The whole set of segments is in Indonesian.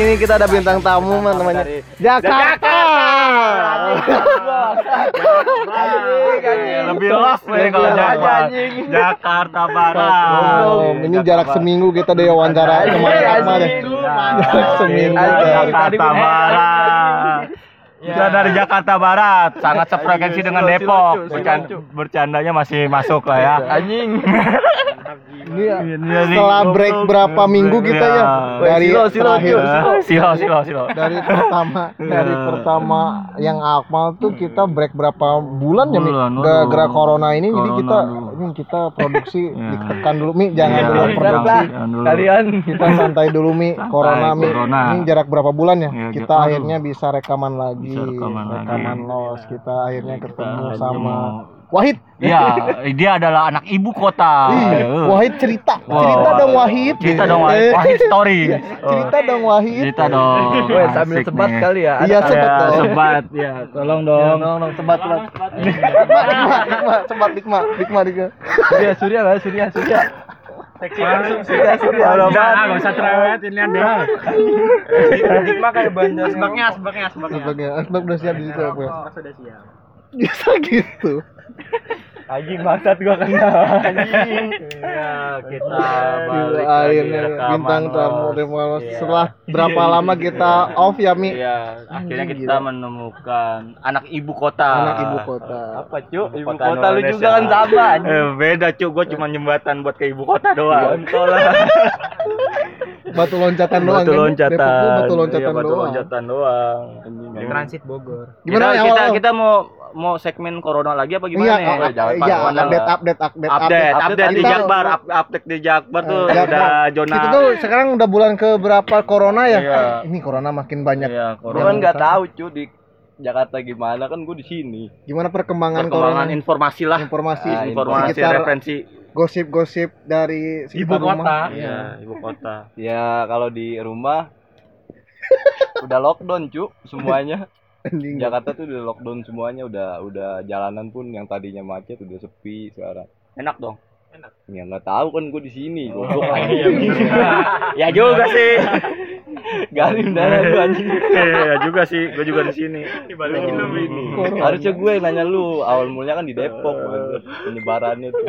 sini kita ada bintang tamu man, namanya Jakarta. Lebih love nih kalau Jakarta. Jakarta Barat. Oh, ini jarak seminggu kita udah wawancara kemarin kemarin. Jarak seminggu. dari- Jakarta Barat. Kita dari Jakarta Barat, sangat sefrekuensi dengan Depok. Bercan- Bercandanya masih masuk lah ya. Anjing. Ini ya, setelah break berapa minggu kita ya? Dari Silo, silo, terakhir. Silo, silo, silo. dari pertama dari pertama yang Akmal tuh kita break berapa bulan ya Mi? Gara-gara corona ini jadi kita ini kita produksi Ya. ditekan dulu Mi. Jangan Ya, dulu produksi. Kalian. Kita santai dulu Mi. Santai, corona Mi. ini jarak berapa bulan ya? Ya, kita akhirnya bisa rekaman lagi. Bisa rekaman lagi. los kita akhirnya ketemu Kita sama. Wahid Iya, dia adalah anak ibu kota. Eh. Wahid cerita Wah, cerita dong Wahid Cerita dong Wahid. Eh, Wahid story. cerita dong Wahid Cerita dong. Weh, sambil sebat nih. kali ya. Iya, Ada- sebat Ya, dong. sebat ya. Tolong dong. Dong, dong, sebat, sebat. Dikma, sebat, dikma, dikma, dikma. Surya, Surya lah, Surya, Surya. Seksi langsung Surya, Surya. Udah, enggak usah cerewet ini ada. Dikma kayak bandar. Asbaknya, asbaknya, asbaknya. Asbaknya, asbak udah siap di situ apa ya? Sudah siap. Bisa gitu. Anjing bangsat gua kena. Anjing. Iya, kita balik akhirnya bintang tamu Bos. Remalos. Iya. Setelah berapa lama kita off ya Mi? Iya, akhirnya kita gila. menemukan anak ibu kota. Anak ibu kota. Apa, Cuk? Ibu Kota kota lu juga kan sama anjing. Eh, beda cuy, gue cuma jembatan buat ke ibu kota doang. Batu loncatan doang. Batu kan? loncatan. Batu loncatan Iya, batu doang. loncatan doang. Transit Bogor. Gimana kita, ya kita mau mau segmen corona lagi apa gimana Iya, nih? up- Jangan iya, update, update, update, update, update, update di Jakbar, up- update di Jakbar tuh Eh, udah zona. Kita tuh sekarang udah bulan ke berapa corona ya? Iya. Ini corona makin banyak. Iya, corona. kan nggak tahu, Cuk, di Jakarta gimana kan gua di sini. Gimana perkembangan, Perkembangan corona? informasi lah. Informasi, Ah, informasi sekitar referensi gosip-gosip dari sekitar rumah. Iya, ibu kota. Ya kalau di rumah udah lockdown, Cuk, semuanya. Anjing. Jakarta tuh udah lockdown semuanya, udah udah jalanan pun yang tadinya macet udah sepi sekarang. Enak dong. Ya nggak tahu kan gue di sini, goblok ya juga sih. Galim dana lu anjing. Iya juga sih, gue juga di sini. Dibalikin lu ini. Harusnya gue yang nanya lu, awal mulanya kan di Depok bang. penyebarannya tuh.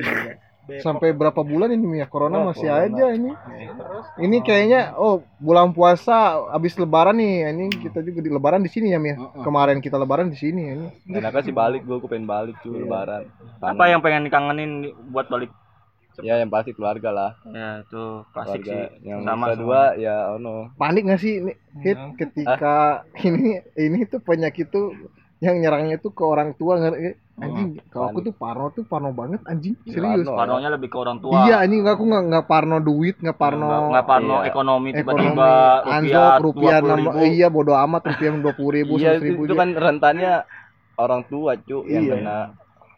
Sampai berapa bulan ini ya? Corona Oh, masih corona. aja ini. Ini kayaknya oh bulan puasa habis lebaran nih. Ini kita juga di lebaran di sini ya, Mia. Kemarin kita lebaran di sini ya ini. Enaknya sih balik gue, gue pengen balik tuh lebaran. Apa yang pengen dikangenin buat balik? Ya yang pasti keluarga lah. Ya itu klasik Keluarga. sih. Yang sama kedua ya ono. Panik nggak sih ini hit ketika ini ini tuh penyakit tuh yang nyerangnya tuh ke orang tua nggak anjing kalau aku tuh parno tuh parno banget anjing serius Parno. Parnonya lebih ke orang tua. iya anjing aku nggak nggak parno duit nggak parno Nggak, nggak parno Iya. ekonomi ekonomi tiba-tiba anjlok rupiah nama iya bodo amat rupiah dua puluh ribu Iya itu, itu kan rentannya orang tua cu yang Iya. kena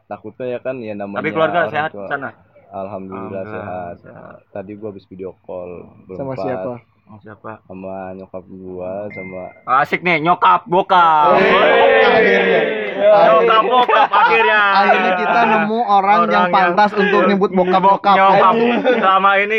takutnya ya kan ya namanya Tapi keluarga orang sehat tua. sana. Alhamdulillah Alhamdulillah, sehat. Tadi gua habis video call sama berempat, siapa Oh, siapa? Sama nyokap gua sama Asik nih, nyokap bokap. akhirnya Nyokap bokap akhirnya. akhirnya kita nemu orang, Orang yang yang- pantas untuk nyebut bokap bokap Nyokap. Selama ini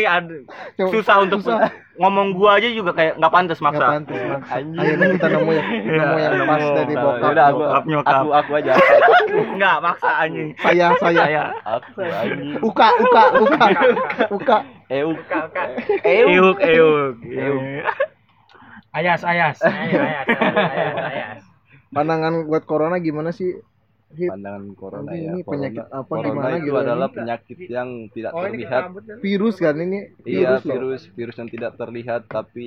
susah untuk susah. Ngomong gua aja juga kayak nggak pantas nggak maksa. pantas Bang. akhirnya kita nemu yang nemu yang pas dari bokap. Yaudah, aku, Bokap, nyokap. aku aku aja. Enggak maksa anjing. saya saya. Saya. Aku anjing. Uka uka uka. Uka. Eh euk. Euk. Ayas, ayas. ayas, ayas, ayas. pandangan buat corona gimana sih Hit? pandangan corona Nanti ya ini corona, penyakit apa corona gimana itu gitu adalah ini? penyakit yang tidak Oh, ini terlihat virus kan ini iya loh. virus virus yang tidak terlihat tapi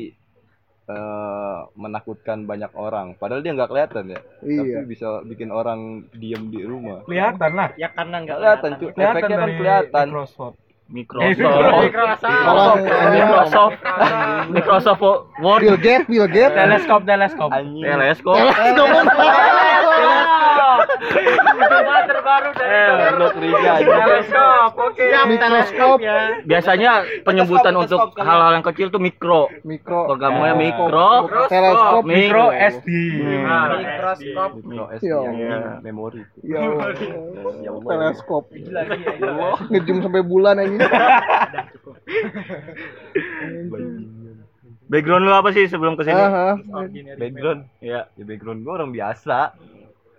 eh, menakutkan banyak orang padahal dia nggak kelihatan ya iya tapi bisa bikin orang diem di rumah Kelihatan lah. Ya karena enggak kelihatan Kelihatan efeknya kan dari kelihatan Microsoft. Microsoft. Kalau ini Microsoft. Microsoft Word. Bill Gates Bill Gates Teleskop, teleskop. anjing Teleskop. Eh, lo kerja aja Teleskop, oke. mikroskop Biasanya penyebutan untuk hal-hal yang kecil tuh mikro. mikro Programnya Eh, mikro. teleskop Mikro SD. mikroskop mikro SD Iya. yang Iya. di memori ya. Ya teleskop ngejum sampai bulan ini Background lu apa sih sebelum ke sini? Ah, ah. background Iya. ya background gua orang biasa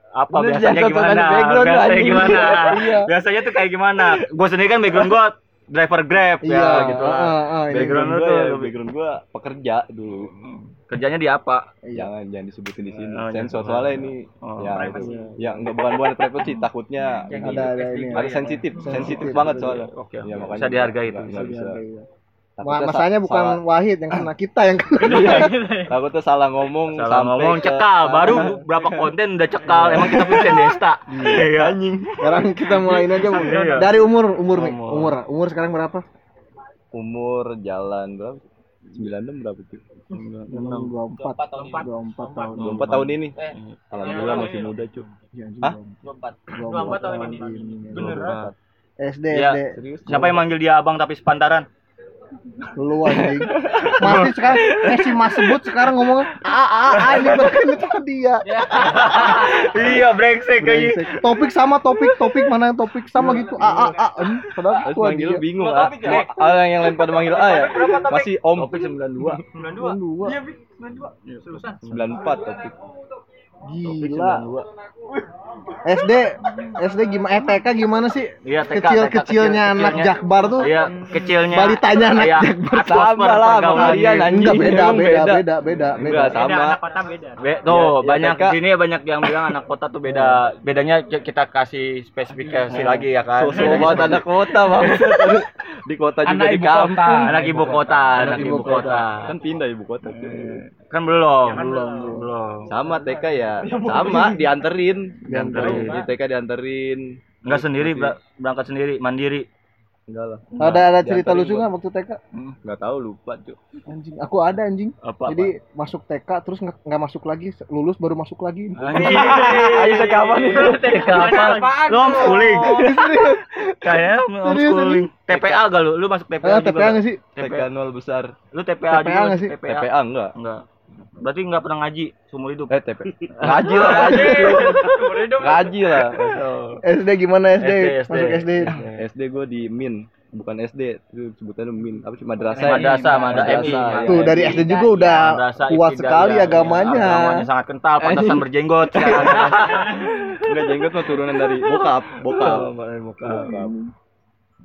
Apa Lu biasanya gimana? biasanya gimana? Iya. Biasanya tuh kayak gimana? Gue sendiri kan background gue driver Grab Iya, ya gitu lah. ah, ah, ini Background lu gua tuh ya, background gua pekerja dulu kerjanya di apa? Iya. jangan jangan disebutin di sini Oh, sensor soalnya ini Oh, ya privacy. itu. ya nggak bukan bukan privacy takutnya Ada ada ini. ada sensitif Sensitif, banget soalnya Oke, Ya, makanya Bisa dihargai itu. nggak bisa Iya. Masalahnya sa- bukan salah- Wahid yang kena kita yang kena. takutnya salah ngomong Salah sampai ngomong ke- cekal, baru berapa konten udah cekal. Emang kita punya Desta. Iya. anjing Sekarang kita mulaiin aja. Iya. dari umur umur nih. Umur. Umur. Umur sekarang berapa? umur jalan berapa 96 berapa tuh 24 24 tahun. 24 tahun ini Eh, alhamdulillah masih muda cuy Iya, anjing, Hah? 24. 24 tahun ini. Bener. Bener. SD Iya. SD. Siapa yang manggil dia abang tapi sepantaran? Lu anjing. Masih sekarang eh si Mas sebut sekarang ngomong a a a ini bukan itu dia. iya, brengsek kayaknya. Brengsek. Topik sama topik, topik mana yang topik sama gitu. A a a. Padahal Terus itu manggil lu dia. bingung ah. Orang yang lain pada manggil A ya. Masih Om. Topik 92. 92. Dua. Iya, Bi. 92. Lulusan. 94 topik. Gila. SD SD gimana eh TK gimana sih? Iya, TK, Kecil TK, kecilnya kecil- anak kecilnya. Jakbar tuh. Iya, kecilnya. Balitanya anak Iya, Jakbar. Sama lah sama kalian gitu. anjing. Enggak beda beda beda beda beda. Enggak Beda, sama. anak kota beda. Be, tuh Ya, ya, banyak di sini banyak yang bilang anak kota tuh beda. Bedanya kita kasih spesifikasi lagi ya kan. Sosok banget anak kota bang. Di kota juga Anak di kampung. Anak ibu kota, anak ibu kota. Kan pindah ibu kota. Kan belum, kan belum, belum. belum. Sama TK ya. Sama dianterin. Dianterin. Di TK dianterin. Enggak sendiri, ber- berangkat sendiri, mandiri. Enggak lah. Ada ada cerita lucu nggak waktu TK? Enggak tahu lupa cuy. Anjing, aku ada anjing. Apa? Jadi masuk TK terus nggak masuk lagi, lulus baru masuk lagi. Anjing. Ayo kapan nih? Kapan? Lu homeschooling. Kayak homeschooling. TPA gak lu? Lu masuk TPA Ah, juga TPA nggak? sih? TK nol besar. Lu TPA, TPA juga nggak sih? TPA. TPA enggak. Enggak. Berarti enggak pernah ngaji seumur hidup. Eh TP. Ngaji lah, ngaji. cuy. Ngaji lah. SD gimana SD? SD, SD. Masuk SD. SD gue di Min, bukan SD, itu sebutannya Min. Apa sih madrasah? Madrasah, madrasah. Tuh dari SD juga udah Madrasah kuat sekali Iya, agamanya. Agamanya sangat kental, pantasan berjenggot. Enggak jenggot mah turunan dari bokap, bokap. Bokap.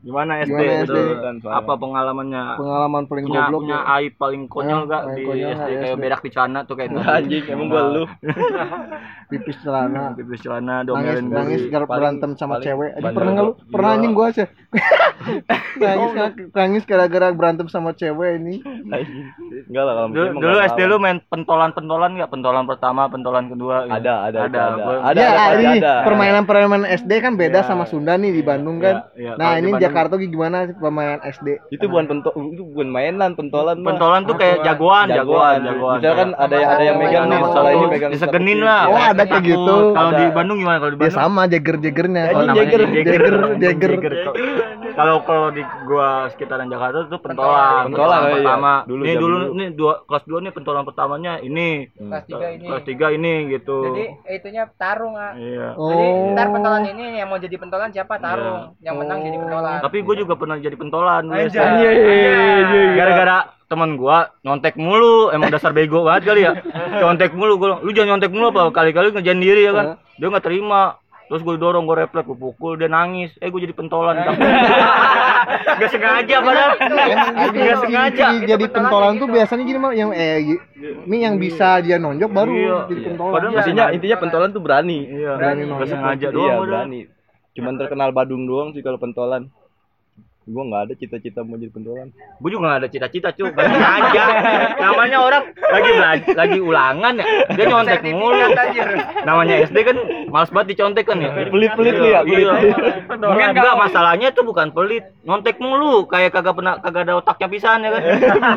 Gimana SD Gimana itu? SD? Apa pengalamannya? Pengalaman paling punya goblok punya ya. aib paling konyol gak paling di konyol SD kayak SD? berak di celana tuh kayak Anjing, emang gua lu. pipis celana. pipis celana Nangis domelin nangis Paling- berantem sama paling cewek. Aja bandel pernah nggak lu? Pernah Iya. anjing gua aja. nangis nangis gara-gara berantem sama cewek ini. Enggak lah kalau Dulu, SD lu main pentolan-pentolan nggak? Pentolan pertama, pentolan kedua. gitu? ada, ada, Ada, ada. ya, ada, permainan-permainan SD kan beda Iya. sama Sunda nih di Bandung kan. Iya, iya. Nah, ini Jakarta gimana sih permainan SD? Itu bukan pento, itu bukan mainan, pentolan. Pentolan tuh kayak jagoan, jagoan, jagoan. Misalkan ada yang ada yang megang nih, sekolah ini megang disegenin lah. Oh, ada kayak gitu. Kalau di Bandung gimana? Kalau di Dia Bandung sama jager-jagernya. Anjing, Oh, namanya Jagger. Jagger, Jagger. Kalau kalau di gua sekitaran Jakarta itu pentolan. Pentolan, iya. pertama. Dulu, nih dulu nih dua kelas 2 nih pentolan pertamanya ini. kelas tiga ini Kelas 3 ini gitu. jadi itunya tarung ah Iya. jadi Oh. ntar pentolan ini yang mau jadi pentolan siapa tarung yang menang jadi pentolan Tapi gue juga pernah jadi pentolan. SD. Anjay. Gara-gara teman gua nyontek mulu, emang dasar bego banget kali ya. Nyontek mulu gua, lu jangan nyontek mulu apa kali-kali ngerjain diri ya kan. Dia nggak terima. Terus gue dorong, gue refleks, gue pukul, dia nangis. Eh, gue jadi pentolan. Gak sengaja padahal. Gak sengaja. Ciri jadi pentolan tuh biasanya gini mah yang eh ini yang bisa dia nonjok baru Iya. jadi pentolan. Padahal Intinya intinya pentolan tuh berani. Iya, Berani gak nonjok. sengaja Iya, doang. udah. berani. Cuman terkenal Badung doang sih kalau pentolan. Gua nggak ada cita-cita mau jadi pentolan. Gue juga gak ada cita-cita cuy, gak sengaja. Namanya orang lagi belajar, lagi ulangan ya, dia nyontek mulu. Namanya SD kan males banget dicontek kan ya. Pelit-pelit lu ya, Iya. pelit. Mungkin enggak masalahnya tuh bukan pelit, nyontek mulu, kayak kagak pernah kagak ada otaknya pisan ya kan.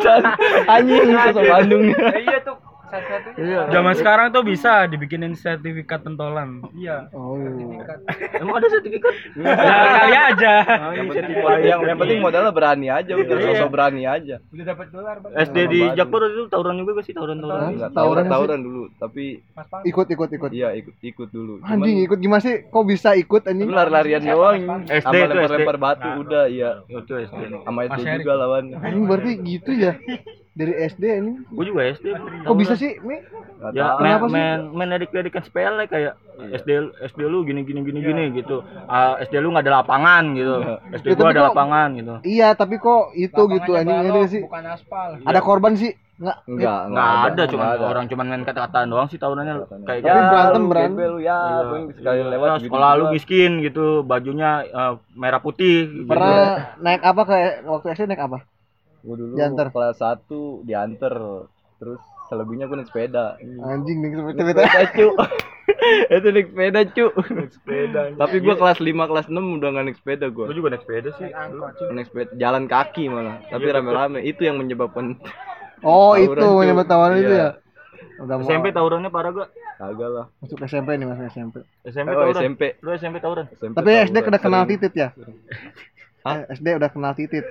Anjing sosok Bandung. iya tuh satu-satunya Zaman sekarang tuh bisa dibikinin sertifikat pentolan. Iya. Oh. Emang ada sertifikat? Ya kali aja. yang penting yang, yang penting modalnya berani aja udah sosok berani aja. udah dapat dolar Bang. SD di Jakpur itu tawuran juga gak sih tawuran-tawuran? Enggak Tawuran tawuran sih. tawuran dulu, tapi Ikut ikut ikut. iya ikut ikut dulu. Cuman Anjing ikut gimana sih? Kok bisa ikut anjing? Lari-larian doang. SD itu, lempar-lempar batu udah iya. Itu SD. Sama itu juga lawan. Anjing berarti gitu ya. Dari SD ini. Gue juga SD. Kok bisa sih, Mi? Nggak Ya main sih? main main ledik-ledikan sepele kayak Iya. SD SD lu gini gini gini gini gitu. Ah, SD lu nggak ada lapangan gitu. SD Ya, gua ada kok- lapangan gitu. Iya, tapi kok itu gitu Lapangannya anjing ini sih. bukan aspal. Ada korban sih? Enggak. Enggak, Nggak ada, cuma nggak ada. orang cuman main kata-kataan doang sih tahunannya kayak Tapi berantem, lu berantem. gembel lu, ya, Iya. sekali Iya, lewat gitu sekolah lu miskin gitu, bajunya eh, merah putih. gitu. Pernah naik apa kayak waktu SD naik apa? Gua dulu Diantar. kelas 1 diantar. Terus selebihnya gua naik sepeda. Anjing nih Naik cerita. sepeda, cu. Itu naik sepeda, cu. sepeda. Tapi gua kelas 5 kelas 6 udah gak naik sepeda gua. Gua juga naik sepeda sih. Naik sepeda jalan kaki malah. Tapi rame-rame itu yang menyebabkan Oh, Tawuran, itu menyebut tawaran itu Iya. ya. Udah mau SMP tawurannya parah gak? kagak lah. masuk SMP nih, masuk SMP. SMP Oh, tawuran. SMP. Lu SMP tawuran. SMP Tapi SD tawuran. udah kenal titit ya? Hah? Eh, SD udah kenal titit.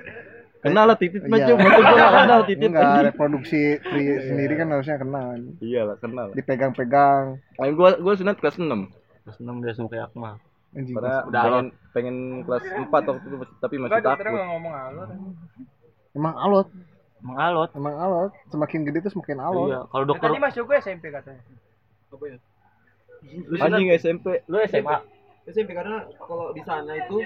Kenal lah titit mah, Iya. cu. Masa gua gak kenal titit Enggak, reproduksi tri sendiri kan harusnya kenal. Iya lah, kenal. Dipegang-pegang. Nah, gua gua sunat kelas 6. Kelas 6 dia sama kayak Akmal. Anjing. Karena Udah pengen, pengen kelas 4 waktu itu tapi masih takut. ngomong alur. Emang alot, Emang alot. emang alot. Semakin gede tuh semakin alot. Iya, kalau Ya, dokter tadi masuk gue SMP katanya. Anjing SMP. lu SMA. SMP karena kalau di sana itu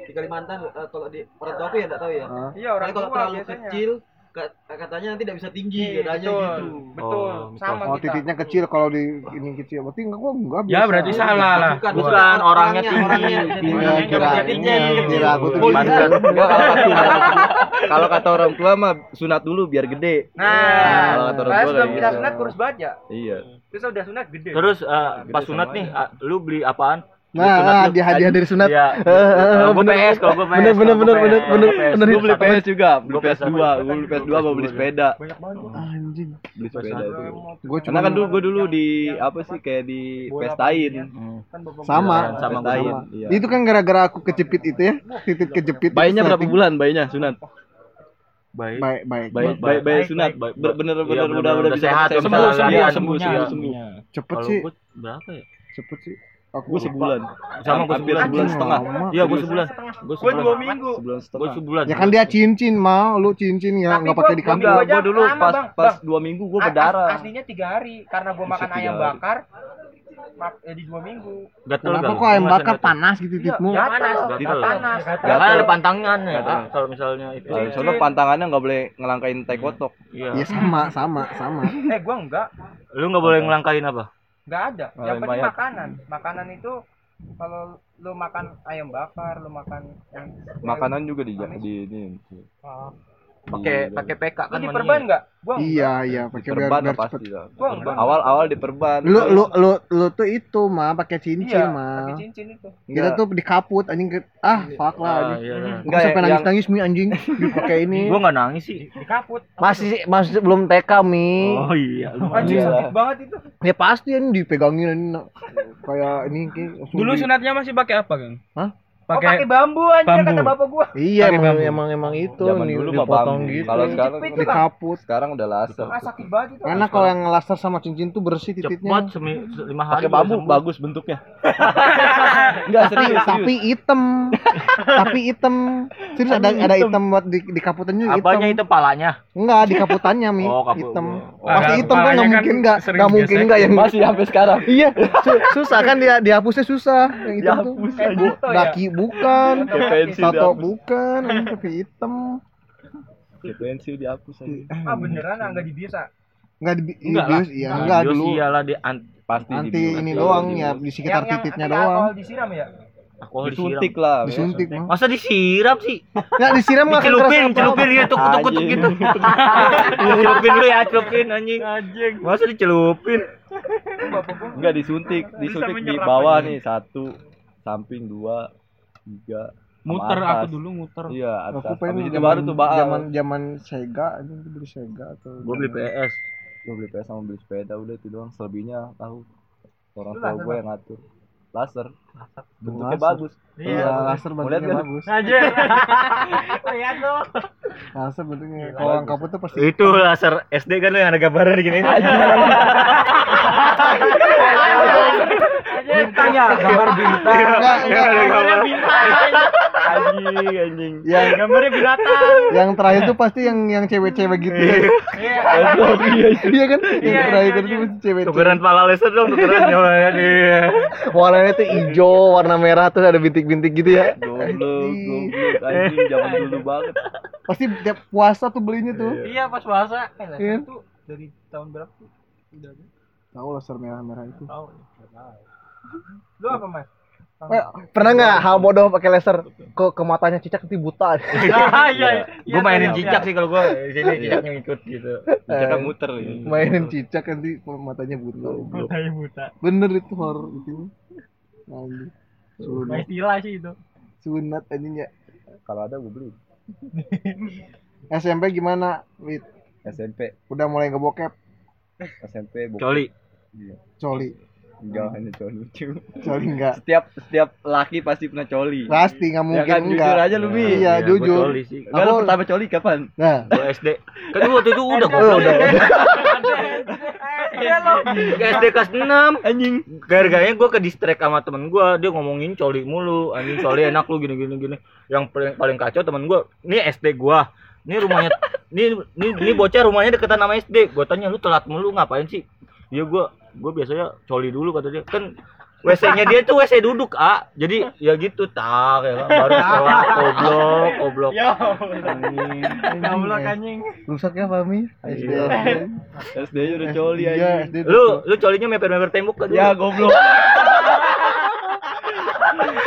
di Kalimantan eh, kalau di orang tua aku ya enggak tahu ya. Iya, orang Karena kalau tua terlalu biasanya. kecil ka- katanya nanti tidak bisa tinggi Iya, katanya betul. gitu. Betul. Oh, Sama Oh, kita. titiknya kecil kalau di ini kecil. Berarti enggak gua enggak Ya berarti salah lah. Bukan, Bukan, bukan, orangnya tinggi. orangnya Tinggi. Iya, kira Titiknya kecil. kira aku tuh. Enggak kalau kata kalau kata orang tua mah sunat dulu biar gede. Nah, Kalau kata orang tua sebelum kayak kita gitu. sunat kurus banget ya. Iya. Terus udah sunat gede. Terus eh, pas sunat nih, ah, lu beli apaan? Nah, ah, dia hadiah dari sunat. Iya. Gua PS, kalau gua PS. Bener, bener, bener, PS, bener, bener, bener. Gua beli PS juga, beli Gua PS2, PS2. gua beli PS2 mau beli sepeda. Anjing. Beli sepeda itu. Gua cuma Karena kan dulu gua dulu di apa sih kayak di pestain. Hmm. sama. Iya, sama, pestain. sama. Iya. Itu kan gara-gara aku kejepit itu ya. Titit kejepit. Bayinya berapa bulan bayinya sunat? Baik. Baik, baik. Baik, bayi baik, sunat. baik, baik. Bener Iya, bener bener, udah bener, udah bisa sehat, sembuh, sembuh, sembuh. Cepet Kalau sih. gua berapa ya? Cepet sih. Aku Gua sebulan. Sama gua Hampir sebulan. sebulan setengah. Iya, gua sebulan. Gua Gue sebulan. dua minggu. Sebulan Gua setengah. sebulan. Ya kan dia cincin mau, lu cincin ya nggak pakai di gua kampung. gua dulu pas Bang. pas dua minggu gua As- berdarah. Aslinya tiga hari karena gue makan ayam bakar. mak- eh, di dua minggu. Gatel Kenapa kali. kok ayam bakar gatel. panas gitu Iya, titmu? ya panas. Gatel. Panas. Ya kan ada pantangannya ya. Gatel. Kalau misalnya itu. Nah, soalnya pantangannya nggak boleh ngelangkain tai kotok. Iya. Iya sama, sama, sama. Eh, gua enggak. Lu nggak boleh ngelangkain apa? Enggak ada. Oh, Yang penting makanan. Makanan itu kalau lu makan ayam bakar, lu makan yang Makanan juga di di ini. Ah. Pakai Di- pakai PK kan di perban enggak? Gua Iya, iya, pakai biar cepet. Gua enggak. Awal-awal diperban. Lu lu lu lu tuh itu mah pakai cincin Iya, mah. pakai cincin itu. Kita tuh dikaput anjing ke ah fuck lah Ah, anjing. iya. Enggak, sampai yang- nangis nangis mi anjing dipakai ini. Gua nggak nangis sih. Di kaput. Masih masih belum TK mi. Oh iya. lu Anjing Iya. sakit banget itu. Ya pasti ini dipegangin ini nak. kayak ini Dulu di- sunatnya masih pakai apa, Kang? Hah? Oh, Pakai pakai bambu anjir bambu. kata bapak gua. Iya emang, bambu. emang emang itu Zaman nih, dulu mah dipotong bambu. gitu. Kalau sekarang Jepit di itu, Bang. kaput. sekarang udah laser. Ah, sakit banget itu. Karena kalau yang laser sama cincin tuh bersih Cepat titiknya. semi lima hari. Pakai bambu sembuh. bagus bentuknya. Enggak serius, Tapi serius. hitam. Tapi hitam. Serius ada ada hitam buat di di kaputannya hitam. Apanya itu palanya? Enggak, di kaputannya mi. Oh, kaput. hitam. Oh. Pasti Agak- hitam kan nggak kan mungkin enggak sering enggak mungkin enggak yang Masih sampai sekarang. Iya, su- susah kan dia dihapusnya susah. Yang hitam tuh. Ya. Daki bukan, tato bukan, ini tapi hitam. Pensil dihapus aja. Ah beneran ah, enggak dibiasa. Enggak di Enggak bius, iya Nah, enggak bius dulu. iyalah di an- Pasti ini doang ya di sekitar titiknya doang. alkohol disiram ya? alkohol Disuntik disiram. lah. Disuntik mah. Masa disiram sih? Enggak disiram Dicelupin, kerasa dicelupin apa-apa. gitu, kutuk-kutuk gitu. Dicelupin lu ya, celupin anjing. Anjing. Masa dicelupin? Enggak disuntik, disuntik di bawah nih satu, samping dua, tiga, muter atas. aku dulu muter. Iya, Aku atas. pengen Habis itu baru tuh baal. Zaman zaman Sega aja tuh beli Sega atau Gua beli PS. Gue beli PS sama beli sepeda udah itu doang. Selebihnya tahu orang tua laser, gue yang ngatur. Laser. Bentuknya Laser. bagus. Iya, laser Mau lihat bentuknya kan? bagus. Aja. Lihat lo. Laser bentuknya. Kalau yang kaput tuh pasti Itu laser SD kan lo yang ada gambarnya gini. Bintangnya gambar bintang. enggak enggak Ada gambar. anjing anjing yang Gambarnya binatang. yang terakhir tuh pasti yang yang cewek-cewek gitu ya. Iya. iya kan yang Iya, terakhir iya, itu iya. pasti cewek tukeran pala laser dong tukeran ya dia warnanya tuh hijau warna merah terus ada bintik-bintik gitu ya Goblok, goblok, anjing zaman dulu banget. pasti tiap puasa tuh belinya tuh Iya pas puasa. Eh, Iya. tuh dari tahun berapa tuh? Udah tahu laser merah-merah itu Tahu. Lu apa mas? Eh, pernah nggak hal bodoh pakai laser ke ke matanya cicak nanti buta Ah, iya. gue mainin cicak sih kalau gue sini cicaknya ngikut gitu Kita muter ya. mainin cicak nanti matanya buta Matanya buta. bener itu horor itu Nah, sunat istilah sih itu. sunat anjing ya Kalau ada gue beli. SMP gimana Wit? SMP, udah mulai ngebokep SMP bukan. coli coli Enggak hanya coli lucu. coli enggak Setiap setiap laki pasti pernah coli. pasti nggak Ya mungkin kan enggak jujur aja lu Mi. Iya, gua jujur. coli sih. Enggak lu Aku- pertama coli kapan? nah. Gua SD kan gua waktu itu udah oh, udah Iya lo. Ke SD kelas 6 anjing. Gara-garanya gue ke distract sama temen gue dia ngomongin coli mulu. Anjing coli enak lu gini gini gini. Yang paling paling kacau temen gue ini SD gue ini rumahnya ini ini ini bocah rumahnya deketan sama SD gue tanya lu telat mulu ngapain sih? Iya gue gue biasanya coli dulu kata dia kan WC-nya dia tuh WC duduk, A. Jadi ya gitu, tak ya kan. Baru setelah goblok, goblok. Ya. Anjing. Goblok anjing. rusak ya Fami SD Iya. SD nya udah coli iya aja. SD Lu lu colinya meper-meper tembok kan? Ya goblok.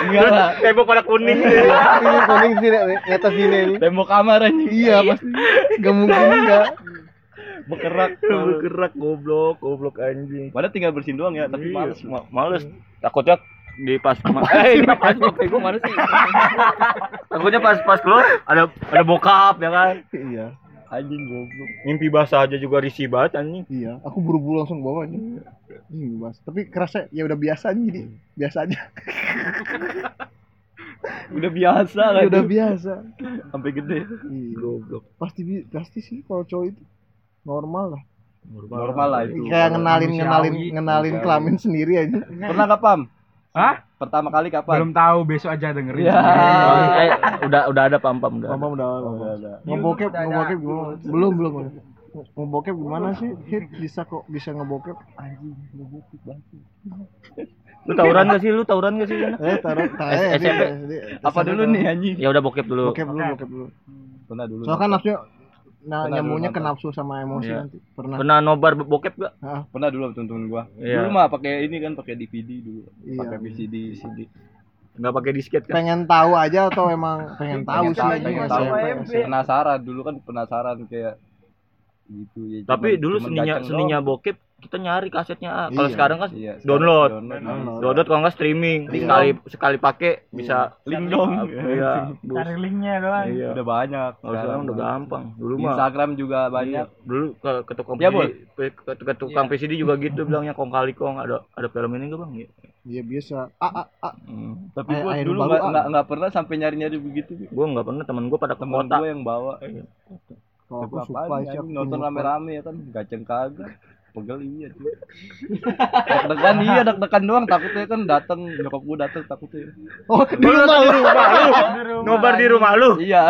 Enggak lah. Tembok pada kuning. ini kuning sini di atas sini ini Tembok kamar anjing. iya pasti nggak mungkin enggak Bekerak. Bergerak goblok, goblok anjing. Padahal tinggal bersihin doang ya, tapi Iya, males. ma- males. Takutnya di pas eh ini pas pakai gua mana sih? Takutnya pas pas keluar ada ada bokap ya kan. iya Anjing goblok. Mimpi basah aja juga risih banget anjing. iya aku buru-buru langsung bawa nih ini mas tapi kerasa ya udah biasa nih jadi biasa aja Udah biasa kan. udah biasa Sampai gede. iya. Goblok. pasti pasti sih kalau cowok itu normal lah Normal lah itu. kayak ngenalin ngenalin ngenalin kelamin sendiri aja Pernah nggak Pam? Hah? Pertama kali kapan? Belum tahu, besok aja dengerin. Ya. Eh, udah udah ada pam-pam udah. Mama udah Udah, udah. ngebokep ngebokep gimana belum belum ngebokep gimana sih hit bisa kok bisa ngebokep anjing ngebokep banget Lu tawuran gak sih? Lu tawuran gak sih? Eh taruh taruh S- eh, SMP. Apa dulu nih anjing? Ya udah bokep dulu. bokep dulu bokep dulu Pernah dulu. soalnya kan nafsu nah Pernah nyambungnya dulu ke nafsu sama emosi Iya. nanti pernah Pernah nobar bokep gak? Hah, Pernah dulu temen-temen gua. Iya. Dulu mah pakai ini kan pakai DVD dulu. Iya. Pakai VCD. CD. Enggak pakai disket kan? pengen tahu aja atau emang pengen tahu sih tahu, anjing pengen SMP, tahu. Penasaran dulu kan penasaran kayak gitu ya. Tapi Cuman- dulu cuman seninya seninya bokep kita nyari kasetnya. Ah. Kalau Iya. sekarang kan Iya, download. download. download kalau nggak streaming. Iya. Sekali sekali pakai bisa Link dong. Iya. Cari linknya doang. Iya. Udah banyak. Kalau sekarang udah gampang. Dulu mah Instagram juga banyak. Iya. Dulu ke, ke tukang Iya, VCD, ke, ke tukang VCD juga gitu bilangnya kong kali kong ada ada film ini enggak bang? Iya. iya biasa ah ah ah Hmm. Tapi gua dulu nggak ah. nggak nggak pernah sampai nyari-nyari begitu. Gue nggak pernah temen gue pada ke Temen kota. gua yang bawa. kalau apaan, sih anjing, aku nonton rame-rame ya kan gaceng kagak. Pegel iya tuh. deg-degan iya deg-degan doang takutnya kan datang nyokap gua datang takutnya. oh di rumah lu Nobar di rumah lu. Iya.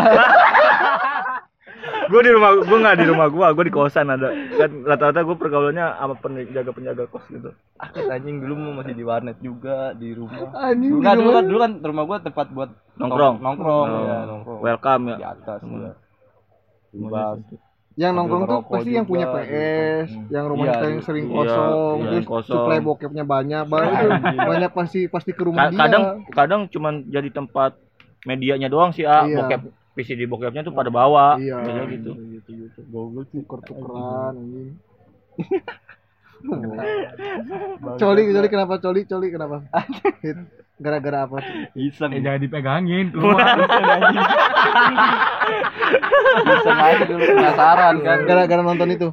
gue di rumah gue nggak di rumah gue, gue di kosan ada. Kan rata-rata gue pergaulannya sama penjaga penjaga kos gitu. Akut anjing dulu masih di warnet juga di rumah. anjing kan dulu rumah kan dulu kan rumah gua tempat buat Nongkrong. nongkrong Oh. ya nongkrong Welcome ya. di atas Hmm. ya. Yang nongkrong tuh pasti yang punya juga, PS, yang rumahnya Iya, sering, sering iya, kosong, iya, terus kosong. supply bokepnya banyak, banyak, banyak pasti pasti ke rumah Ka- dia. kadang kadang cuman jadi tempat medianya doang sih ah Iya. bokep VCD bokepnya tuh pada bawa Iya. Biasanya gitu Google tuker-tukeran anjing. coli, coli kenapa coli, coli kenapa? Hit. Gara-gara apa? Iseng. Eh jangan dipegangin keluar. Iseng aja dulu penasaran kan. Gara-gara nonton itu.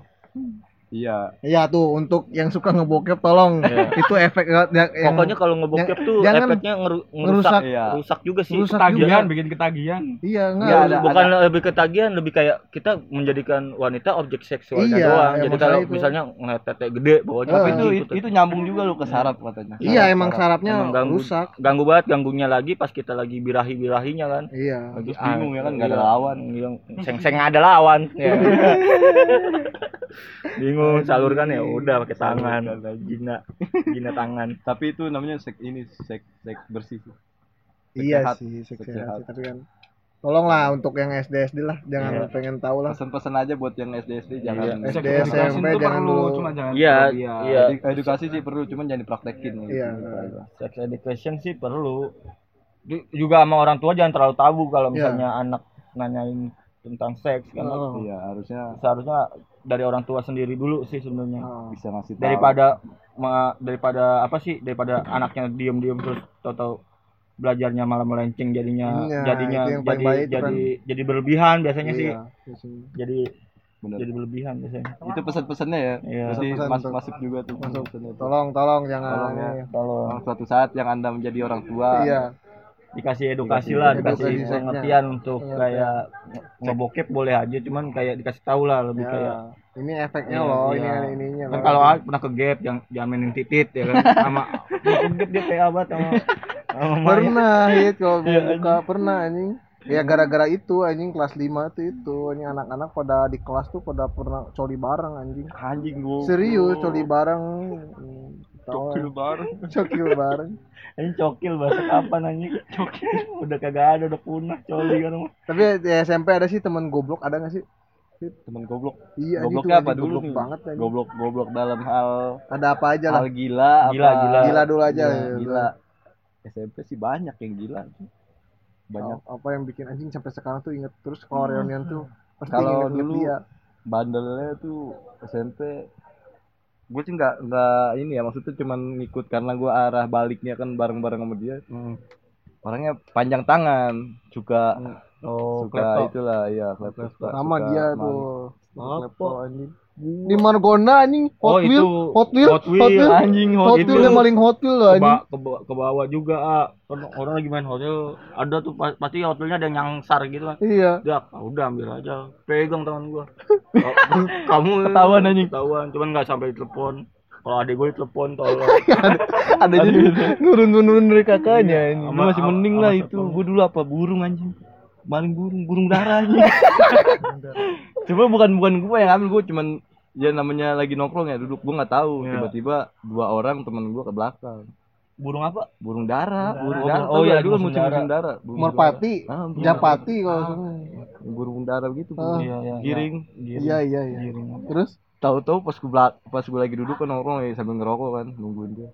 Iya. Iya tuh untuk yang suka ngebokep tolong Iya. itu efek yang, yang Pokoknya kalau ngebokep tuh jangan efeknya ngeru- ngerusak. ngerusak, Iya. rusak juga sih. Rusak Ketagihan, juga. bikin ketagihan. iya enggak Iya, ada- bukan lebih ketagihan, lebih kayak kita menjadikan wanita objek seksualnya Iya, doang. ya, Jadi kalau itu. misalnya ngeliat tete gede bawahnya. Tapi anjing itu, gitu. itu itu nyambung juga lu ke saraf katanya. iya emang saraf. sarafnya Emang ganggu. rusak ganggu banget ganggunya lagi pas kita lagi birahi-birahinya kan. iya Lagi Terus bingung ya kan, nggak ada iya. lawan. Yang seng-seng ada lawan. Ya. Bingung salurkan ya udah pakai tangan. Gina gina tangan. Tapi itu namanya seks ini seks seks bersih. sih. iya sehat. sih seks Seks sehat sehat. tapi kan tolonglah untuk yang SD SD lah jangan Iya. pengen tahu lah Pesan-pesan aja buat yang SD SD jangan. SD, Edukasi SMP jangan perlu, dulu. cuma jangan Iya, berlebihan. iya. Edu- Edukasi sih perlu, cuman jangan dipraktekin. gitu. Iya. Sex education sih perlu. Juga sama orang tua jangan terlalu tabu kalau misalnya anak nanyain tentang seks kan. Oh. Iya, harusnya Seharusnya dari orang tua sendiri dulu sih sebenarnya. Oh. bisa ngasih tahu. Daripada ma- daripada apa sih? Daripada anaknya diem-diem terus tahu-tahu belajarnya malah melenceng jadinya Iya, jadinya jadi baik itu jadi jadi berlebihan biasanya sih. Iya, biasanya. Jadi Bener. jadi berlebihan biasanya. Itu pesan-pesannya ya. Iya. Pasti Pesan-pesan masuk tuh. masuk juga tuh. Masuk. tolong tolong jangan Tolong ya. ini. Kalau Kalau suatu saat yang anda menjadi orang tua, iya dikasih edukasi Dikasih lah, dikasih pengertian untuk Pengertian. kayak nge- ngebokep boleh aja, cuman kayak dikasih tahu lah lebih Ya, kayak ini efeknya Iya, loh iya. ini ininya kan kalau pernah ke gap yang jangan mainin titit ya kan? Sama gap dia kayak abad sama sama pernah hit kalau Iya, buka pernah anjing. Ya gara-gara itu anjing kelas 5 tuh itu anjing anak-anak pada di kelas tuh pada pernah coli bareng anjing. Anjing gua. serius coli bareng Hmm, Cokil bareng. cokil bareng ini cokil bahasa kapan anjing cokil udah kagak ada udah punah coli kan tapi di SMP ada sih teman goblok ada gak sih Temen goblok. iya Gobloknya apa dulu goblok nih? banget anjing. Goblok goblok dalam hal ada apa aja lah hal gila Gila, apa? gila. gila dulu aja Gila, ya, gila. SMP sih banyak yang gila. Banyak Apa- apa yang bikin anjing sampai sekarang tuh inget terus kalau reunian tuh pasti Kalau dulu dia bandelnya tuh SMP gue sih nggak nggak ini ya maksudnya cuman ngikut karena gue arah baliknya kan bareng-bareng sama dia. Orangnya panjang tangan suka oh suka klepto. itulah iya klepto suka- sama suka dia tuh? Klepto, anjing di Margonda anjing. Oh, Hot itu Wheel. Hot Wheel. Hot Wheel, anjing Hot Hot Wheel Wheel. yang paling Hot Wheel loh ke, anjing. ba- ke, ba- ke bawah juga ah. Orang lagi main hotel ada tuh pa- pasti hotelnya ada yang nyangsar gitu kan. Iya. Udah ah, udah ambil aja. Pegang tangan gua. Oh, kamu Ketahuan anjing. ketahuan. Cuman nggak sampai telepon kalau adek gue telepon tolong. Ada jadi nurun-nurun dari kakaknya ini Lu Sama- masih mending lah itu. gue dulu apa burung anjing maling burung burung dara anjing coba bukan bukan gue yang ambil gue cuman ya namanya lagi nongkrong ya duduk gue nggak tahu. Iya. tiba-tiba dua orang temen gue ke belakang. Burung apa? Burung dara burung Oh, dara oh, iya, dulu musim musim musim dara burung Merpati. dara. Ah, burung Japati kalau sana burung dara gitu Ah. burung iya iya giring. Iya iya iya. Terus? Tahu-tahu pas gue belak pas gue lagi duduk kan nongkrong ya sambil ngerokok kan nungguin dia.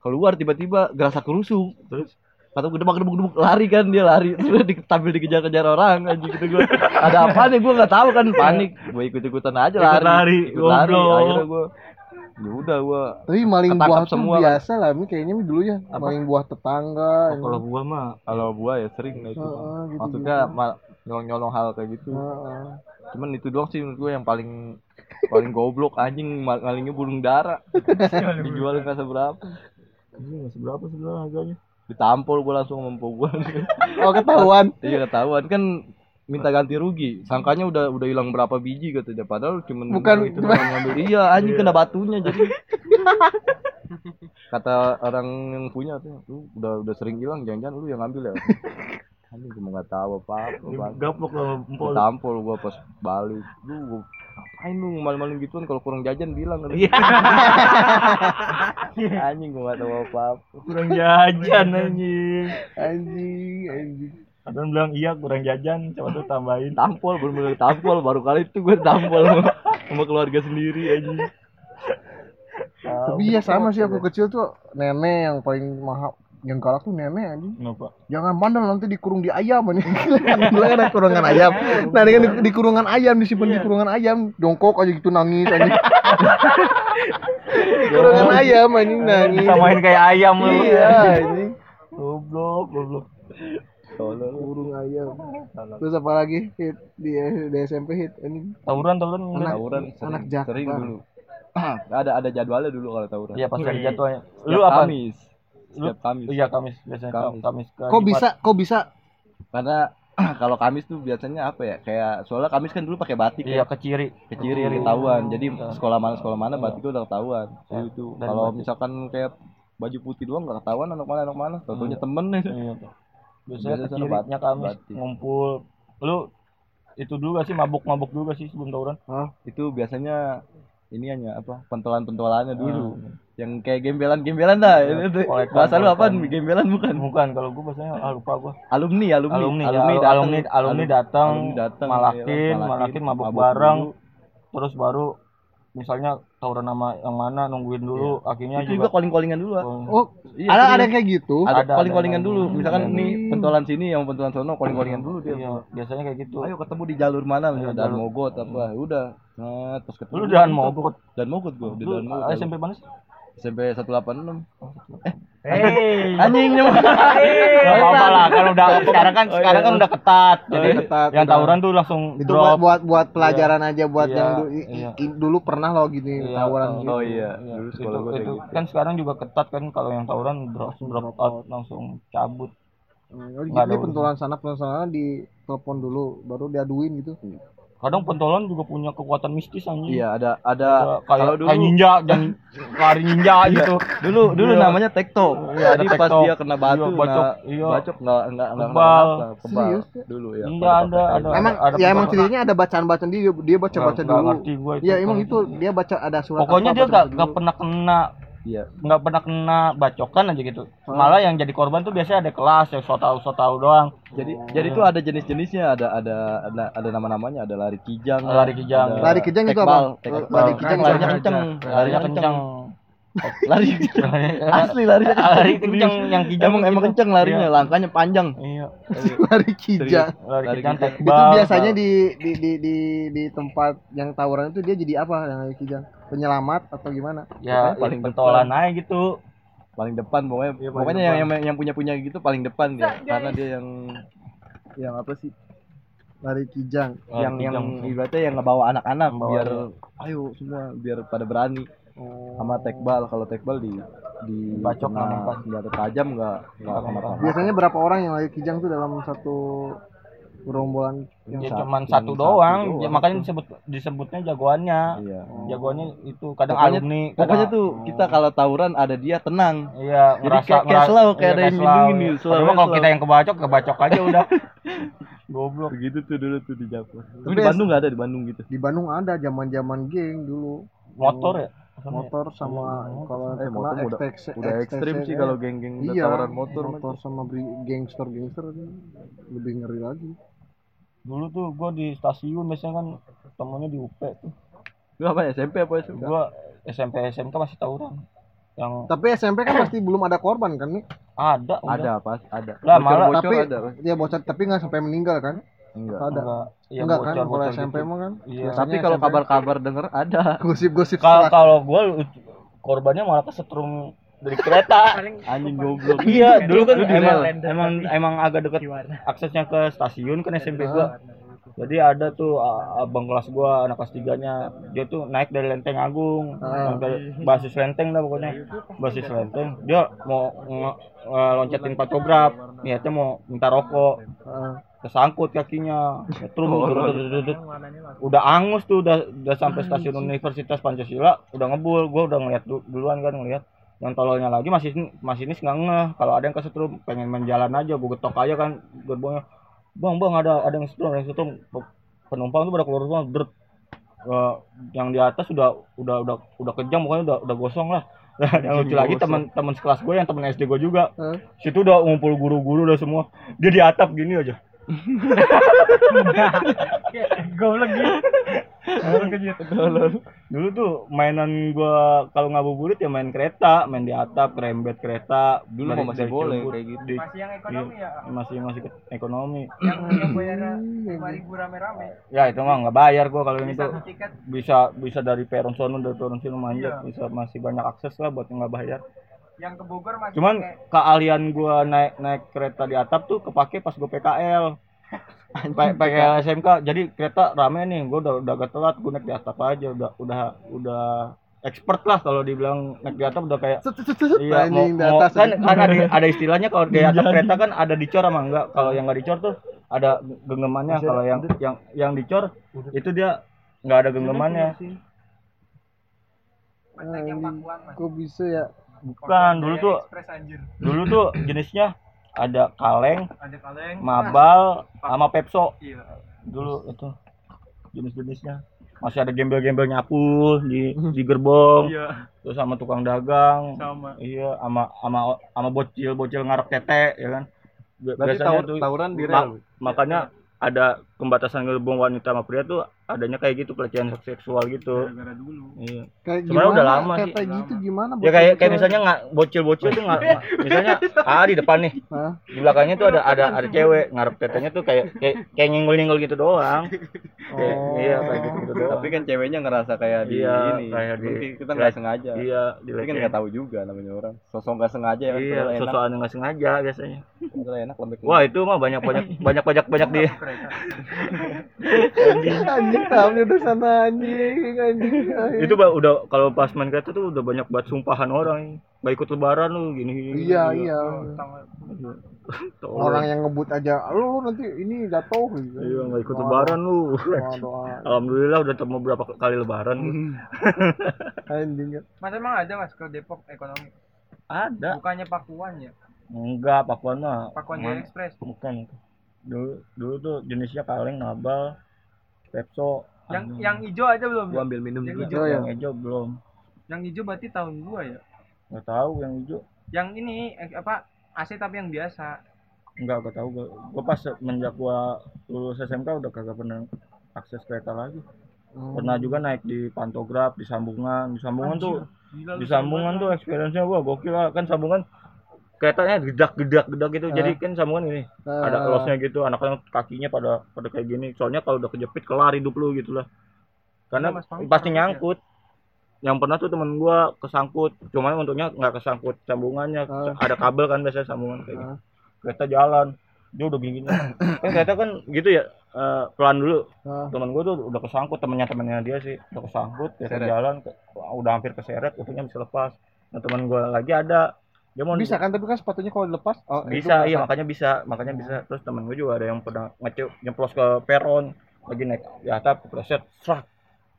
Keluar tiba-tiba gerasa kerusuk. Terus kata gue debak debuk debuk lari kan dia lari. Terus di, tampil dikejar-kejar orang anjing gitu gue ada apa nih? Gue nggak tahu kan panik. Gue ikut ikutan aja Ikut lari. lari, ikut lari akhirnya gue ya udah gue tapi maling buah tuh semua kan. biasa lah mi kayaknya mi dulu ya maling buah tetangga Oh, ini. kalau gua mah kalau gue ya sering lah itu gitu, maksudnya ma- nyolong-nyolong hal kayak gitu. Heeh. cuman itu doang sih menurut gue yang paling paling goblok anjing mal- malingnya burung dara. Dijualin kasa berapa ini masih berapa sebenarnya harganya ditampol gue langsung sama empok gue oh ketahuan? Iya ketahuan. Kan minta ganti rugi. Sangkanya udah udah hilang berapa biji katanya padahal cuman Bukan- itu doang ngambil iya anjing kena batunya jadi. Kata orang yang punya tuh lu udah udah sering hilang jangan-jangan lu yang ngambil ya. Anjing gue nggak tahu apa apa gaplok empol tampol gua pas balik. Lu gua, ngapain lu maling-maling gituan? Kalau kurang jajan bilang kan. Iya. anjing gua nggak tahu apa apa kurang jajan. anjing. Anjing anjing. Kadang bilang iya kurang jajan, coba tuh tambahin. tampol baru mulai tampol baru kali itu gue tampol sama, sama keluarga sendiri aja tapi iya sama sih aku kecil tuh nenek yang paling mahal yang galak tuh nenek anjing. Kenapa? jangan bandel nanti dikurung di ayam anjing. Dulu kan ada kurungan ayam. Nah ini kan di, di kurungan ayam disimpan di kurungan ayam. Jongkok aja gitu nangis anjing. Di kurungan ayam anjing nangis. Samain kayak ayam lu. iya anjing. Goblok, goblok. burung ayam. Terus apa lagi? Hit di, di SMP hit ini tawuran tawuran. Anak- tawuran anak Jakbar. sering dulu. Ada ada jadwalnya dulu kalau tawuran. Iya pas hari jadwalnya Setiap lu apa? Kamis setiap Kamis. Iya Kamis. Biasanya Kamis. Kamis, ke kok Jumat. bisa kok bisa? Karena kalau Kamis tuh biasanya apa ya? Kayak soalnya Kamis kan dulu pakai batik iya ya. ke ciri keciri Keciri. ketahuan jadi Iya. sekolah mana sekolah mana Iya. batik udah ketahuan. Jadi itu kalau misalkan kayak baju putih doang nggak ketahuan anak mana anak mana. Tau Hmm. temen. Iya. Biasanya Biasa ke sana cirinya Kamis batik. ngumpul. Lu itu dulu gak sih mabuk-mabuk juga sih sebelum tawuran. Itu biasanya ini hanya apa? Pentolan-pentolannya dulu. Ah. Yang kayak gembelan-gembelan dah. Iya, itu tuh. kolekan, bahasa lu apa gembelan bukan? Bukan kalau gua biasanya ah, lupa gua. Alumni alumni. Alumni ya, alumni al- datang. alumni alumni datang alumni datang malakin iya, malakin mabuk mabuk bareng. Dulu. terus baru misalnya tawuran sama yang mana nungguin dulu akhirnya itu juga juga calling-callingan dulu ah. Oh, oh Iya, ada ada yang kayak gitu? Ada, Ada, calling-callingan ada, dulu. Misalkan Ada. nih pentolan sini yang pentolan sono calling-callingan dulu dia. Iya biasanya kayak gitu. Ayo ketemu di jalur mana Iya, misalnya dan jalur. mogot apa udah. Nah terus ketemu lu dan mogok dan mogot gua di dan mogot. SMP mana sih SMP 186 Hei. anjing nyemah Gak apa-apa lah kalau udah sekarang kan Oh, iya. sekarang kan udah ketat. Jadi Udah ketat, yang tawuran tuh langsung itu drop. buat buat buat pelajaran aja buat Iya, yang du- iya. dulu pernah lo gini Iya, tawuran oh, gitu. oh iya. Iya, dulu itu, sekolah gitu. kan sekarang juga ketat kan kalau yang tawuran drop Langsung drop out langsung cabut. Hmm, jadi pentolan sana pentolan sana di telepon dulu baru diaduin gitu kadang pentolan juga punya kekuatan mistis anjing iya ada ada Ada kayak kalau dulu kayak ninja dan lari ninja gitu dulu dulu Iya. namanya tektok Iya, ada jadi pas dia kena batu Iya, bacok. nah, Iya. bacok nggak nggak nggak Kebal. nggak kebal Serius? dulu ya Iya, ada, ada. emang ada ya emang ceritanya ada bacaan bacaan dia dia baca baca Nggak- dulu nggak. Iya emang itu dia baca ada surat pokoknya dia baca gak, dulu. gak pernah kena iya nggak pernah kena bacokan aja gitu Hmm. malah yang jadi korban tuh biasanya ada kelas yang so tau so tau doang jadi jadi itu ada jenis-jenisnya ada ada ada ada nama-namanya ada lari kijang Lari kijang. Lari kijang itu apa? Lari kijang kijang larinya aja. kenceng larinya kencang lari. Asli larinya lari kencang yang kijang emang emang gitu. kenceng larinya Iya. langkahnya panjang. Iya. Lari kijang. Lari Lari kijang. itu biasanya di di, di di di tempat yang tawuran itu dia jadi apa yang lari kijang? Penyelamat atau gimana? Ya paling pentolan aja gitu. Paling depan pokoknya Iya, pokoknya yang, yang yang punya punya gitu paling depan dia. Karena dia yang yang apa sih? Lari kijang. Lari yang yang ibaratnya yang ngebawa anak-anak biar ayo semua biar pada berani sama tekbal kalau tekbal di di Bacok mempan. senjata tajam nggak kenapa mempan. biasanya berapa orang yang lari kijang tuh dalam satu gerombolan ya Satu- cuman yang satu satu doang doang. ya, makanya disebut disebutnya jagoannya iya jagoannya itu kadang Pokoknya- alumni pokoknya kadang- tuh kita kalau tawuran ada dia tenang Iya, Jadi ngerasa kayak- kayak slow, kayak iya, ada yang iya. Padahal kalau kita yang kebacok, kebacok aja udah. Goblok. begitu tuh dulu tuh di Japur Tapi di ya- Bandung nggak ada di Bandung gitu di Bandung ada zaman zaman geng dulu Motor ya? Motor sama kalau Eh, motor udah- XTX udah ekstrim sih kalau geng-geng udah iya tawuran motor motor sama gangster gangster lebih ngeri lagi Dulu tuh gua di stasiun biasanya kan temennya di UP tuh. lu apa SMP apa SMP Gua SMP SMK masih tawuran. Yang tapi SMP kan pasti belum ada korban kan nih ada udah. ada pas ada Lah, malah- tapi ada dia bocor tapi nggak sampai meninggal kan enggak ada Enggak, iya, enggak kan bocor, kalau bocor SMP gitu. mah kan Iya. Biasanya tapi kalau SMP kabar-kabar denger ada gosip-gosip Kalau kalau gua korbannya malah kesetrum dari kereta. anjing goblok iya, dulu kan emang emang emang agak dekat aksesnya ke stasiun kan SMP gua. Jadi ada tuh abang kelas gua anak kelas tiganya dia tuh naik dari Lenteng Agung, Ah. dari basis Lenteng dah pokoknya. Basis Lenteng. Dia mau loncatin pantograf, niatnya mau minta rokok. Kesangkut kakinya. Terus udah angus tuh udah udah sampai stasiun Universitas Pancasila, udah ngebul. Gua udah ngeliat du- duluan kan ngeliat. Yang tololnya lagi masih masih ini nggak ngeh. Kalau ada yang kesetrum pengen menjalan aja gue getok aja kan gerbongnya. Bang bang ada ada yang setrum ada yang setrum penumpang tuh pada keluar semua dert Eh, yang di atas udah udah udah udah kejam pokoknya udah udah gosong lah. Yang lucu lagi teman teman sekelas gue yang teman SD gue juga. Hah? situ udah ngumpul guru-guru udah semua. Dia di atap gini aja Goblok gitu. dulu tuh mainan gua kalau ngabuburit ya main kereta main di atap kerembet kereta. Dulu mah masih boleh kayak gitu. Masih yang ekonomi ya. masih masih ekonomi. Yang yang bayarnya lima ribu rame-rame. ya itu mah nggak bayar gua kalau ini Bisa tuh bisa bisa dari peron sono dari peron sini manjat bisa masih banyak akses lah buat yang nggak bayar yang ke Bogor masih Cuman pakai- keahlian gua naik naik kereta di atap tuh kepake pas gua PKL. PKL SMK. Jadi kereta rame nih, gua udah udah agak telat, gua naik di atap aja udah udah udah expert lah kalau dibilang naik di atap udah kayak Iya, mau, mau- atas. kan, kan ada, ada istilahnya kalau di atap kereta kan ada dicor sama enggak. Kalau yang enggak dicor tuh ada genggamannya. Kalau yang yang yang dicor itu dia nggak ada genggamannya. Kok bisa ya? Bukan, dulu tuh dulu tuh jenisnya ada kaleng, Ada kaleng. mabal, sama pepso. Iya. Dulu itu jenis-jenisnya. Masih ada gembel-gembel nyapu di di gerbong, Iya, terus sama tukang dagang. sama. Iya, sama sama sama bocil-bocil ngarep tete ya kan. Berarti Biasanya tawur, tuh tawuran di ma- rel. makanya ada pembatasan gerbong wanita sama pria tuh adanya kayak gitu pelecehan seksual gitu. Gara-gara dulu. Iya. Kayak Sebenarnya gimana? udah lama kayak sih. kayak gitu gimana? Ya kayak kayak misalnya nggak bocil-bocil tuh nggak misalnya ah di depan nih Hah? di belakangnya tuh ada ada ada cewek ngarep tetenya tuh kayak kayak kayak nyenggol-nyenggol gitu doang. Kayak, Oh. Iya kayak gitu, gitu doang. Tapi kan ceweknya ngerasa kayak di Iya, ini. kayak di- kita nggak sengaja. Iya, Tapi kan nggak tahu juga namanya orang. Sosok nggak sengaja ya kan. Iya, sosokan nggak sengaja biasanya. Enak lembek. Wah, itu mah banyak banyak banyak banyak banyak di anjing tahunya udah sana anjing anjing. itu Pak, udah kalau pas main kereta tuh udah banyak banget sumpahan orang nggak ikut lebaran lu gini gini Iya iya. Tuh. Orang yang ngebut aja, lu lu nanti ini jatuh gitu. iya nggak ikut lebaran lu Doa doa. alhamdulillah udah temu berapa kali lebaran lu. Anjing. Mas emang ada Mas ke Depok ekonomi? ada Bukannya Pakuan ya? enggak pakuan mah Pakuan Jaya Express. bukan dulu dulu tuh jenisnya kaleng nabal pepso Yang ada. yang hijau aja belum? Gua ya? ambil minum Yang hijau. Oh, ya. yang hijau belum Yang hijau berarti tahun gua ya. nggak tahu yang hijau Yang ini eh, apa AC tapi yang biasa. Enggak, gak tahu gua. Gua pas semenjak gua lulus SMK udah kagak pernah akses kereta lagi. Pernah juga naik di pantograf, di sambungan. Di sambungan tuh, Gila, di sambungan tuh experience-nya gua gokil lah. Kan sambungan keretanya gedak-gedak-gedak gitu. Jadi kan sambungan ini ada losnya gitu. Anak-anak kakinya pada pada kayak gini. Soalnya kalau udah kejepit kelar hidup lu gitu lah. Karena Iya, Mas, pasti nyangkut. Yang pernah tuh temen gua kesangkut, cuman untungnya nggak kesangkut sambungannya, Ah. ada kabel kan biasanya sambungan kayak gitu Ah. kereta jalan dia udah gini gini kan kereta kan gitu ya eh, pelan dulu Ah. teman gue tuh udah kesangkut temennya temennya dia sih udah kesangkut kereta Seret. jalan ke- udah hampir keseret untungnya bisa lepas nah teman gue lagi ada dia mau Bisa kan tapi kan sepatunya kalau dilepas oh, bisa iya makanya bisa makanya bisa. Terus temen gue juga ada yang pernah ngece nyemplos ke peron lagi naik di atap kepleset serak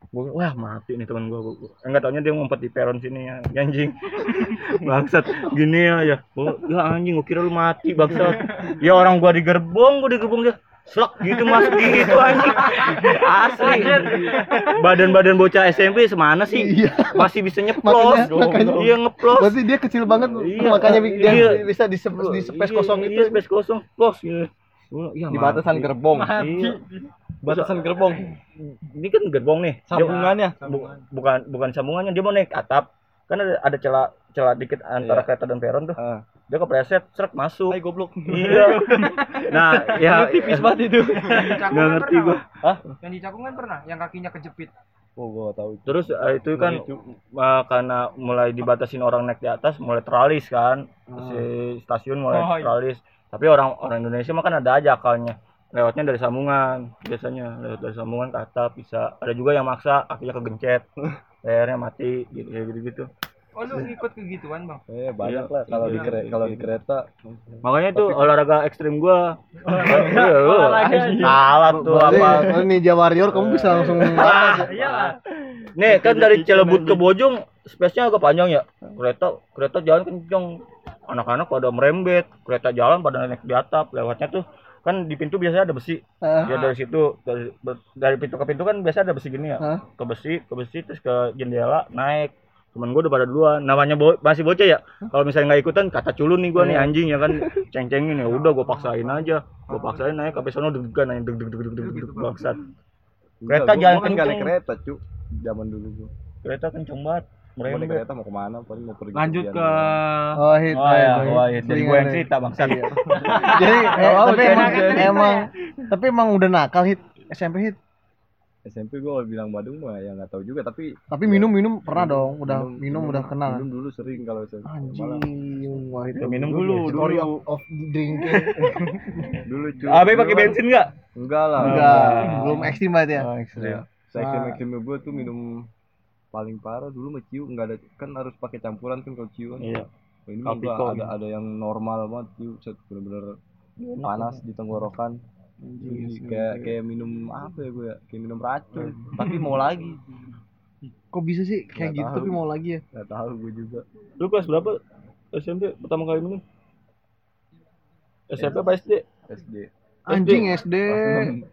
gue wah mati nih temen gue enggak taunya dia ngumpet di peron sini ya anjing bangsat gini ya ya oh, ya anjing gue kira lu mati bangsat ya orang gua di gerbong gua di gerbong dia slek gitu masuk gitu anjing asli badan-badan bocah SMP semana sih Iya. masih bisa nyeplos Makanya- makanya- iya ngeplos Berarti dia kecil banget Iya. makanya dia Iya. bisa di, di space Iya, kosong iya, itu. space kosong plos gitu Gua, ya, Di mati. batasan gerbong. iya Batasan gerbong. ini kan gerbong nih Sambungannya. bu- bukan bukan sambungannya dia mau naik atap kan ada ada celah celah dikit antara Iya. kereta dan peron tuh Ah. Dia kepleset serak masuk Hai goblok. iya nah ya Tipis banget itu. Nggak kan ngerti gua. Hah? Yang di Cakung kan pernah, yang kakinya kejepit. Oh, gua tahu. terus eh, itu kan eh, karena mulai dibatasin orang naik di atas mulai teralis kan si stasiun mulai Oh, iya. teralis tapi orang orang Indonesia mah kan ada aja akalnya lewatnya dari sambungan biasanya lewat dari sambungan ke atap bisa ada juga yang maksa kakinya kegencet lehernya mati gitu gitu gitu Oh lu ngikut ke gituan bang? Eh, banyak Iya. lah kalau di Iya. kere- kalau di kereta. makanya itu olahraga ekstrim gua Iya. Olahraga. salah tuh Berarti, apa Ninja Warrior kamu bisa langsung Iyalah. Nih kan dari Cilebut ke Bojong space-nya agak panjang ya. Kereta kereta jalan kenceng. Anak-anak pada merembet, kereta jalan pada naik di atap. Lewatnya tuh kan di pintu biasanya ada besi. Ah. Ya dari situ dari, dari pintu ke pintu kan biasa ada besi gini ya. Hah? Ke besi, ke besi terus ke jendela naik. Temen gue udah pada duluan. Namanya bo- masih bocah ya. Kalau misalnya nggak ikutan kata culun nih gua nih anjing ya kan ceng-cengin ya. Udah gua paksain aja. Gua paksain naik sampai sono deg-degan aja deg deg deg deg deg deg bangsat. Kereta Enggak, gua- jalan kan naik kenceng. kereta, cu. Zaman dulu gua. Kereta kenceng banget. Naik Merembet. kereta mau ke mana? Paling mau pergi. Lanjut ke doang. Oh, hit. Oh ya, wah itu Jadi gue yang cerita bangsat. Jadi eh, Oh, tapi emang tapi emang udah nakal hit SMP hit. SMP gua kalau bilang Badung mah ya nggak tahu juga tapi Tapi minum-minum pernah dong, udah minum- minum, udah kenal. minum dulu sering kalau SMP Anjing, wah itu Ya, minum dulu story dulu. of, of drink. Dulu cuy. Abe pakai Dulu. bensin enggak? enggak lah. Enggak, belum ekstrim banget ya. Oh, ekstrim. ya saya Ah. ekstrim. Gue tuh minum paling parah dulu mah ciu nggak ada kan harus pakai campuran kan kalau ciu kan. Iya. Ini enggak Kapiko ada ada yang normal banget ciu. Set bener-bener panas di tenggorokan Kayak kayak minum apa ya gue ya kayak minum racun tapi mau lagi Kok bisa sih kayak gitu tahu. tapi mau lagi ya? nggak tahu gue juga Lu kelas berapa SMP pertama kali minum? SMP apa SD? SD Anjing SD.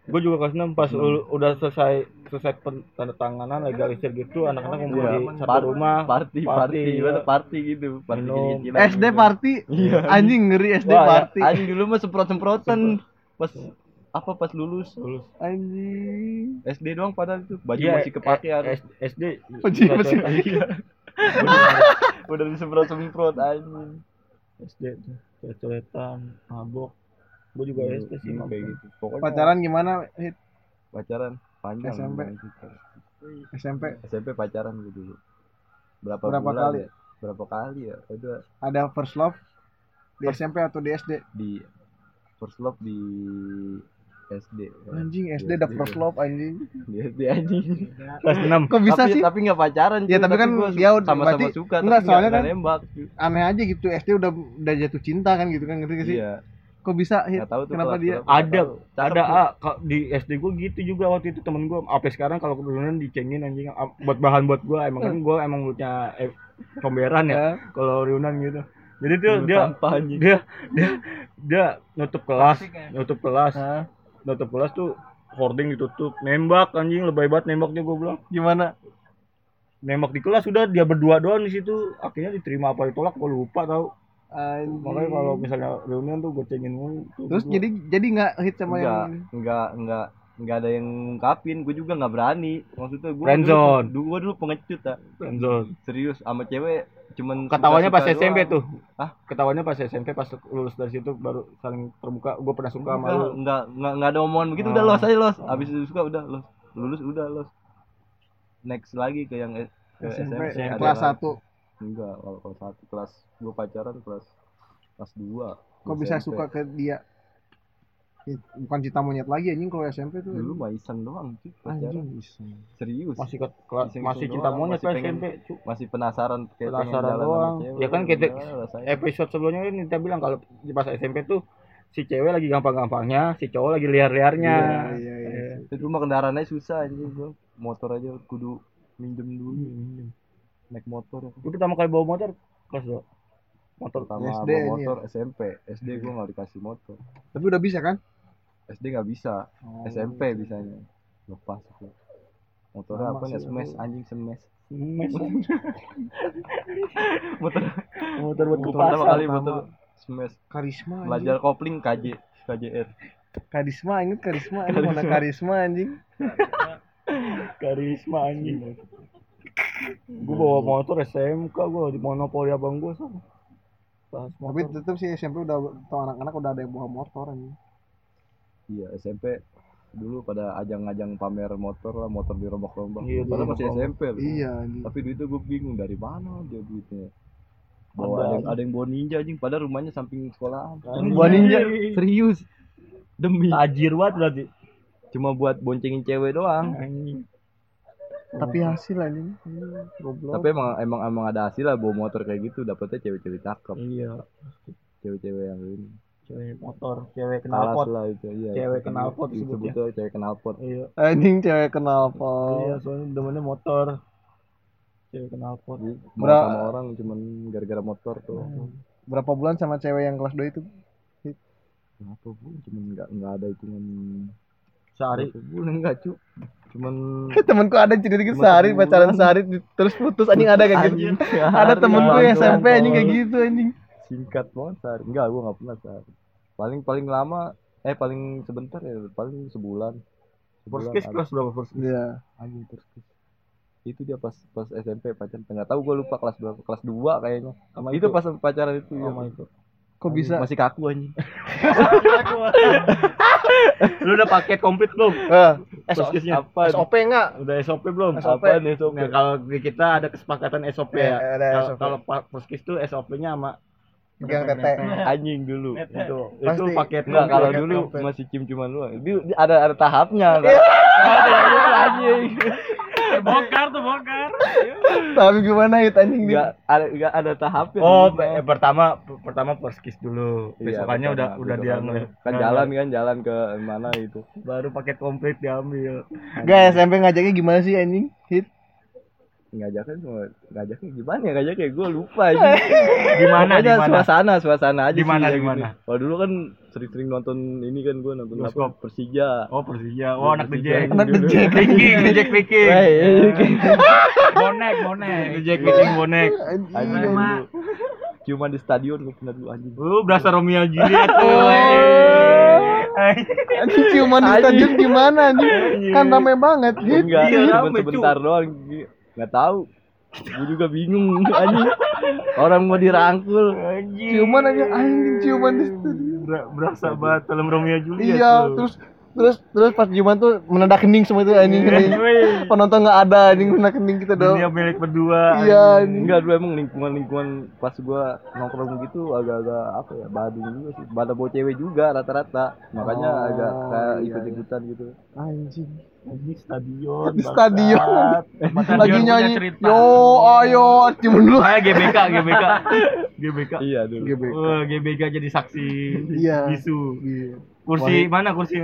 Gue juga kelas 6 pas lu udah selesai selesai tanda tanganan legalisir gitu anak-anak ngumpul Iya. di satu Par- rumah party Party, party iya. gimana party gitu party SD gitu. party. Anjing ngeri SD Wah, ya, party. anjing dulu mah semprot semprotan pas apa pas lulus lulus. Anjing. SD doang padahal itu baju Iya, masih kepake eh, harus S- SD Baju masih Iya. udah disemprot semprot anjing SD tuh coret-coretan mabok gue juga SD sih kayak mabok. gitu pokoknya Pacaran gimana? Hit pacaran panjang SMP. SMP SMP pacaran gue dulu berapa, Berapa bulan kali? ya? berapa kali ya udah ada first love di SMP atau di SD? di first love di SD Anjing Di SD ada first love anjing. di SD anjing kelas 6 Kok bisa tapi, sih? tapi nggak pacaran Ya, tapi kan gua dia udah- sama-sama berarti- suka enggak, tapi soalnya kan- nembak. Aneh aja gitu SD udah udah jatuh cinta kan gitu kan ngerti gak sih? iya Kok bisa Hit? nggak tahu tuh Kenapa kelas dia? ada ada tuh. ah di SD gue gitu juga waktu itu temen gue sampai sekarang kalau kebetulan dicengin anjing ah, buat bahan buat gue emang kan gue emang mulutnya eh, comberan ya Ya. kalau riunan gitu jadi tuh dia anjing. dia dia dia nutup kelas ya. nutup kelas Hah? Nutup kelas tuh hoarding ditutup nembak anjing lebay banget nembaknya gue bilang Gimana? nembak di kelas sudah dia berdua doang di situ akhirnya diterima apa ditolak gue lupa tau Anjing. makanya kalau misalnya reunian tuh gue cengin mulu Terus berdua. jadi jadi nggak hit sama enggak yang enggak enggak enggak ada yang ngungkapin gue juga nggak berani maksudnya gue Friendzone. dulu, gue dulu pengecut ah Friendzone. serius sama cewek cuman ketawanya pas SMP doang. tuh. Hah? ketawanya pas SMP pas lulus dari situ baru saling terbuka. Gue pernah suka sama enggak, lu. enggak enggak enggak ada omongan begitu. Udah Oh. los aja los. Abis itu suka udah los. Lulus udah los. Next lagi ke yang S- ke SMP, SMP, kelas. 1 enggak kalau kelas satu kelas gue pacaran kelas kelas dua. Kok bisa suka ke dia? Hit, Bukan cinta monyet lagi anjing kalau SMP tuh. dulu mah iseng doang cuy anjing iseng. serius masih ke masih cinta doang, monyet masih SMP cu. masih penasaran kayak penasaran doang cewek, ya kan kita episode sebelumnya ini kita bilang kalau di pas SMP tuh si cewek lagi gampang-gampangnya si cowok lagi liar-liarnya Iya, iya, iya. Itu rumah kendaraannya susah anjing gua. Motor aja kudu minjem dulu. Naik motor. Gue pertama kali bawa motor kelas dua motor Pertama SD bawa aja. motor SMP. SD gua nggak dikasih motor. Tapi udah bisa kan? SD nggak bisa. Oh. SMP bisanya. Lepas gua. Motornya apa ya? Smash aku. anjing smash. mes Motor motor buat motor kupas pertama kali motor smash. Karisma. Belajar kopling KJ KJR. Karisma inget karisma anjing mana karisma anjing. karisma anjing gue bawa motor SMK gue di monopoli abang gue sama pas Tapi tetap sih SMP udah tau anak-anak udah ada yang bawa motor anjing. Iya SMP dulu pada ajang-ajang pamer motor lah motor dirombak-rombak. Iya, Padahal masih. SMP loh. Iya anjing. tapi duitnya gue bingung dari mana dia duitnya bawa Ada. yang, ada yang bawa ninja anjing padahal rumahnya samping sekolah Bawa ninja. serius demi tajir banget berarti cuma buat boncengin cewek doang anjing Tapi hasil anjing. Goblok. tapi emang emang emang ada hasil lah bawa motor kayak gitu dapetnya cewek-cewek cakep iya cewek-cewek yang ini cewek motor cewek kalas knalpot lah itu iya Cewek itu knalpot disebut- disebutnya. cewek knalpot iya. Anjing cewek kenal apa? iya soalnya demennya motor. Cewek knalpot mau Bra- sama orang cuman gara-gara motor tuh. Berapa bulan sama cewek yang kelas 2 itu? kenapa bu cuman nggak nggak ada hitungan. Sehari. Berapa bulan? Enggak cu. Cuman Temenku ada cerita gitu sehari pacaran sehari terus putus anjing ada kayak gitu. Ada temenku Bang. yang SMP anjing kayak gitu anjing. singkat banget sehari. Enggak gua nggak pernah sehari paling paling lama eh paling sebentar ya paling sebulan first kiss kelas berapa first kiss Iya. anjing terus terus. itu dia pas pas SMP pacaran nggak tahu gua lupa kelas berapa kelas 2 kayaknya sama itu pas pacaran itu ya. sama itu Kok bisa? Masih kaku anjing. Lu udah paket komplit belum? Eh, Perskisnya. Apa? SOP enggak? Udah SOP belum? SOP. Apaan nih SOP? Nah, kalau di kita ada kesepakatan SOP Ya, ya. ada Kalau- SOP. Kalau Perskis tuh SOP-nya sama Pegang tete. Anjing dulu. itu. Itu Pasti. paket Enggak, kalau Paket dulu masih cium cuman doang. Di- ada ada tahapnya kan. Anjing. bongkar tuh bongkar Tapi gimana itu anjing dia? Enggak ada enggak ada tahapnya. Oh, dulu. eh, pertama pertama Perskis dulu. Iya, Besokannya udah pertama, udah dia besokannya. ngeliat. kan jalan kan jalan ke mana itu. baru paket komplit diambil. Guys, SMP ngajaknya gimana sih anjing? Hit. Ngajaknya cuma ngajaknya gimana ya ngajaknya gue lupa aja. Gimana Pokoknya gimana? suasana suasana aja Di mana, sih, di yang mana? gitu. Kalau dulu kan sering-sering nonton ini kan gue nonton apa. Persija. Oh, Persija. Oh, anak Persija. DJ. Anak DJ. Viking, DJ Viking. Wey, eh, bonek bonek DJ Viking bonek. Anjing. Cuma di stadion gue pernah dulu anjing. Lu berasa Romeo Juliet tuh. Oh. anjing. Ciuman di stadion gimana anjing? Kan rame banget. Hit. Enggak, Iya, cuma sebentar doang. Enggak tahu. Gue juga bingung anjing. Orang mau dirangkul. Anjing. Ciuman aja anjing ciuman di stadion. Ber- berasa banget film Romeo Juliet. Iya, tuh. terus terus terus pas ciuman tuh menendak kening semua itu anjing kening. Wih. Penonton nggak ada anjing menendak kening kita Dunia dong. milik berdua. Iya. Enggak dulu emang lingkungan-lingkungan pas gua nongkrong gitu agak-agak apa ya, badung juga sih. Pada bawa cewek juga rata-rata. Makanya Oh, agak kayak iya, ikut-ikutan gitu. Anjing. Anjing stadion. Di stadion. Lagi nyanyi. Yo, ayo ciuman dulu. Kayak GBK, GBK. GBK. Iya dulu. GBK. Wah, GBK jadi saksi Iya. bisu. Iya. Kursi mana kursi?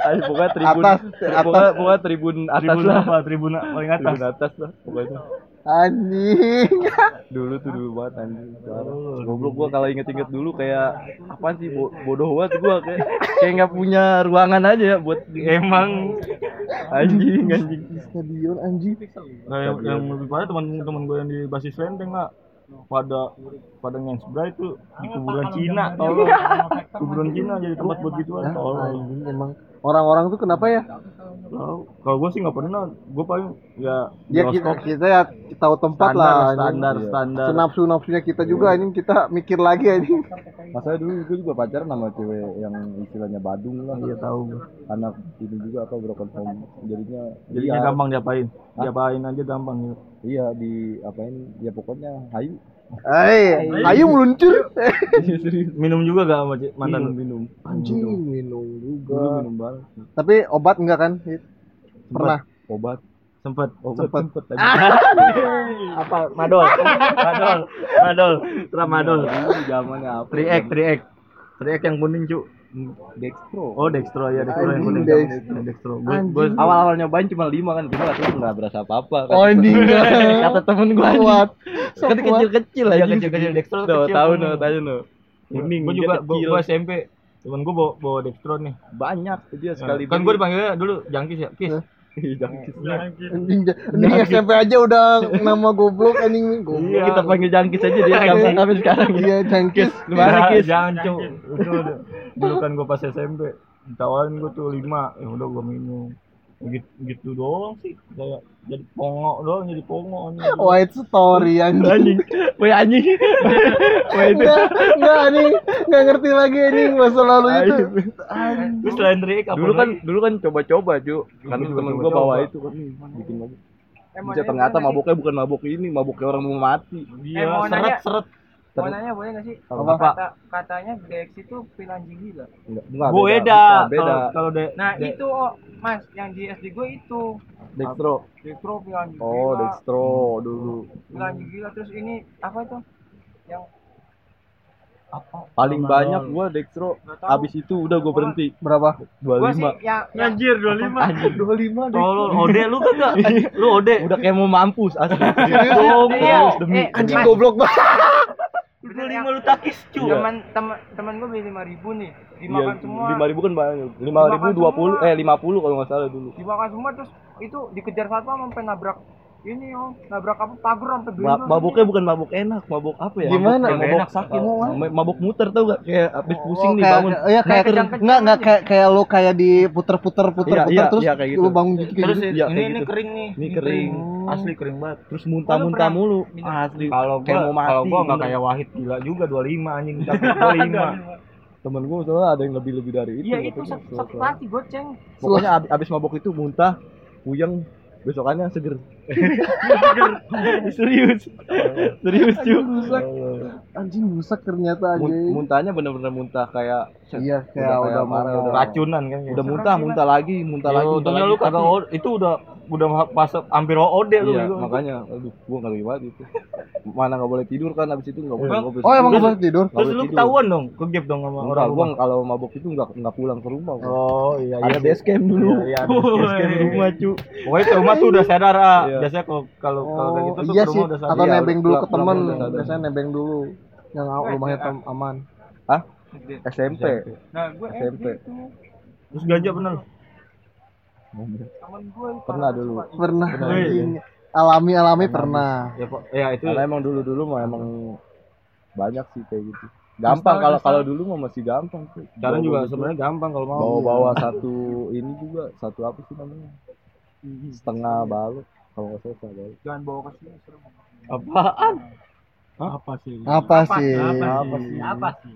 Ayo, pokoknya tribun Atas, pokoknya, pokoknya tribun atas Tribun lah. apa? Tribun paling atas. Tribun atas lah pokoknya. Anjing. Dulu tuh dulu banget anjing. Goblok gua kalau inget-inget dulu kayak apaan sih bo- bodoh banget gua kayak kayak nggak punya ruangan aja ya buat Emang anjing anjing. Di stadion anjing. Nah, yang, yang lebih parah teman-teman gue yang di basis lenteng nggak pada pada ngensbray itu di kuburan Cina tolong kuburan Cina jadi tempat buat gituan tolong Anjing emang orang-orang tuh kenapa ya? Tahu. kalau gue sih nggak pernah gue paling ya Ya kita, kita ya tahu tempat standar lah standar Iya. standar Senapsu nafsunya kita juga anjing kita mikir lagi anjing. Masa dulu gue juga pacaran sama cewek yang istilahnya Badung lah. Iya tahu. Anak ini juga apa broken home. Jadinya jadinya iya, gampang diapain diapain aja gampang gitu Iya di apain ya pokoknya hayu. Eh, ayo meluncur. Serius. minum juga gak sama mantan Minum minum. Anjing minum Dulu juga. minum banget. Tapi obat enggak kan? Hit? Pernah. Obat. sempet Obat Sempet. sempet aja. apa madol madol madol tramadol Dulu zamannya apa? 3x 3x 3x yang kuning cu Dextro. oh dextro ya dextro yang kuning Dextro. dextro gue gue Awal-awal nyobain cuma lima kan, cuma itu nggak berasa apa-apa. Kata- Oh anjing. Kata temen gue Kuat. Kan kuat. kecil-kecil Iya, aja. kecil-kecil. Dextro kecil, tahu kuning. no, tahu no. Kuning. gue juga gue SMP cuman gue bawa bawa dextro nih banyak dia sekali. kan gue dipanggilnya dulu jangkis ya kis jangkis. Anjing, anjing SMP aja udah nama goblok anjing goblok. Iya, kita panggil jangkis aja dia Iya. sampai sampai sekarang. Iya, jangkis. Gimana, Kis? jangan cu itu udah- dulu kan gue pas SMP ditawarin gue tuh lima ya udah gue minum gitu, gitu doang sih kayak jadi pongo doang jadi pongo anjing. White story anjing. Anjing. Woi anjing. Woi itu. Enggak, anjing. Enggak ngerti lagi anjing masa lalu itu. terus selain trik apa Dulu kan lagi? dulu kan coba-coba, Cu. Kan temen gua bawa itu kan bikin mabuk. Bisa ternyata mabuknya bukan mabuk ini, mabuknya orang mau mati. iya mau seret nanya. seret Mau nanya boleh nggak sih? Apa? Kata, katanya Dex itu pil anjing gila. Enggak, enggak gue beda beda. Kalau- de Nah de- itu oh, mas yang di SD gue itu Dextro. Dextro pil anjing Oh, gila. Dextro dulu. Pil anjing gila terus ini apa itu? Yang Paling banyak gua Dextro. Abis itu udah gua berhenti. Berapa? Gue sih 25. yang yang anjir 25 Anjir 25 tolol ode lu kan gak lu ode Udah kayak mau mampus asli. dong Iya, demi eh, Anjing goblok banget. lu lima lu takis cu teman teman teman gue beli lima ribu nih. Dimakan semua. Lima ribu kan banyak. Lima ribu Dimakan dua puluh, eh lima puluh kalau nggak salah dulu. dimakan semua terus itu dikejar satpam sampai nabrak ini om nabrak apa pagar sampai Ma- benjol. mabuknya bukan mabuk enak, mabuk apa ya? Gimana? Mabuk, mabuk sakit. Mabuk, mabuk muter tau gak? Kayak abis pusing Oh, nih kayak, bangun. Iya kayak kejang-kejang enggak enggak kayak kayak lu kayak diputer-puter Iya, puter-puter iya, terus iya, kayak gitu. lu bangun gitu kayak Terus gitu. Iya, ini kayak ini gitu. kering nih. Ini kering. Asli kering banget. Terus muntah-muntah pernah mulu. Asli. Kalau kayak gua mau mati. kalau gua enggak bener. kayak Wahid gila juga 25 anjing tapi 25. temen gua soalnya ada yang lebih-lebih dari itu. iya itu katanya. satu pasti goceng Pokoknya abis, abis mabok itu muntah, puyeng, besokannya seger. Serius. Serius cuy. Rusak. Anjing rusak ternyata aja. Mun- muntahnya bener-bener muntah kayak Iya kayak Udah udah parah, udah Racunan kan. udah muntah, muntah lagi, muntah lagi. Yo, muntah untungnya lagi. lu kagak Tapi- O- itu udah udah pas hampir OD lu. Iya, gitu. makanya aduh gua enggak banget itu. Mana enggak boleh tidur kan abis itu enggak boleh. Oh emang gak boleh tidur? Terus lu ketahuan dong, ke gap dong sama Enggak, orang gua kalau mabok itu enggak enggak pulang ke rumah. gua. Oh iya ada iya. base camp dulu. Iya, iya, ada base camp rumah, cu. Pokoknya ke rumah tuh udah sadar ah. Iya. Biasanya kalau kalau kalau kayak Oh, gitu tuh iya ke rumah udah sadar. Atau Iya, nebeng dulu ke teman. Biasanya nebeng dulu. Yang rumahnya tem- aman. Hah? SMP. nah gue SMP. Terus ganja bener. Temen gue Pernah dulu. Pernah. Pernah, anjing. Alami-alami pernah. Ya, Pak. ya itu Karena emang dulu-dulu mah emang banyak sih kayak gitu. Gampang kalau kalau dulu mah masih gampang tuh. sekarang juga sebenarnya gampang kalau mau. bawa-bawa satu ini juga satu apa sih namanya? Setengah balok kalau nggak salah setengah balok. jangan bawa ke sini Apaan? Apa sih? Apa sih? Apa sih? apa sih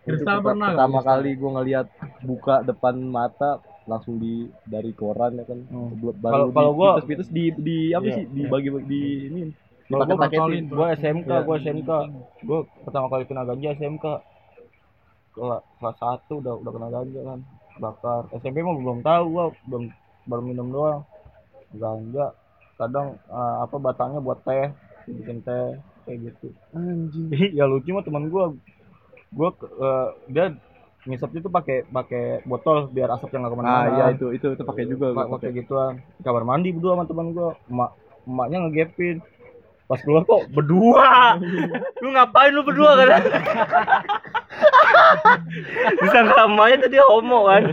Kristal perta- pernah pertama kali gua ngelihat buka depan mata langsung di dari koran ya kan Belum- baru Kalau- gua- pites di di apa Iya, sih dibagi di ini Kalau gua dipaket-paketin gua SMK, Iya. gua SMK. Gua pertama kali kena ganja SMK. Kelas kelas 1 udah udah kena ganja kan. Bakar. SMP mah belum tahu gua, belum baru minum doang. Ganja. Kadang eh, apa batangnya buat teh, bikin teh kayak gitu. Anjing. ya lucu mah teman gua. Gua eh, dia ngisepnya tuh pakai pakai botol biar asapnya nggak ke mana-mana. ah iya itu itu itu pakai juga pakai gituan. Kamar mandi berdua sama teman gua. Emak emaknya ngegepin. Pas keluar kok berdua. Lu ngapain lu berdua kan bisa nggak tadi homo kan?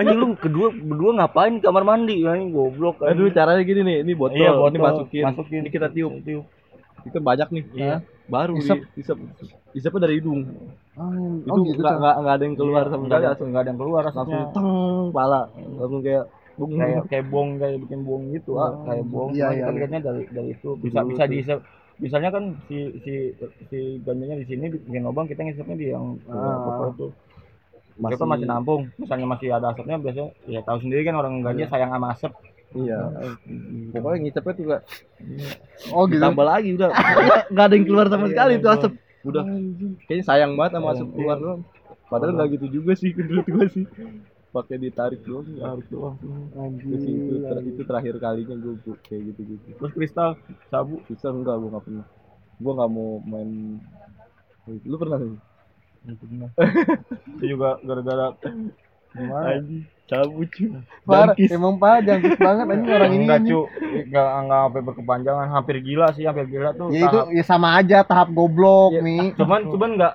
Anjing lu kedua berdua ngapain di kamar mandi? Anjing goblok kan? Aduh caranya gini nih, ini botol, iya ini botol. masukin, masukin. Ini kita tiup. tiup Itu banyak nih, Iya. baru Isep. di isep, isepnya dari hidung. Oh, Itu oh gitu. nggak nggak nggak ada yang keluar sama nggak sekali, langsung nggak ada yang keluar langsung teng, pala, langsung kayak bung. kayak kayak bong kayak bikin bong gitu ah kayak bong Iya, iya, iya. dari dari itu bisa Dulu bisa diisep misalnya kan si si si ganjanya di sini bikin lubang kita ngisepnya di yang Ah. itu Masih- kita masih nampung misalnya masih ada asapnya biasanya ya tahu sendiri kan orang ganja sayang sama asap Iya. Pokoknya ngicepnya tuh nggak Oh gitu. ditambah lagi udah. Nggak ada yang keluar sama sekali itu asap. Udah. Kayaknya sayang banget sama asap keluar doang. Padahal nggak gitu juga sih menurut gua sih. Pakai ditarik doang, tarik doang. Itu sih itu, ter- itu terakhir kalinya gua, kayak gitu-gitu. terus kristal sabu Susah enggak gua nggak pernah. Gua nggak mau main Lu pernah nih? itu juga gara-gara Anjing, cabut cuy. Parah, emang parah jangkis banget anjing orang ini. enggak anjing. cu enggak enggak sampai berkepanjangan hampir gila sih hampir gila tuh Ya itu ya sama aja tahap goblok Iya, nih. cuman cuman nggak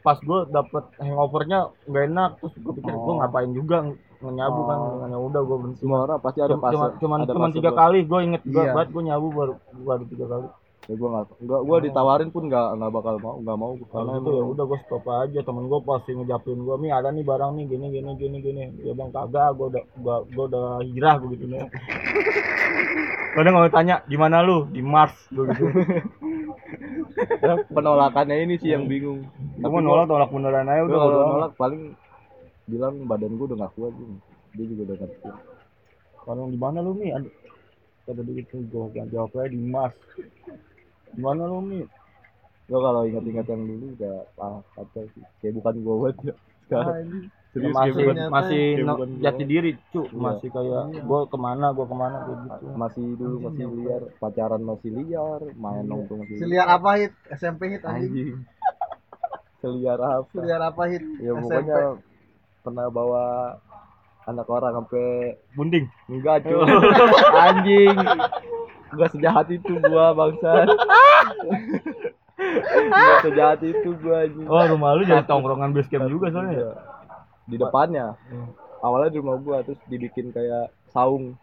pas gue dapet hangovernya nggak enak terus gue pikir gue Oh. ngapain juga nyabu kan ya udah gue berhenti Semua orang pasti ada cuma fase. cuma cuman, ada cuman tiga gua- kali gue inget gue Iya. banget gue nyabu baru baru tiga kali Ya gua nggak enggak gua ditawarin pun nggak nggak bakal mau, nggak mau karena itu ya udah gue stop aja temen gue pasti ngejapin gue mi ada nih barang nih gini gini gini gini ya bang kagak gue udah gua, gua udah hijrah gue gitu nih kadang kalau tanya di mana lu di Mars gue gitu Ya, penolakannya ini sih yang bingung. gue mau nolak tolak beneran aja udah kalau nolak paling bilang badan gua udah gak kuat gitu. Dia juga udah ngerti. Kalau di mana lu mi? Ada dia gitu gue jawab aja di Mars. Di mana lu mi? Gua kalau ingat-ingat yang dulu udah ah kacau sih. Kayak bukan gua buat ya. Serius masih bukan, masih no- jati diri cu Iya. masih kayak gue ke mana gue ke mana kayak gitu masih dulu masih liar, pacaran masih liar, main nongkrong masih Seliar apa hit? SMP hit anjing. Anjing. Seliar apa? Seliar apa hit? Ya SMP. pokoknya pernah bawa anak orang sampai bunding enggak cuy anjing enggak sejahat itu gua bangsa. Enggak sejahat itu gua anjing. Oh rumah lu jadi tongkrongan base camp juga soalnya ya? Di depannya. Awalnya di rumah gua terus dibikin kayak saung.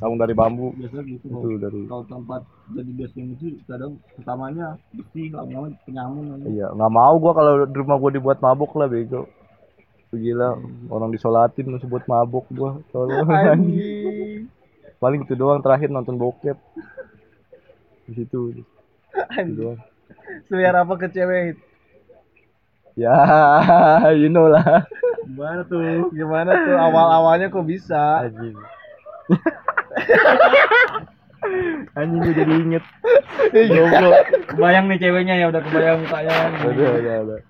Sarung dari bambu. Biasa gitu. Itu dari kalau tempat jadi basecamp itu kadang utamanya bersih lama-lama penyamun aja. iya nggak mau gua kalau di rumah gua dibuat mabuk lah bego. Gila orang disolatin masih buat mabuk gua tolong Anjing. Paling itu doang terakhir nonton bokep. Di situ Itu doang. Selera apa ke cewek? ya you know lah. Gimana tuh? Gimana tuh? Awal-awalnya kok bisa? anjing. Anjing gua jadi inget. Goblok. kebayang nih ceweknya ya udah kebayang mukanya. Udah udah udah.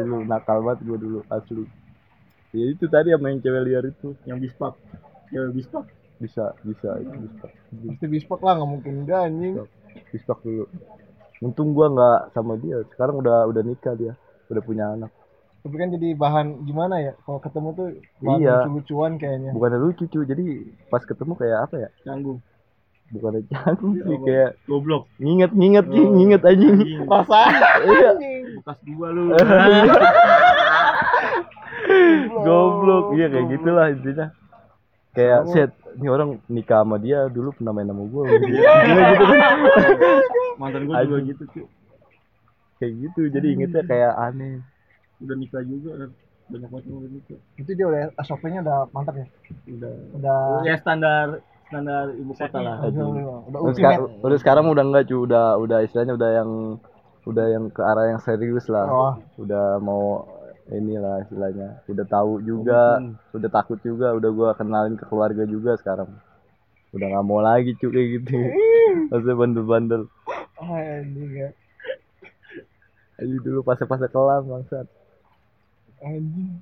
Dulu nakal banget gua dulu asli. Ya itu tadi yang main cewek liar itu yang bispak. Cewek bispak bisa bisa itu bisa. Pasti bispok lah nggak mungkin enggak anjing. Bispak dulu. Untung gua nggak sama dia. Sekarang udah udah nikah dia. Udah punya anak. Tapi kan jadi bahan gimana ya? Kalau ketemu tuh bahan Iya. lucu-lucuan kayaknya. bukannya lucu cuy jadi pas ketemu kayak apa ya? Canggung. Bukannya canggung sih kayak goblok. nginget nginget nginget anjing. Rasa iya. Bekas gua lu. Goblok. Iya kayak gitulah intinya kayak set ini orang nikah sama dia dulu pernah main sama gua. Gila gitu. Kan mantan gua juga gitu cuy kayak gitu jadi ingetnya kayak aneh. Udah nikah juga banyak banget yang udah nikah. Itu dia udah SOP-nya udah mantap ya. udah. Udah. Ya standar standar ibu kota lah. udah, udah, udah udah sekarang udah enggak cuy udah udah istilahnya udah yang udah yang ke arah yang serius lah. Oh, udah mau inilah istilahnya. Udah tahu juga udah takut juga udah gua kenalin ke keluarga juga sekarang. Udah nggak mau lagi cuy kayak gitu. Maksudnya bandel-bandel. Anjing ya. aja dulu fase-fase kelam bangsat. Anjing.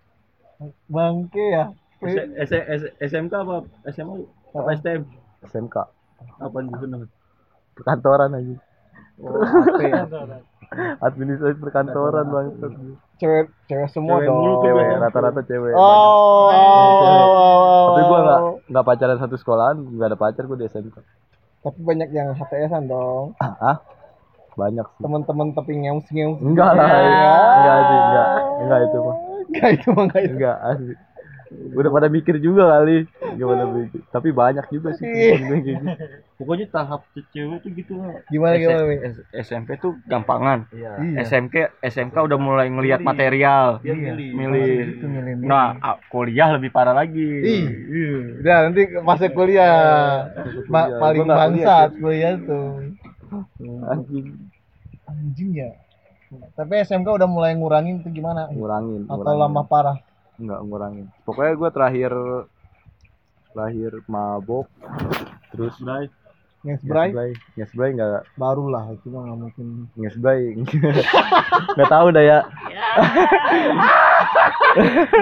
Bangke ya. S- S- S- SMK apa SMA apa STM SMK apa gitu namanya perkantoran aja Oh, apa ya? administrasi perkantoran bangsat. Cewek cewek semua Cewek dong. mulu tuh cewek biasanya. rata-rata cewek. Oh, tapi gua nggak nggak pacaran satu sekolahan nggak ada pacar gua di SMK Tapi banyak yang HTS-an dong. ah banyak sih. Teman-teman tapi ngeus-ngeus. enggak lah enggak sih enggak. Enggak itu mah. Enggak itu mah enggak itu. enggak asli udah pada mikir juga kali gimana mikir tapi banyak juga sih gitu. pokoknya tahap cewek tuh gitu lah Gimana gimana? S- SMP tuh gampangan iya Iya. SMK SMK udah mulai ngelihat material Iya. milih. nah kuliah lebih parah lagi Ih, udah nanti fase kuliah Ma- kuliah. paling bangsat kuliah tuh. anjing Anjing ya. Tapi SMK udah mulai ngurangin itu gimana? ngurangin Atau ngurangin. lama parah? Enggak ngurangin pokoknya gue terakhir terakhir mabok terus Bray. Ngesbray ngesbray enggak baru lah itu mah nggak mungkin. ngesbray nggak tahu dah ya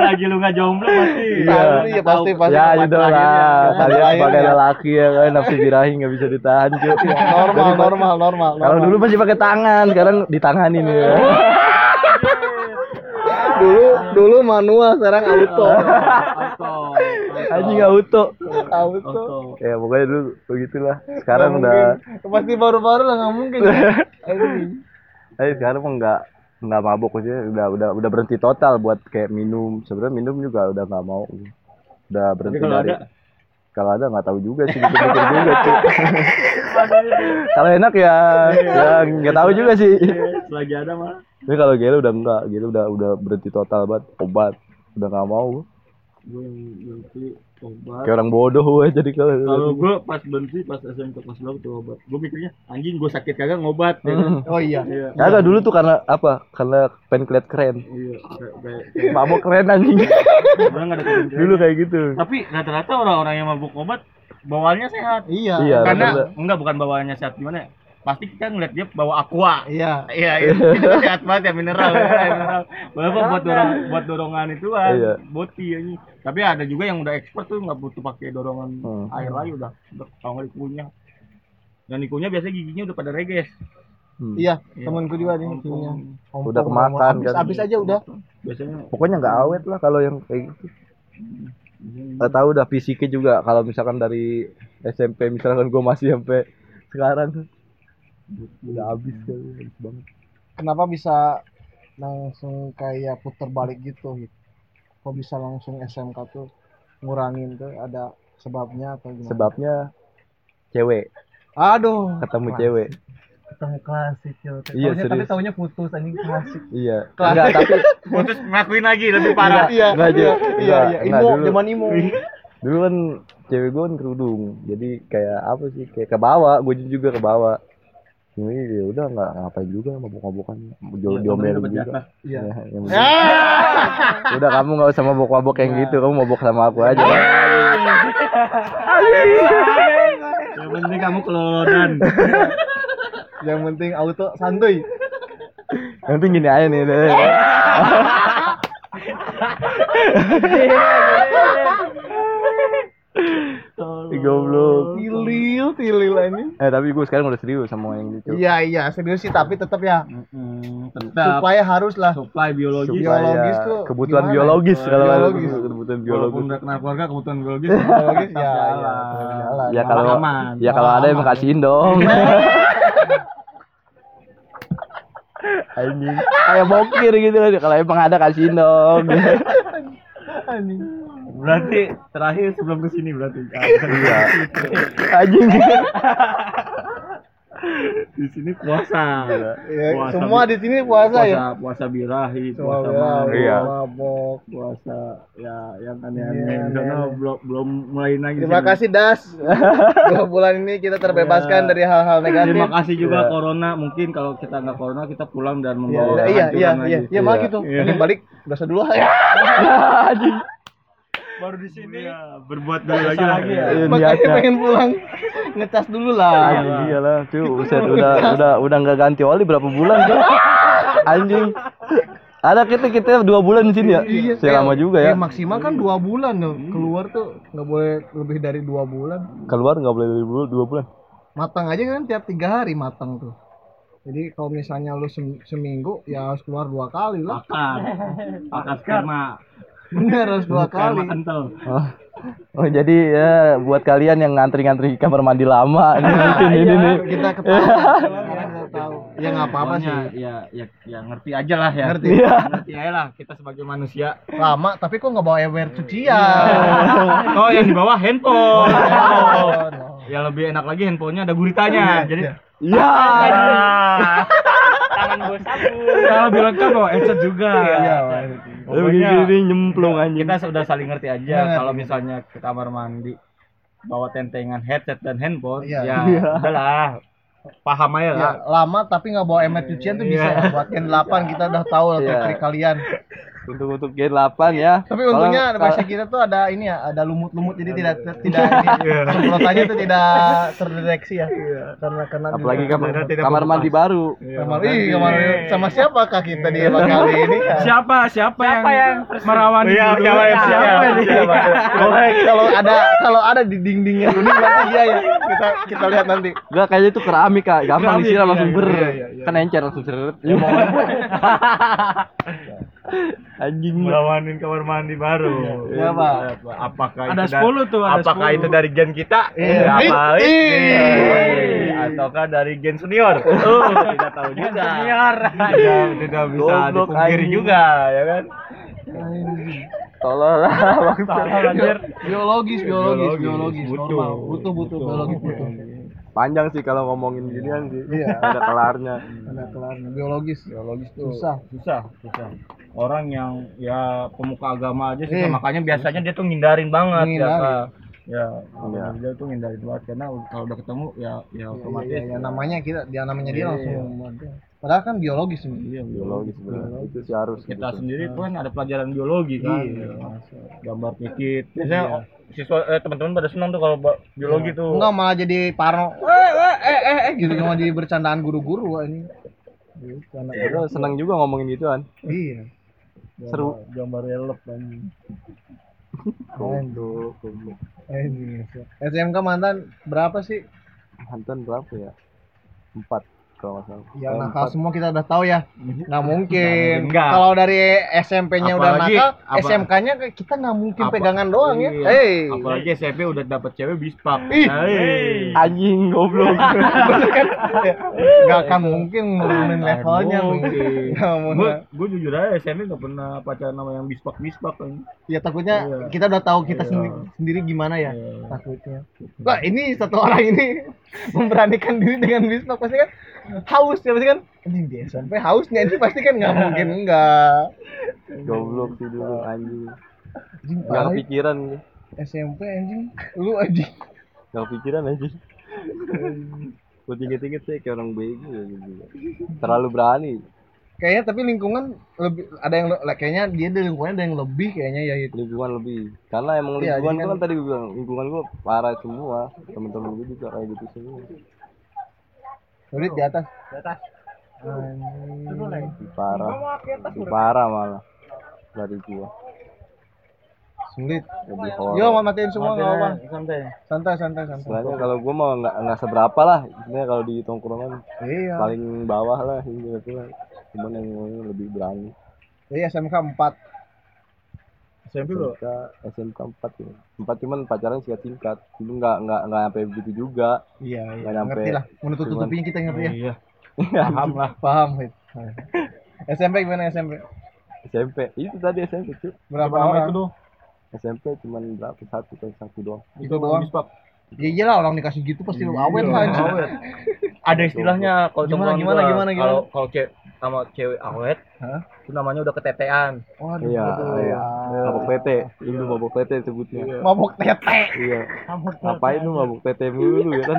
lagi lu nggak jomblo pasti Iya, iya pasti pasti. ya gitu terakhirnya. lah kalian sebagai lelaki ya kan nafsu birahi nggak bisa ditahan cuy normal normal normal. kalau normal. dulu masih pakai tangan sekarang ditanganin ya dulu dulu manual sekarang auto. anjing auto auto. ya pokoknya dulu begitulah sekarang udah mungkin. pasti baru-baru lah nggak mungkin. Anjing. Tapi sekarang mah nggak nggak mabuk aja udah udah udah berhenti total buat kayak minum sebenarnya minum juga udah nggak mau udah berhenti kalau dari ada? kalau ada nggak tahu juga sih mikir mikir juga cuy kalau enak ya ya nggak tahu juga sih lagi ada mah tapi kalau gelo udah enggak gelo udah udah berhenti total banget obat udah nggak mau gue yang berhenti obat kayak orang bodoh gue jadi kalau kalau gue pas berhenti pas SMK kelas berapa tuh obat gue mikirnya anjing gue sakit kagak ngobat ya kan? Oh iya. iya Kagak dulu tuh karena apa? Karena pengen kelihatan keren. iya kayak kayak Mabok keren anjing. orang nggak ada keren dulu kayak gitu. tapi rata-rata orang-orang yang mabuk obat bawaannya sehat Iya. Iya, karena enggak bukan bawaannya sehat gimana ya? Pasti kita ngeliat dia bawa aqua Iya. iya iya itu sehat banget ya mineral ya mineral walaupun buat dorong buat dorongan itu kan Iya. boti ini tapi ada juga yang udah expert tuh nggak butuh pakai dorongan Hmm. air lagi udah udah kalau nggak dikunyah dan dikunyah biasanya giginya udah pada reges Hmm. Iya, Iya. temanku juga nih Ompong. ininya. Udah kemakan kan. habis aja udah. biasanya Pokoknya nggak awet lah kalau yang kayak gitu. Gak tahu udah fisiknya juga kalau misalkan dari SMP misalkan gue masih sampai sekarang udah habis kan habis banget. Kenapa bisa langsung kayak puter balik gitu gitu? Kok bisa langsung SMK tuh ngurangin tuh ada sebabnya atau gimana? Sebabnya cewek Aduh. ketemu cewek Ketemu klasik yo. Iya, Taunya- tapi serius. taunya putus anjing klasik. iya enggak tapi Putus ngelakuin lagi lebih parah. Iya, Enggak, iya, Ju. iya, Enggak, iya. enggak, Imo, dulu. zaman imo. dulu kan cewek gue kan kerudung jadi kayak apa sih kayak ke bawah gue juga ke bawah ini ya udah nggak ngapain juga mabok-mabokan jauh diomelin juga Iya. Ya, yang penting- udah kamu nggak usah mabok-mabok yang gitu kamu mabok sama aku aja. Yang penting kamu kelolodan. Yang penting auto santuy. nanti gini aja nih deh. Goblok Tilil, tilil ini. eh tapi gue sekarang udah serius sama yang gitu Iya, iya, serius sih tapi tetap ya Tetap supaya harus lah. supply biologis. Supaya biologis tuh kebutuhan gimana? biologis kalau Biologis. kebutuhan Walaupun biologis udah kenal keluarga, kebutuhan biologis. Biologis ya, ya, ya kalau ya kalau ada emang kasihin dong anjing kayak bokir gitu kan kalau emang ada kasihin dong Berarti terakhir sebelum ke sini berarti. iya anjing Di sini puasa. Ya, Puasa semua di sini puasa, ya. puasa puasa birahi, Semua puasa ya, mabuk, Iya. mabok. puasa ya yang aneh-aneh. Iya, Di sana aneh-aneh. belum belum mulai lagi. Terima sini. kasih Das. Dua bulan ini kita terbebaskan Ya. dari hal-hal negatif. Terima kasih juga Iya. corona. Mungkin kalau kita nggak corona kita pulang dan Iya, membawa iya, iya, kehancuran iya, lagi. iya, iya, malah Iya. gitu. Iya. Ini balik dosa dulu ya. Baru di sini berbuat dulu lagi lah. lagi ya. Iya, Makanya pengen pulang. Ngecas dulu lah. Anjing iyalah cuy buset udah udah udah nggak ganti oli berapa bulan tuh anjing ada kita kita dua bulan di sini ya Iya, Saya lama juga ya kayak maksimal kan dua bulan tuh. Keluar tuh nggak boleh lebih dari dua bulan. keluar nggak boleh dari dulu dua bulan Matang aja kan tiap tiga hari matang tuh. Jadi kalau misalnya lu sem- seminggu ya harus keluar dua kali lah. Makan. Makan sperma. Bener harus dua kali. Oh, oh jadi ya buat kalian yang ngantri-ngantri kamar mandi lama ini mungkin ini nih Kita tahu. Ya nggak apa-apa sih. Ya ya ya ngerti aja lah ya. Ngerti. Ngerti aja lah kita sebagai manusia. Lama tapi kok nggak bawa air cucian. Oh yang di bawah handphone. Handphone. yang lebih enak lagi handphonenya ada guritanya. Jadi ya Tangan bos sabu. Kalau lebih lengkap bawa headset juga. Iya. Eh, begini nyemplung anjing kita sudah saling ngerti aja kalau misalnya ke kamar mandi bawa tentengan headset dan handphone Iya. ya udahlah paham aja lah Ya, lama tapi nggak bawa ember cucian tuh bisa Iya. buat Gen 8 kita udah tahu lah Iya. trik kalian. Untuk untuk gen 8 ya Tapi untungnya Kalau- bahasa kita tuh ada ini ya, ada lumut-lumut jadi tidak tidak ini Iya. semprotannya tuh tidak terdeteksi ya. Karena karena apalagi kamar tidak kamar mandi baru kamar ih kamar sama siapakah kita di kali ini? Siapa siapa, yang, Siapa yang merawani Iya, dulu? siapa yang- Siapa siapa? Siapa? Kalau kalau ada kalau ada di dindingnya kuning berarti dia ya. Kita kita lihat nanti. Enggak kayaknya itu keramik kak, gampang disiram iya, langsung iya, ber, iya, iya, iya. kan encer langsung seret. Anjing. melawanin kamar mandi baru Siapa? apakah Ada itu da- 10 tuh, ada apakah 10. itu dari gen kita Iya. apa Ih, Ih. ataukah dari gen senior oh, tidak tahu juga Senior. tidak, tidak bisa dipungkiri anjing. juga ya kan Tolonglah bangsa. Biologis, biologis, Biologis, biologis, butuh. normal. Butuh, butuh, biologis butuh. Panjang sih kalau ngomongin ginian sih. Iya. Ada kelarnya. Ada kelarnya. Biologis, biologis tuh susah. susah susah orang yang ya pemuka agama aja susah Eh. makanya biasanya dia tuh ngindarin banget ya Ngindarin. Kak. ya Iya. dia tuh ngindarin banget karena kalau udah ketemu ya ya otomatis Iya, ya, namanya kita, dia namanya dia Iya. langsung. Padahal kan biologis ini. iya Biologis sebenarnya. Itu sih harus. kita gitu. sendiri pun ada pelajaran biologi kan Iya. gambar pikit biasanya siswa eh, teman-teman pada senang tuh kalau biologi tuh Enggak malah jadi parno. Eh, eh, eh, eh, eh, gitu cuma jadi bercandaan guru-guru wah, ini. Gitu, Padahal senang juga ngomongin gituan. Iya. Seru. gambar relep kan Goblok. Eh, SMK mantan berapa sih? Mantan berapa ya? Empat. Kalau nggak salah Ya Eh, nakal empat. semua kita udah tahu ya. Nggak mungkin. Kalau dari SMP-nya udah nakal, SMK-nya kita nggak mungkin Apa- pegangan doang ya. Iya. Hei. Apalagi SMP udah dapet cewek bispak. Ih. Hey. anjing goblok Nggak akan mungkin nurunin levelnya. mungkin. Nggak Gue jujur aja SMP gak pernah pacaran sama yang bispak bispak kan. Ya takutnya Iya. kita udah tahu kita Iya. sendiri, sendiri gimana ya. Iya. Takutnya. Wah ini satu orang ini memberanikan diri dengan bismak pasti kan haus ya pasti kan. Ini di SMP hausnya ini pasti kan nggak mungkin enggak. goblok sih dulu anjing nggak kepikiran SMP anjing. Lu anjing. nggak kepikiran anjing gue inget-inget sih kayak orang bego ya gitu terlalu berani Kayaknya tapi lingkungan lebih ada yang le- kayaknya dia di lingkungan ada yang lebih kayaknya ya itu. lingkungan lebih karena emang Iya, lingkungan kan- kan tadi gue bilang lingkungan gue parah semua temen-temen gue juga kayak gitu semua Sulit di atas. Di atas. Lebih parah lebih parah malah dari gua Sulit. lebih horor Yo, mau matiin semua enggak apa. Santai. Santai, santai, santai. Sebenarnya kalau gua mau nggak nggak seberapa lah sebenarnya kalau di tongkrongan Iya. paling bawah lah ini gitu lah cuman yang lebih berani Iya, SMK 4. SMP lo. SMK SMK 4 ya empat cuman pacaran singkat singkat itu nggak nggak nggak sampai begitu juga Iya, iya. Nggak nyampe. Ngerti lah. Menutup tutupin kita ngerti ya. Iya. Paham lah. Paham. SMP gimana SMP? SMP itu tadi SMP cuy Berapa Nama orang? itu dong. SMP cuman berapa satu kan satu doang Itu doang. bispak. Ya iyalah orang dikasih gitu pasti lu awet lah anjing. Awet. Ada istilahnya kalau Gimana, tongkrongan gimana, gua, gimana, gimana? Kalau kalau cewek sama cewek awet, Hah? itu namanya udah ketetean. Waduh. iya waduh. iya mabuk tete itu mabuk tete sebutnya Mabok tete. iya ngapain lu mabuk tete mulu ya kan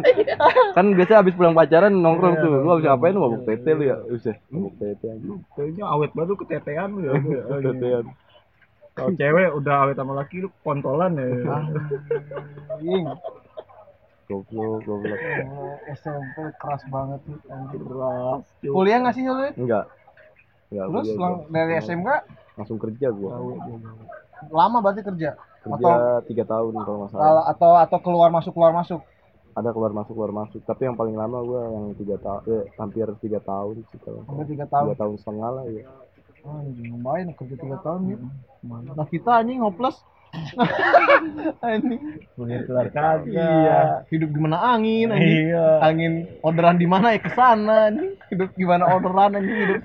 kan biasa habis pulang pacaran nongkrong tuh lu habis ngapain lu mabuk tete lu ya usah mabuk tete aja Kayaknya awet banget lu ketetean lu ya. tetean Kalau cewek udah awet sama laki lu kontolan ya. Anjing. Goblok goblok. Oh, SMP keras banget nih. Keras. Kuliah nggak sih lu? enggak enggak Terus lang- dari SMK langsung kerja gua. Lama berarti kerja? Kerja tiga tahun kalau nggak salah. Atau atau keluar masuk keluar masuk? Ada keluar masuk keluar masuk. Tapi yang paling lama gua yang tiga tahun eh, hampir tiga tahun sih kalau tiga tahun. Tiga tahun setengah lah ya anjing lumayan kerja tiga tahun ya. Nah kita anjing hopeless anjing. Keluar kagak. iya. Hidup gimana angin anjing? Iya. angin orderan di mana ya? Ke sana anjing. Hidup gimana orderan anjing hidup?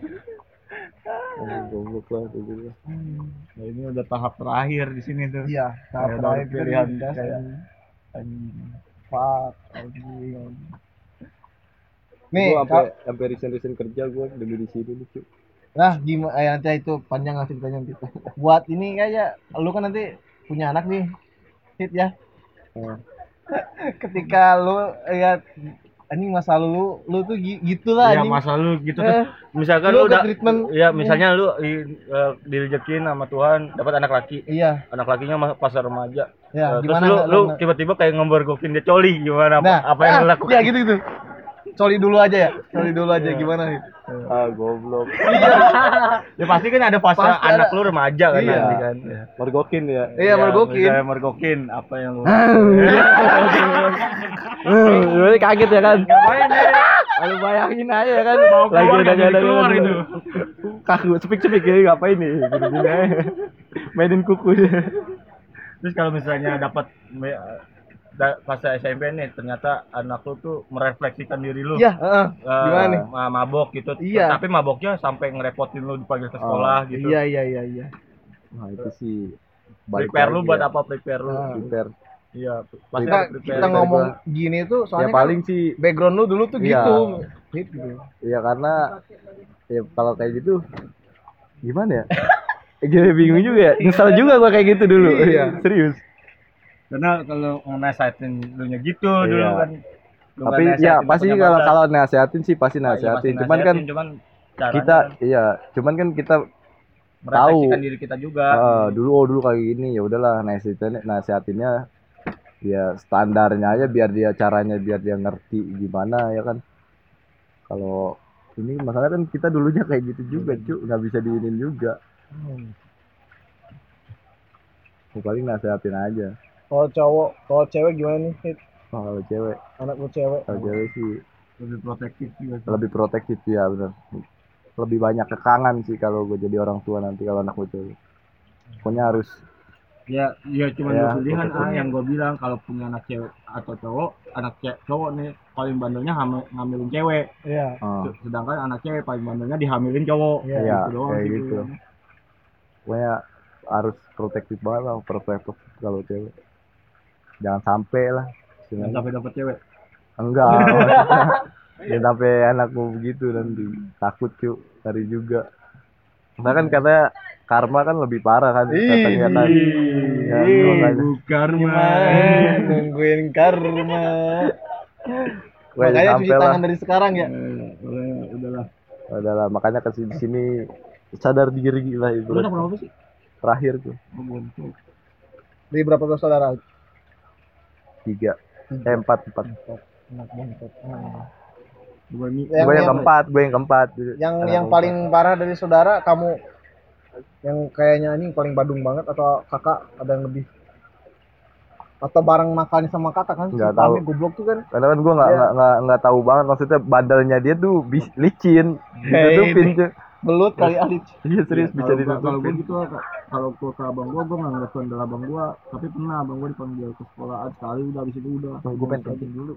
Goblok lah kayak gitu Nah, ini udah tahap terakhir di sini tuh. iya tahap terakhir kita pilihan kayak- anjing. fuck anjing nih gua sampai sampai resign resign kerja gua demi di sini nih cuy Nah, gimana? Eh, nanti itu panjang lah ceritanya nanti. Buat ini kayak lu kan nanti punya anak nih. Hit ya. Hmm. Ketika lu lihat anjing masa lalu lu tuh gi- gitu lah Iya anjing. masa lu gitu Eh, tuh. Misalkan lu lu, udah treatment. ya misalnya lu eh, direjekin sama Tuhan dapat anak laki. Iya, Anak lakinya pas remaja. ya Eh, terus gimana lu lu tiba-tiba kayak ngebergokin dia coli gimana Nah, apa, apa yang lu ah, lakukan? Ya gitu gitu. Coli dulu aja ya. Coli dulu aja gimana nih? ah goblok Ya pasti kan ada fase Pasti anak ada. lu remaja kan Iya. nanti kan. Ya. mergokin ya Iya, mergokin. misalnya mergokin apa yang lu Gue kaget ya kan Ngapain ya? Lu bayangin aja ya kan Mau Lagi ada jadi keluar ada itu. Kaku cepik-cepik ya ngapain nih Gini-gini Mainin kuku Terus kalau misalnya dapat fase SMP nih ternyata anak lu tuh merefleksikan diri lu. Iya, heeh. Eh, Gimana nih? ma- mabok gitu. Iya. Tapi maboknya sampai ngerepotin lu dipanggil ke sekolah gitu. Iya, iya, iya, iya. Nah itu sih Prepare lu buat ya. apa prepare lu? Ah. Prepare Iya, pasti Kita kita ngomong gini tuh Ya soalnya paling kan sih background lu dulu tuh Iya. gitu. Gitu. Ya karena Ya kalau kayak gitu Gimana ya Gue bingung juga ya Nyesel juga gua kayak gitu dulu Iya. Serius Karena kalau nasihatin lu nya gitu dulu Iya. kan. Lu Tapi ya nasihatin pasti kalau kalau nasehatin sih pasti Ah, iya, pasti nasehatin Cuman kan nasihatin, cuman kita kan Iya Cuman kan kita tahu. diri kita juga. Ah, dulu oh dulu kayak gini ya udahlah nasihatin nasihatinnya ya standarnya aja biar dia caranya biar dia ngerti gimana ya kan kalau ini masalah kan kita dulunya kayak gitu juga cu nggak bisa diinin juga Ya, paling nasihatin aja Kalau cowok, kalau cewek gimana nih? Hit? Kalau cewek. Anak lu cewek. kalau cewek sih lebih protektif juga lebih protektif ya benar lebih banyak kekangan sih kalau gue jadi orang tua nanti kalau anak gue cewek. Pokoknya harus ya ya cuma Ya, dua pilihan ah yang gue bilang kalau punya anak cewek atau cowok anak cewek cowok nih paling bandelnya hamil ngambilin cewek. Uh, Se- sedangkan anak cewek paling bandelnya dihamilin cowok. Iya, Iya, gitu doang kayak sih gitu. pokoknya harus protektif banget lah protektif kalau cewek jangan sampai lah. Jangan sampai dapet cewek? Enggak. Jangan sampai anakku begitu nanti. Takut cuy cari juga. Nah kan katanya karma kan lebih parah kan katanya kan ya, makanya. karma. Nungguin karma. Wah, Makanya cuci sampai lah. tangan dari sekarang ya. udahlah Udahlah, makanya ke sini sini sadar diri lah itu. Berapa sih? Terakhir tuh. Dari berapa bersaudara? Tiga. Eh empat empat. Yang, gue yang yang, keempat gue yang keempat. Yang, yang keempat. paling parah dari saudara kamu. Yang kayaknya ini paling badung banget atau kakak ada yang lebih? Atau bareng makan sama kakak kan? Nggak tahu. goblok tuh kan? Karena kan gue nggak Iya. nggak nggak nggak tahu banget maksudnya badannya dia tuh bis, licin. Ditutupin cuy belut kali alit iya serius bisa kalau gua- kalau gue ditutupin gitu kalau gue ke abang gue gue nggak ngeliat bandel abang gue tapi pernah abang gue dipanggil ke sekolahan sekali udah habis itu udah. Oh, gua pengen Gue dulu. Lu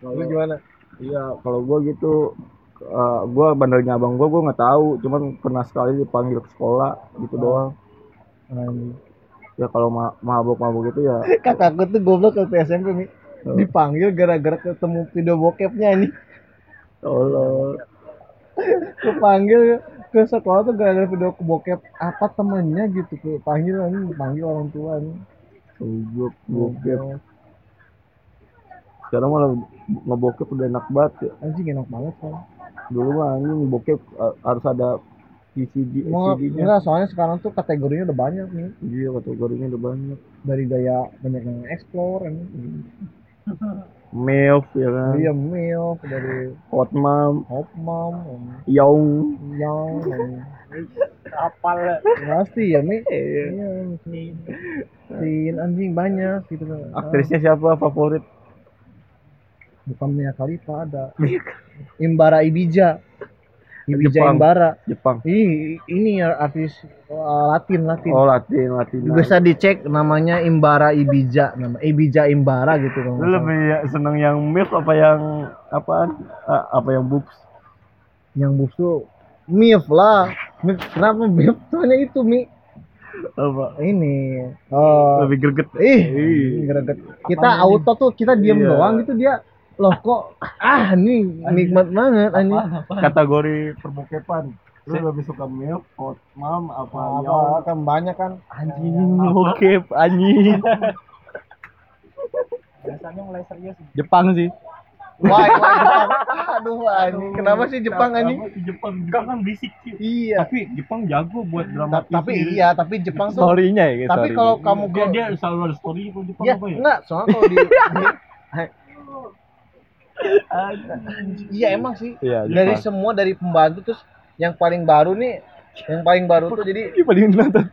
kalau gimana? Iya kalau gue gitu eh gue bandelnya abang gue gue nggak tahu. Cuman pernah sekali dipanggil ke sekolah gitu doang. Ya kalau ma mabok mabok gitu ya. Kakakku tuh goblok waktu SMP nih dipanggil gara-gara ketemu video bokepnya nih tolong kepanggil ke sekolah tuh gara-gara video bokep. Apa temennya gitu ke panggil nih panggil orang tua nih goblok bokep sekarang malah ngebokep udah enak banget ya. Anjing enak banget kan dulu mah anjing bokep harus ada Mau VCD-nya enggak soalnya sekarang tuh kategorinya udah banyak nih. Iya kategorinya udah banyak. Dari gaya banyak yang explore ini MILF ya kan? Iya milf dari hot mom hot mom young yang apal pasti ya mi. Iya. Sin anjing banyak gitu. Kan aktrisnya siapa favorit? Bukan Mia Khalifa ada. Imbara Ibija Jepang. Imbara Jepang. Ih, ini ya artis uh, Latin Latin. Oh Latin Latin. Bisa dicek namanya Imbara Ibija nama Ibija Imbara gitu kalau lu lebih ya- seneng yang MILF apa yang apaan? Ah, apa yang boobs? Yang bus tuh MILF lah. MILF, kenapa MILF? Soalnya itu Mi. Apa? Ini oh. Lebih greget. Ih. greget. Kita auto tuh kita diem Iya. doang gitu dia loh kok? Ah nih nikmat banget anjing. Kategori perbokepan lu lebih suka MILF hot mom apa young apa kan banyak kan. Anjing bokep anjing. Biasanya mulai serius Jepang sih. Wah wah Jepang. Aduh anjing. Kenapa sih Jepang anjing? Kenapa sih Jepang Jepang kan berisik sih iya. Tapi Jepang jago buat drama Ta- tapi iya tapi Jepang tuh storynya ya tapi kalau kamu dia, dia selalu ada story kalau Jepang ya apa ya? enggak soalnya kalau di, di- iya emang sih. Iya dari Jepang. semua dari pembantu terus yang paling baru nih yang paling baru tuh jadi paling nonton.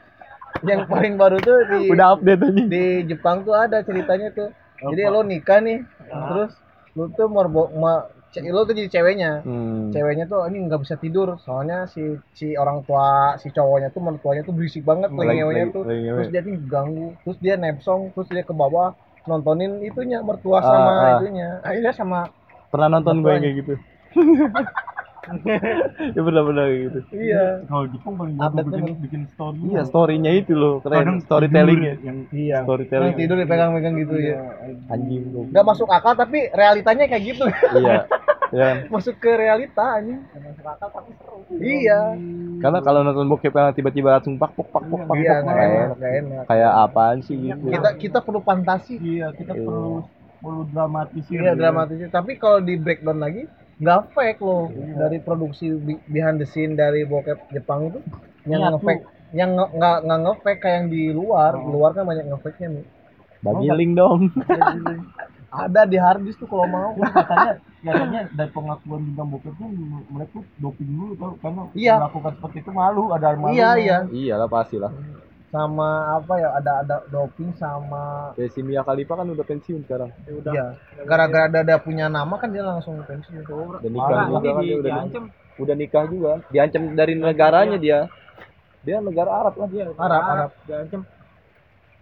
yang paling baru tuh di udah update aja di Jepang tuh ada ceritanya tuh. Jadi lo nikah nih terus lo tuh merbo ma, ce- lo tuh jadi ceweknya. Hmm. ceweknya tuh ini nggak bisa tidur soalnya si si orang tua si cowoknya tuh mertuanya tuh berisik banget lagi- tuh. lagi terus dia tuh ganggu terus dia nepsong terus dia ke bawah nontonin itunya mertua Ah, sama ah. itunya akhirnya sama pernah nonton gue kayak gitu ya benar-benar gitu. Iya. Kalau Jepang paling Update bikin bikin story iya storynya itu loh Kadang keren storytellingnya. yang iya. storytelling yang tidur dipegang-pegang gitu ya anjing. Nggak masuk akal tapi realitanya kayak gitu. Iya ya masuk ke realita anjing. Masuk akal tapi seru. Iya. Karena kalau nonton bokep yang tiba-tiba langsung pak pak pak pak pak iya pak, nggak kayak enak kayak apaan sih gitu? Kita kita perlu fantasi. Iya kita Iya. perlu perlu dramatisir iya ya. dramatisnya tapi kalau di breakdown lagi nggak fake loh. Dari produksi bi- behind the scene dari bokep Jepang itu yang Iya, nge-fake yang nge- nggak nggak nge-fake kayak yang di luar. Di luar kan banyak nge-fake nya nih bagi link dong. Ada di harddisk tuh kalau mau. Katanya katanya dari pengakuan bintang bokepnya mereka doping dulu tau. Karena Iya. melakukan seperti itu malu ada malu iya iya. Iyalah pasti lah sama apa ya ada ada doping sama Ya, si Mia Khalifa kan udah pensiun sekarang. ya gara-gara ada, ada punya nama kan dia langsung pensiun Udah nikah juga kan dia udah udah nikah juga. Diancam dari negaranya dia. Dia negara Arab lah dia. Arab Arab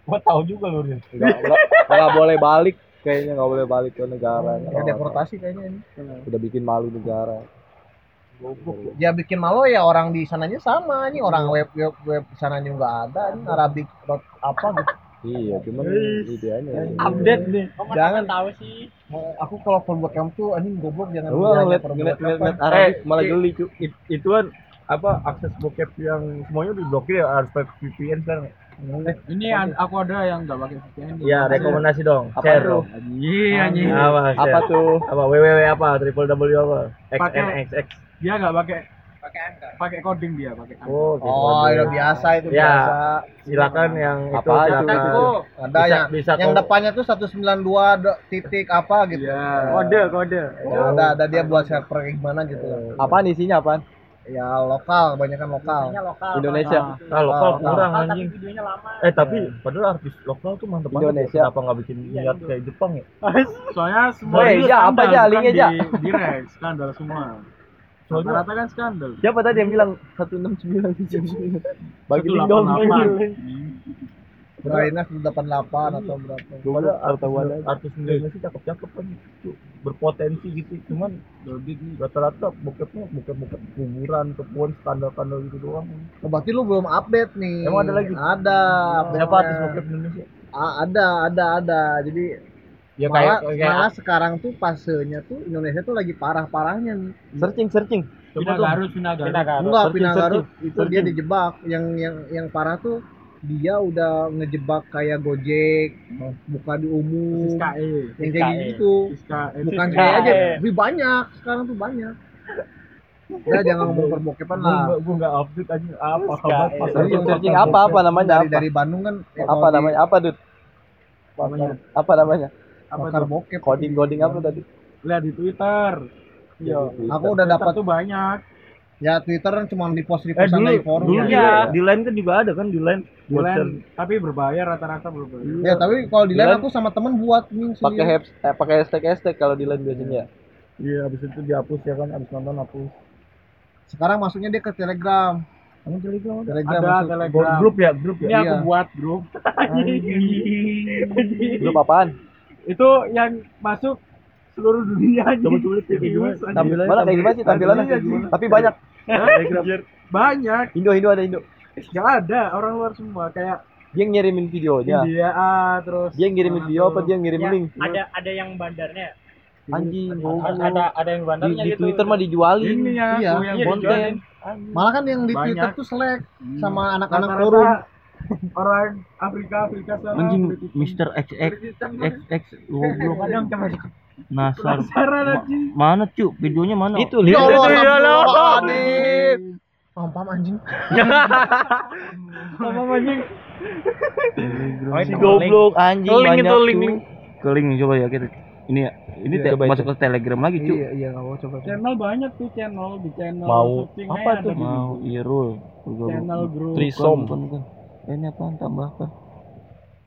Gua tahu juga lu Rin. Nggak, nggak, nggak boleh balik kayaknya nggak boleh balik ke negaranya. ya deportasi kayaknya ini Udah bikin malu negara. Dia bikin malu ya orang di sananya sama nih orang web web web sananya nggak ada ini Arabic dot apa gitu Iya, cuman ideanya. Update nih. jangan tahu sih. aku kalau perbuat kamu tuh anjing goblok jangan Lu bilangnya ngeliat ngeliat ngeliat apa. ngeliat Arab malah geli itu kan apa akses bokep yang semuanya diblokir ya harus pakai VPN sekarang. Ini an- aku ada yang nggak pakai VPN. Iya, rekomendasi dong. Apa Share tuh? Iya anjing. Apa? Apa tuh? Apa www apa? Triple W apa? XNXX. Dia nggak pakai Pakai anchor. pakai coding dia pakai. anchor. Oh, gitu. oh itu biasa itu Ya. biasa Silakan yang itu Apa aja silakan. tuh? ada Bisa- yang bisa yang depannya tuh 192 do- titik apa gitu Iya. Kode, kode. Ya, ada ada dia buat server kayak gimana gitu Apaan isinya apaan? ya lokal kebanyakan lokal Indonesia. Ah, lokal Lokal. kurang anjing. videonya lama. Eh tapi padahal artis lokal tuh mantep banget. Indonesia. ya. Kenapa nggak bikin niat kayak Jepang ya? Soalnya semua itu ya, apa aja, linknya aja. di- Direct skandal semua. Soalnya- Rata-rata kan skandal. Siapa tadi yang bilang 169? Bagi dong. 188. Ukraina 188 atau berapa Padahal artis, artis Indonesia cakep-cakep kan berpotensi gitu. Cuman rata-rata bokepnya bokep-bokep kuburan ataupun skandal-skandal gitu doang. Oh, berarti lu belum update nih Emang ada lagi? ada. Siapa artis bokep Indonesia? Ah, ada ada ada jadi Ya malah, kayak kayak malah sekarang tuh fasenya tuh Indonesia tuh lagi parah-parahnya nih Searching, searching. Pindah Garut, pindah Garut. enggak searching, Pina Garut itu dia Searching. dijebak yang yang yang parah tuh dia udah ngejebak kayak Gojek buka di umum Siska E. yang kayak gitu Siska E. bukan Siska kayak E. aja lebih banyak sekarang tuh banyak Udah jangan ngomong perbokepan lah gua gua enggak update aja apa kabar Searching, searching apa, apa namanya, dari apa? dari Bandung kan eh, Apa namanya? Apa, Dut? bakar, Apa namanya? Apa bakar tuh? bokep Coding-coding apa tadi? Lihat di Twitter. Iya, aku udah dapat tuh banyak. ya Twitter kan cuma di post di Eh dulu, dari forum dulu ya. di, di line kan juga ada kan di line Di tapi berbayar rata-rata berbayar. Ya, tapi kalau di Di line line aku sama temen buat nih Pakai haps, eh, pakai hashtag hashtag kalau di line biasanya. Iya, habis itu dihapus ya kan, habis nonton hapus. Sekarang masuknya dia ke Telegram. Kamu telegram ada? Telegram Ada masuk. Telegram. Grup ya, grup Ini ya. aku Iya. buat grup. Grup apaan? Itu yang masuk seluruh dunia. Coba coba lihat kayak gimana. Tampilannya Mana kayak gimana sih tampilannya? Tapi banyak. Banyak. Indo Indo ada Indo. Gak ada orang luar semua kayak Dia yang ngirimin videonya. India ah, terus Dia yang ngirimin video apa dia yang ngirim Ya, link? ada ada yang bandarnya Anjing, ada goblok. ada yang bandarnya di gitu Twitter mah dijualin. ini ya Iya, yang iya, konten. Malah kan yang di Banyak. Twitter tuh selek sama anak-anak Rata-rata forum. Orang Afrika Afrika sana Anjing. Mr. XX XX goblok kadang Nasar. Ma- mana cu? Videonya mana? Itu Ya lihat. Allah, Itu ya Allah. astagfirullahaladzim. Paham paham anjing. sama anjing Si goblok anjing Ke link banyak itu link tuh. link. Ke link coba ya kita. Ini ya. Ini Iya, coba masuk ke Telegram lagi cu. Iya iya mau coba. channel banyak tuh channel di channel Mau apa tuh? Mau iya rule. Gua- channel grup Trisom. Bukan, bukan. Eh, Ini apaan tambahkan?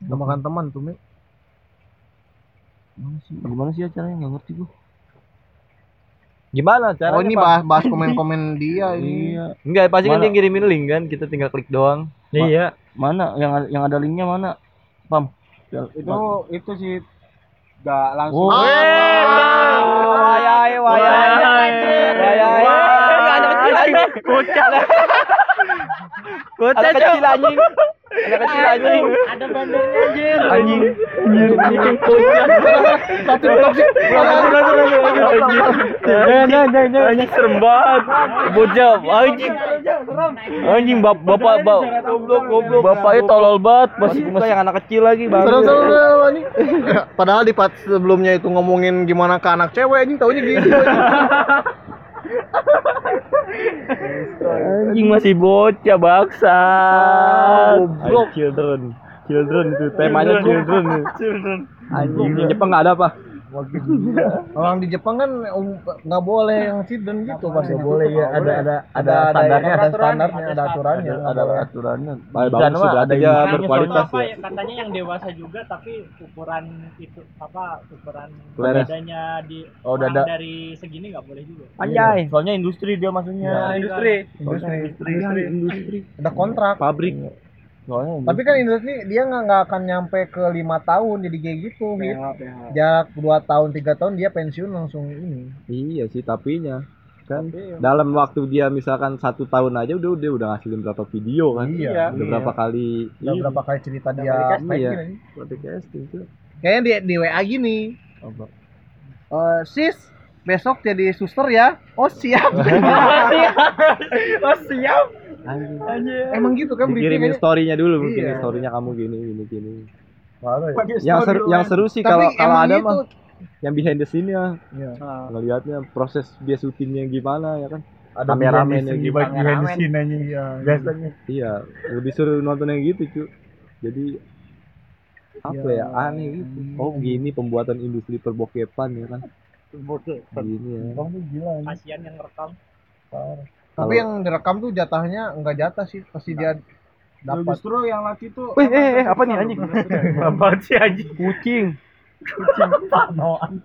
Tambahkan teman tuh, Mi. Mana sih? Gimana sih acaranya? Enggak ngerti gua. Gimana caranya? Oh, ini Pak? bahas bahas komen-komen dia ini. Iya. Enggak, pasti kan Mana? dia ngirimin link kan, kita tinggal klik doang. Iya. Mana yang yang ada linknya mana? Pam. itu itu sih gak langsung Oh. Wayai, wayai. Wayai. Anak kecil anjing. Kocak. Anak kecil anjing. Anak kecil anjing. ada bandarnya anjir Anjing. Anjing kocak. Jangan jangan jangan. Anjing serem banget. Bocah anjing. Anjing bap- bapak bap goblok goblok. Bapaknya tolol banget masih Masih yang anak kecil lagi, Bang. Seru seru anjing. Padahal di part sebelumnya itu ngomongin gimana ke anak cewek anjing taunya gitu. Anjing masih bocah baksa. Goblok. Children. Children itu Temanya children. Children. Anjing, di Jepang enggak ada apa? Gila. Orang di Jepang kan um, nggak boleh yang hidden gitu pasti. Boleh ya, ada ada ada ada standarnya, ada standarnya, ada aturannya. ada, aturannya. Baik, bagus berarti ada Nah, berkualitas apa ya. ya, katanya yang dewasa juga tapi ukuran itu apa ukuran Beres. dadanya di Oh, orang dada. dari segini nggak boleh juga. Anjay, soalnya industri dia maksudnya. Nah, industri. Industri. Industri, industri. Ada kontrak. pabrik Soalnya Tapi kan industri dia nggak nggak akan nyampe ke lima tahun jadi kayak gitu. Hit. Jarak dua tahun tiga tahun dia pensiun langsung ini. iya sih tapinya kan dalam waktu dia misalkan satu tahun aja udah udah udah ngasilin berapa video kan Iya. udah berapa kali Udah iya, berapa kali cerita dia Iya. casting tuh Kayaknya di, di WA gini. Apa? Eh, sis, besok jadi suster ya. Oh siap. oh siap. Emang gitu kan dikirimin storynya dulu mungkin Iya. storynya kamu gini gini gini Parah ya. yang seru yang seru sih kalau kalau ada gitu. mah yang behind the scene ya Iya. ngelihatnya proses dia syutingnya gimana ya kan Ada Kameramen behind the yang gitu. behind the scene aja. Iya. Biasanya. iya lebih seru nonton yang gitu cu jadi apa ya aneh gitu oh gini pembuatan industri perbokepan ya kan gini ya gila. Kasihan yang rekam. Tapi yang direkam tuh jatahnya enggak jatah sih, pasti dia dapat. Justru yang laki tuh Wih, eh, eh, apa nih anjing? Apa sih anjing? Kucing. Panoan.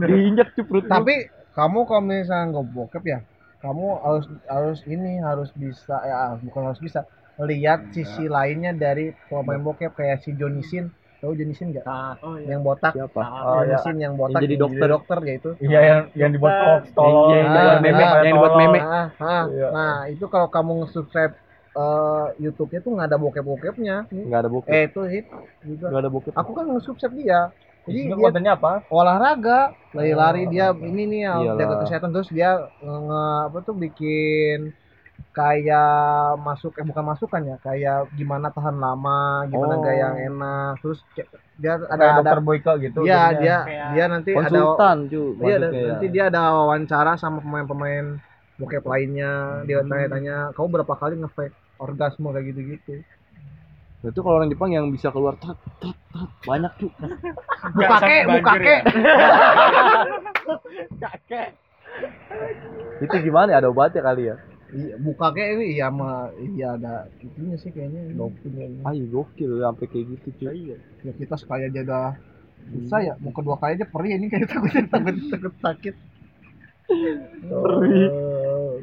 Diinjak perut. Tapi kamu kalau misalnya nggak bokep ya, kamu harus harus ini harus bisa ya bukan harus bisa lihat sisi lainnya dari pemain bokep kayak si Johnny Sin. Tahu Johnny Sin nggak? Oh iya. Yang botak. Siapa? Oh, Johnny ya. Sin yang botak Yang jadi dokter. dokter ya itu. Iya yang yang dibuat tolong tolong. Yang- yang dibuat meme, yang dibuat meme. Nah, nah, Iya. nah, itu kalau kamu nge-subscribe eh, YouTube-nya tuh nggak ada bokep-bokepnya. Enggak ada bokep. Eh itu hit juga. Enggak ada bokep. Aku kan nge-subscribe dia. Jadi Isinya dia kontennya apa? olahraga, lari-lari dia ini nih yang jaga kesehatan terus dia nge apa tuh bikin kayak masuk eh bukan masukan ya kayak gimana tahan lama gimana Oh. gaya yang enak terus kayak- dia Ada ada ada dokter Boyka gitu. iya jadinya. dia Kayak dia nanti ada Konsultan cu. iya maksudnya dan- ya. nanti dia ada wawancara sama pemain-pemain bokep lainnya dia tanya-tanya kamu berapa kali nge-fake orgasme kayak gitu-gitu Itu kalau orang Jepang yang bisa keluar tet tet tet banyak cu. buka ke buka ke Itu gimana ya? Ada obatnya kali ya? Iya buka ke ini iya mah iya ada itunya sih kayaknya dopingnya Ayo gokil sampai kayak gitu cu. ya kita sekali aja dah susah ya mau kedua kali aja perih ini kayak takut takut takut sakit Perih.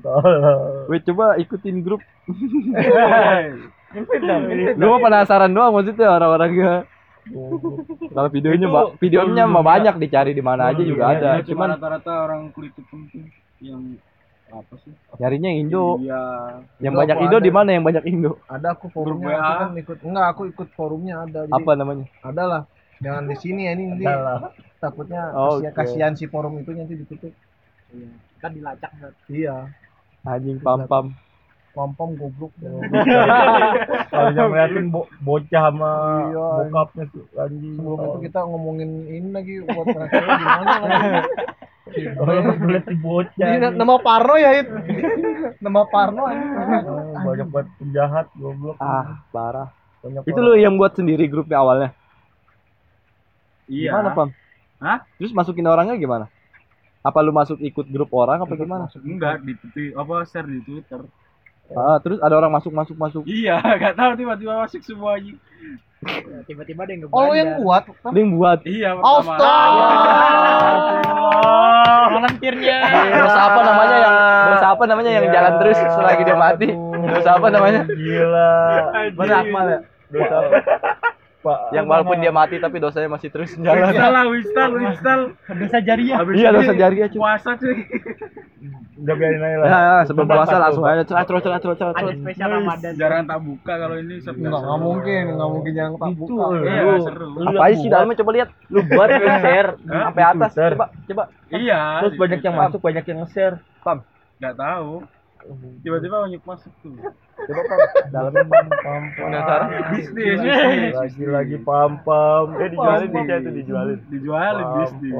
Tolong. Weh coba ikutin grup. Lu mah penasaran doang maksudnya orang-orangnya. Kalau videonya ba- videonya mah banyak dicari di mana aja juga ada. Cuma Cuman rata-rata orang kulit hitam yang apa sih? nyarinya yang Indo. Iya. Yang Indo banyak Indo di mana yang banyak Indo? ada aku forumnya Grup aku kan ikut enggak aku ikut forumnya ada jadi Apa namanya? ada lah jangan di sini ya ini Adalah. takutnya Oh, kasihan, oke. kasihan si forum itu nanti ditutup Kan dilacak Bro. iya Anjing pam-pam. pom pom goblok Kalau yang ngeliatin bo bocah sama Iya. bokapnya tuh anjing. sebelum itu kita ngomongin ini lagi buat terakhir gimana lagi Orang ngeliatin bocah. Ini nama Parno ya itu nama Parno Ah, Banyak banget penjahat goblok. Ah, parah. Banyak Itu lu yang buat sendiri grupnya awalnya. Iya. Gimana, Pam? Hah? Terus masukin orangnya gimana? Apa lu masuk ikut grup orang apa gimana? Enggak di di- apa share di Twitter. Ah, terus ada orang masuk masuk masuk. Iya, enggak tahu tiba-tiba masuk semua aja. Tiba-tiba ada yang oh lu yang buat Lu yang buat. Iya, pertama. Oh, volunteernya. Dosa apa namanya yang dosa apa namanya yang Iya, jalan terus selagi dia mati? Dosa apa namanya? Gila. Mana Akmal ya? Dosa apa? Pak. Yang walaupun dia mati tapi dosanya masih terus jalan. Install lah, install, install. Dosa jariah. Habis Iya, dosa jariah, cuy. Puasa cuy. Udah biarin aja lah. Ya, sebelum Tempat puasa langsung aja cerat cerat cerat cerat cerat. Ada spesial Ramadan. Jarang tak buka kalau ini Enggak, enggak mungkin, enggak mungkin jangan tak buka. Iya, seru. Apa sih dalamnya coba lihat. Lu buat lu share sampai atas. Coba coba. Iya. Terus banyak yang masuk, banyak yang nge-share. Enggak tahu. Tiba-tiba banyak masuk tuh. Coba Pam, dalamnya pam pam. Penasaran? Bisnis. Lagi lagi pam pam. Eh dijualin bisa itu dijualin. Dijualin Pam, bisnis.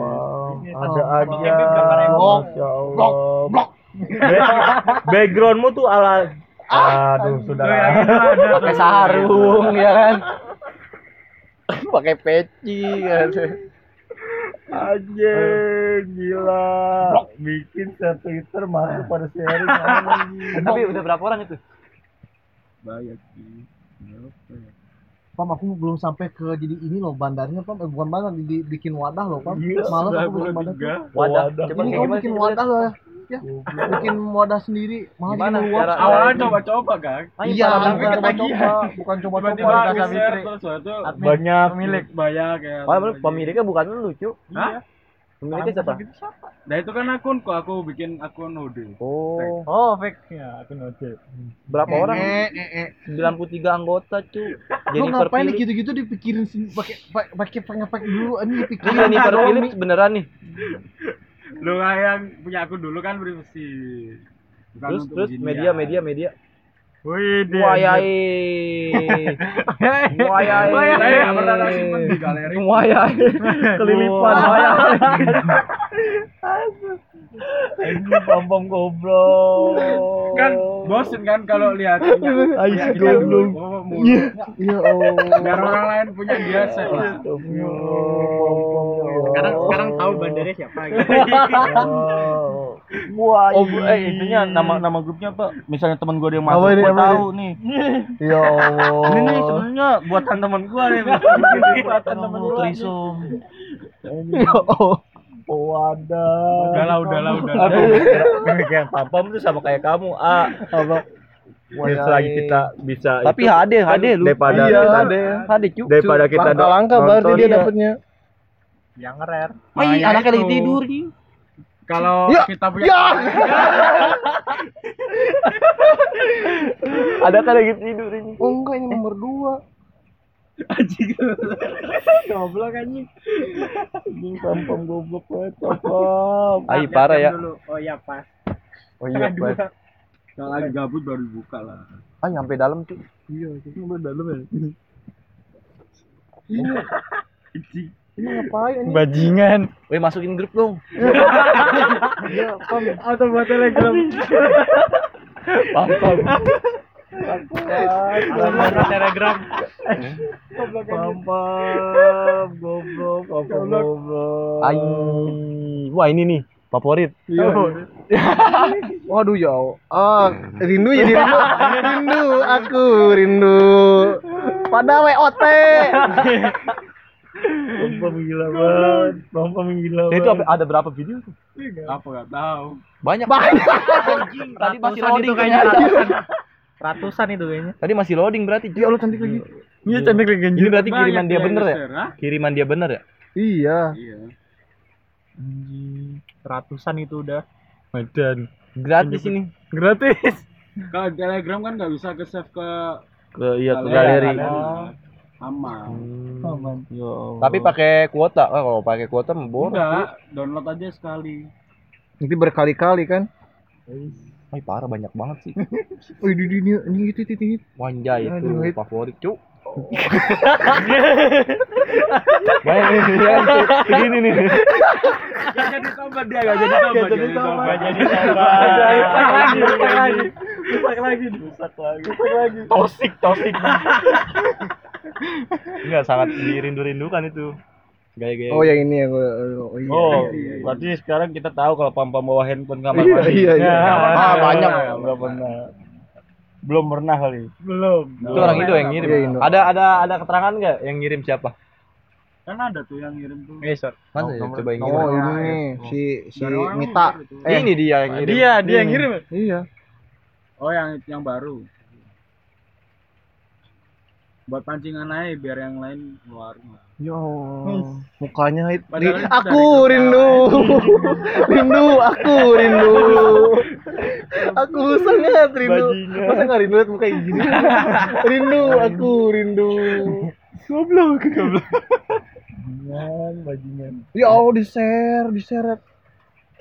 Ada Oh, aja. Masya Allah. Back- Backgroundmu tuh ala Aduh, sudah. Itu ada Pakai sarung ya kan. Pakai peci kan. Anjing, gila. Bikin share Twitter masuk pada sharing. Tapi udah berapa orang itu? Banyak sih. Pam aku belum sampai ke jadi ini loh bandarnya Pam eh, bukan bandar di, bikin wadah loh Pam malas aku bikin wadah tuh. Wadah. Wadah. Coba ini kayak kamu bikin wadah loh ya bikin wadah sendiri malah Gimana cara-. Awalnya coba-coba kan. iya coba-coba bukan coba-coba Tiba-tiba dikasih di share Fitri. terus waktu itu Banyak. pemilik banyak ya. Padahal pemiliknya bukan lu, Cuk. Hah? Pemiliknya siapa? Nah itu kan akun kok aku bikin akun hoodie. Oh, Oh, fake ya, aku note. berapa orang? Eh, eh, eh. 93 anggota, Cuk. Lu ngapain nih gitu-gitu dipikirin sih pakai pakai pakai pakai dulu ini Ini dipikirin Jennifer Phillips beneran nih. Lu yang punya akun dulu kan privasi. Bukan Terus terus media media media. Wih, Wayai. Wayai. Saya nggak pernah simpen di galeri. Wayai. Kelilipan wayai. Anjing pom-pom goblok. Kan bosen kan kalau lihat punya kita dulu. Oh, mulu. ya Allah Biar orang lain punya dia set lah. Sekarang sekarang tahu bandarnya siapa gitu. Wah, oh, eh intinya nama nama grupnya apa? Misalnya teman gua ada yang masuk, apa tahu nih. ya Allah Ini nih sebenarnya buatan teman gua nih. buatan teman gua. Trisum. ya Allah Wadah. Udahlah, udahlah, udahlah. Yang pam-pam tuh sama kayak kamu, A. apa Selagi kita bisa Tapi itu, HD HD lu. daripada Iya, HD. HD, Cuk. daripada kita langka-langka berarti dia iya. dapatnya Yang rare. Ai, Makanya anaknya lagi itu. tidur nih. Kalau Ya, kita punya ya. Ada kan lagi tidur ini. oh enggak ini nomor dua Goblok anjing. Anjing pam-pam goblok banget, pam. Ai, parah ya. Dulu. Oh iya pas. Oh iya. Pak. kalau lagi gabut baru buka lah. Ah, nyampe dalam, Cuk. Ini ngapain ini Bajingan. Weh, masukin grup dong. ya pam Atau buat telegram. Pam-pam. Atau buat telegram. Pam-pam goblok, pam-pam goblok. Ai. Wah, ini nih favorit. waduh ya ah rindu jadi rindu rindu aku rindu pada WOT Pam-pam gila banget. Pam-pam gila Itu banget. apa- ada berapa video tuh? Apa nggak tahu. Banyak. banyak Tadi masih loading itu kayaknya ratusan. Ratusan itu kayaknya. Tadi masih loading berarti. Ya Allah cantik lagi Iya cantik lagi Ini berarti kiriman Banyak dia bener ya? hah? Kiriman dia bener ya? iya Iya. Ratusan itu udah. Medan. Gratis ini. Gratis. Kalau Telegram kan nggak bisa ke save ke Ke iya ke galeri. Aman. Aman. Ya Allah. Tapi pakai kuota. Ah, kalau pakai kuota mah boros. Enggak, download aja sekali. nanti berkali-kali kan Ay, parah banyak banget sih. oh ini ini ini itu itu itu Wanjay itu favorit, Cuk. Ya, begini nih. Gak jadi tobat dia, gak jadi tobat. jadi tobat. Gak jadi tobat. rusak lagi. Rusak lagi, rusak lagi. Rusak lagi. Tosik, tosik. Enggak sangat dirindu-rindukan itu. Gaya-gaya. oh yang ini ya gua oh iya Oh, berarti sekarang kita tahu kalau pam-pam bawa handphone kamar Iya, mandi. iya, iya. Ah, Ah, banyak. banyak. Enggak pernah. Belum pernah kali. Belum. itu orang Indo yang ngirim. Iya. Ada ada ada keterangan nggak yang ngirim siapa? Kan ada tuh yang ngirim tuh. Eh, sorry. Mana ya? nomor- Coba yang oh ngirim. ini nih si si Mita itu. Eh, ini dia yang ngirim. Dia, dia yang ngirim. iya Oh yang yang baru. Buat pancingan aja biar yang lain lah. ya Allah mukanya itu aku rindu. Rindu aku rindu. Aku sangat rindu. Bajingan. masa nggak rindu liat muka kayak gini? Rindu aku rindu. Goblok, goblok. Bajingan, bajingan. ya Allah di share di share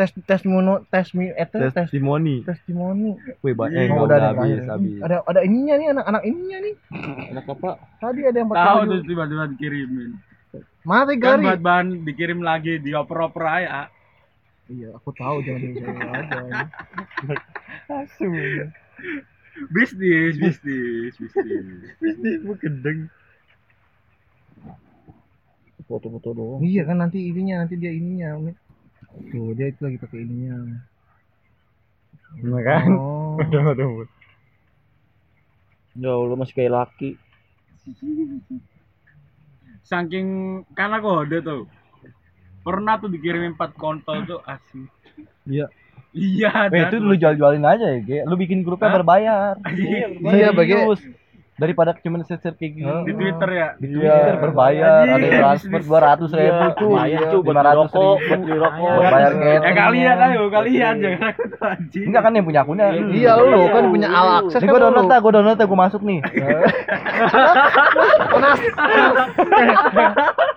tes tes mono tes mi eh tes tes Testimoni. testimoni Wih, ba- Iya, eh, Oh, udah, ada habis, habis. ada ada ininya nih anak anak ininya nih Anak apa? tadi ada yang Tahu terus tiba-tiba dikirimin. mati Kan gari buat bahan dikirim lagi dioper-oper aja. iya aku tahu jangan di aja Bisnis, bisnis, bisnis. Ini gendeng. foto-foto doang Iya kan nanti ininya, nanti dia ininya. Tuh, dia itu lagi pakai ininya. Nah kan Oh. ya Allah masih kayak laki Saking karena kode tuh. Pernah tuh dikirimin 4 kontol tuh asli. Iya. Iya, Eh, itu lu jual-jualin aja ya, Ge. Lu bikin grupnya berbayar. Iya, bagi Serius. Daripada cuma share kayak gini. di Twitter ya. Di Twitter berbayar, ada yang transfer dua ratus ribu tuh, Bayar tuh buat lima ratus rokok, buat beli rokok. bayar Ya catering. kalian ayo, kalian jangan aku tuh anjing. Enggak kan yang punya akunnya. Iya lu kan punya al akses kan gua lu. download dah, gua download dah, gua masuk nih.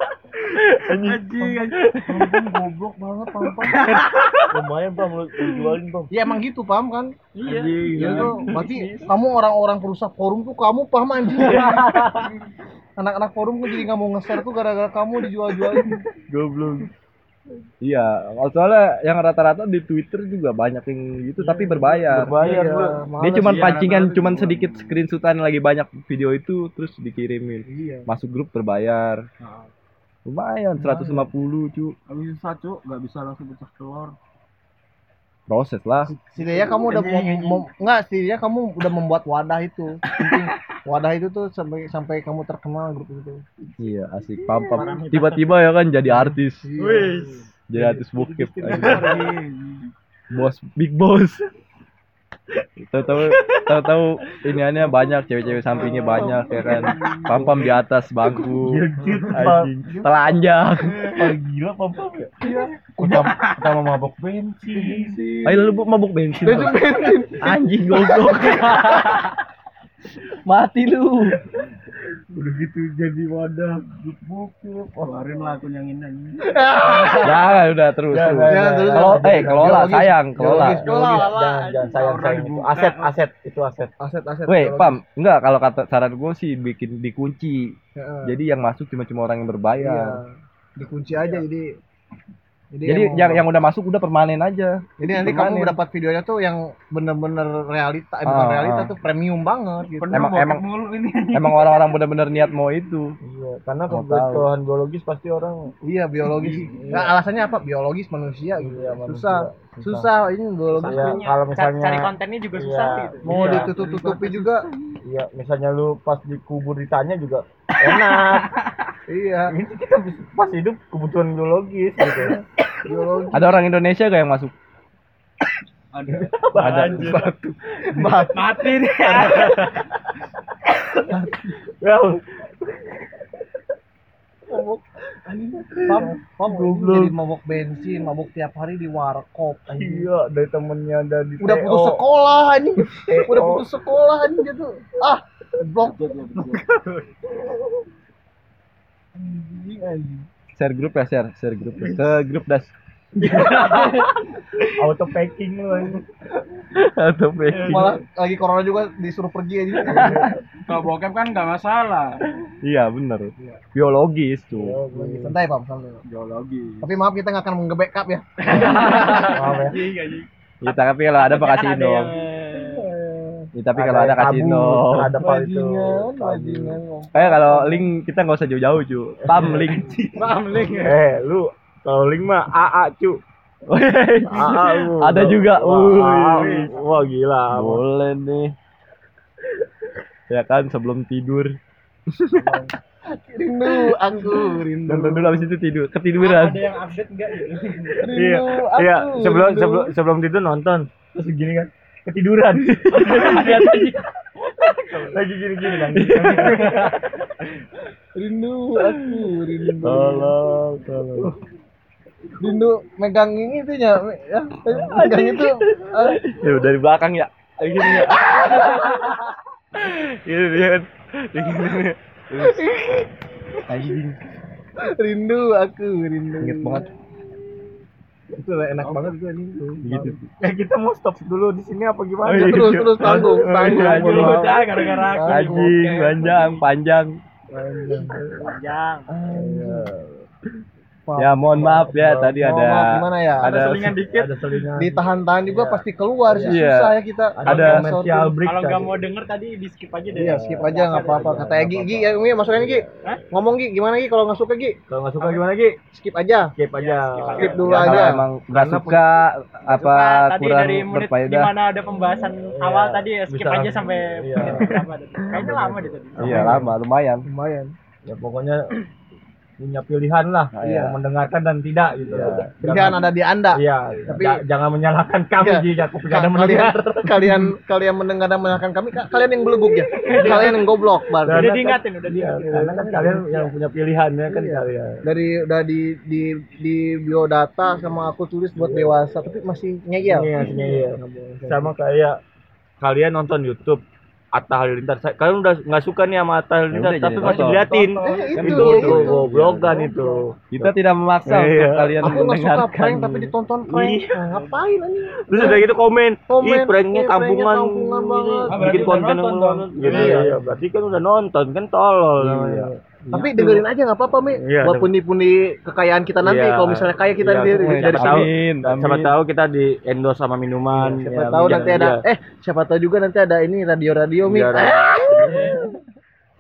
Anjing. Pam goblok banget pam pam. lumayan bang lu jualin bang Ya emang gitu pam kan. Iya. Ya tuh, berarti kamu orang-orang perusak forum tuh kamu paham anjing. Anak-anak forum tuh jadi nggak mau nge-share tuh gara-gara kamu dijual-jualin. Goblok. Iya, soalnya yang rata-rata di Twitter juga banyak yang gitu tapi berbayar. berbayar Iya, Dia cuman Iya, pancingan, cuman juga. sedikit screenshotan lagi banyak video itu terus dikirimin. Iya. Masuk grup berbayar. Lumayan 150 cu. Habis susah, Cuk. Enggak bisa langsung pecah telur. Proses lah. Setidaknya kamu udah mem, mem- enggak setidaknya kamu udah membuat wadah itu. Penting wadah itu tuh sampai sampai kamu terkenal grup itu. Iya, asik. Pam pam. Tiba-tiba ya kan jadi artis. Jadi artis bokep. Bos, big boss. Tahu-tahu tahu-tahu iniannya banyak, cewek-cewek sampingnya banyak ya kan. Pam-pam di atas bangku. Anjing. Telanjang. gila pam pam ya utama utama mabok bensin Ayo lu Bu, mabuk bensin. Anjing goblok. Mati lu. Udah gitu jadi wadah grup bokep. Keluarin akun yang ini anjing. Jangan udah terus. Jangan, terus. jangan, terus. Kalau eh kelola sayang, kelola. Jangan sayang sayang itu aset aset itu aset Aset aset. Weh. Pam, enggak kalau kata saran gue sih bikin dikunci. Heeh. Jadi yang masuk cuma cuma orang yang Iya. berbayar. Dikunci aja jadi Jadi yang yang udah masuk udah permanen aja. jadi nanti permanen. kamu dapat videonya tuh yang bener-bener realita, eh, bukan Ah, realita ah. tuh premium banget gitu. Penuh Emang- emang- mulu ini. Emang orang-orang benar-benar niat mau itu. iya karena kebutuhan biologis pasti orang Iya biologis. Nah, alasannya apa? Biologis manusia gitu. Iya, manusia. susah. Susah ini biologis. Iya, kalau misalnya cari kontennya juga Iya. susah gitu. Mau Iya. ditutup-tutupi juga. iya misalnya lu pas dikubur ditanya juga enak Iya. ini kita pas hidup kebutuhan biologis gitu Biologis. Ada orang Indonesia gak yang masuk? Ada. Ada. Mati nih. ya Pam, pam jadi mabok bensin, mabok tiap hari di warkop. iya dari temennya dari Udah putus sekolah anjing. Udah putus sekolah anjing gitu. Ah, blok. Anjing. Share grup ya, share, share grup. ya. Ke grup das. auto packing lu ini Atau packing. Malah lagi corona juga disuruh pergi anjing. Kalau bokep kan nggak masalah. Iya bener. Biologis tuh. Santai, Pam, santai. Biologi. Tapi maaf kita nggak akan nge-backup ya. maaf ya Ya, tapi kalau ada apa kasihin dong. Ya, tapi kalau ada kasihin dong. ada apa itu Bajingan, bajingan. Eh kalau link kita nggak usah jauh-jauh cu. Pam link. Paham link. eh lu kalau link mah AA cu AA lu Ada juga. wah, wah gila Boleh nih. Ya kan sebelum tidur. Rindu aku, rindu. Nonton dulu habis itu tidur. Ketiduran. Ada yang update enggak iya Rindu aku, iya sebelum rindu. sebelum sebelum tidur nonton terus gini kan ketiduran lihat aja lagi gini gini kan rindu aku, rindu. Tolong, tolong. Rindu megang ini tuh ya, ya, megang itu. Ya dari belakang ya. Gini ya. Gini dia kan. Gini. Anjing. rindu aku, rindu. Ingat banget. Itu lah enak banget itu anjing. Gitu. ya kita mau stop dulu di sini apa gimana Oh, iya. Terus terus tanggung, Oh, iya, tanggung. maaf. Udah gara-gara aku. Anjing, panjang, panjang. Panjang. Ya mohon maaf ya tadi Mohon ada maaf, gimana ya? ada selingan dikit. Ada selingan. Ditahan-tahan juga pasti keluar sih Iya. susah ya kita. Ada commercial break Kalau nggak tadi. mau denger tadi di skip aja deh. Iya, skip aja nggak apa-apa. Kata Egi, Gi, ya Umi masukin Gi. Ngomong Gi, gimana Gi kalau nggak suka Gi? Kalau nggak suka gimana Ki? Skip aja. Skip aja. Skip dulu Ya, aja. emang nggak suka apa tadi kurang dari menit berfaedah. di mana ada pembahasan awal tadi ya skip aja sampai Iya. menit berapa tadi. Kayaknya lama deh tadi. Iya lama lumayan. Lumayan. Ya pokoknya punya pilihan lah Iya. yang mendengarkan dan tidak gitu. Pilihan ada di Anda. Iya, Tapi- jangan menyalahkan kami Iya. jika kalian, mendengar. kalian kalian mendengar dan mendengarkan kami ka- kalian yang beleguk ya kalian yang goblok Udah berarti diingatin, udah Iya, diingatin. karena kan kalian yang punya pilihan ya kan Iya. kalian. dari udah di di di biodata sama aku tulis buat dewasa tapi masih ngeyel Iya, iya. Sama kayak kalian nonton YouTube Atta Halilintar. Saya- Kalian udah nggak suka nih sama Atta Halilintar, udah, tapi masih nonton. diliatin. Eh, Kan itu, itu iya, tuh itu. goblokan itu. Kita tidak memaksa Iya. untuk kalian aku nggak suka mendengarkan. prank tapi ditonton prank nah, ngapain ini Terus udah gitu komen, Komen, ih pranknya iya, kampungan, banget. bikin berarti konten yang. Gitu, Iya. iya. berarti kan udah nonton, kan tolol namanya. Tapi dengerin aja nggak apa-apa mi Iya, buat pundi-pundi kekayaan kita nanti Iya. kalau misalnya kaya kita Iya, nanti dari, siapa tahu, Siapa tahu kita di endorse sama minuman. siapa ya, tahu nanti ada iya. eh siapa tahu juga nanti ada ini radio-radio mi Iya, Eh, ada.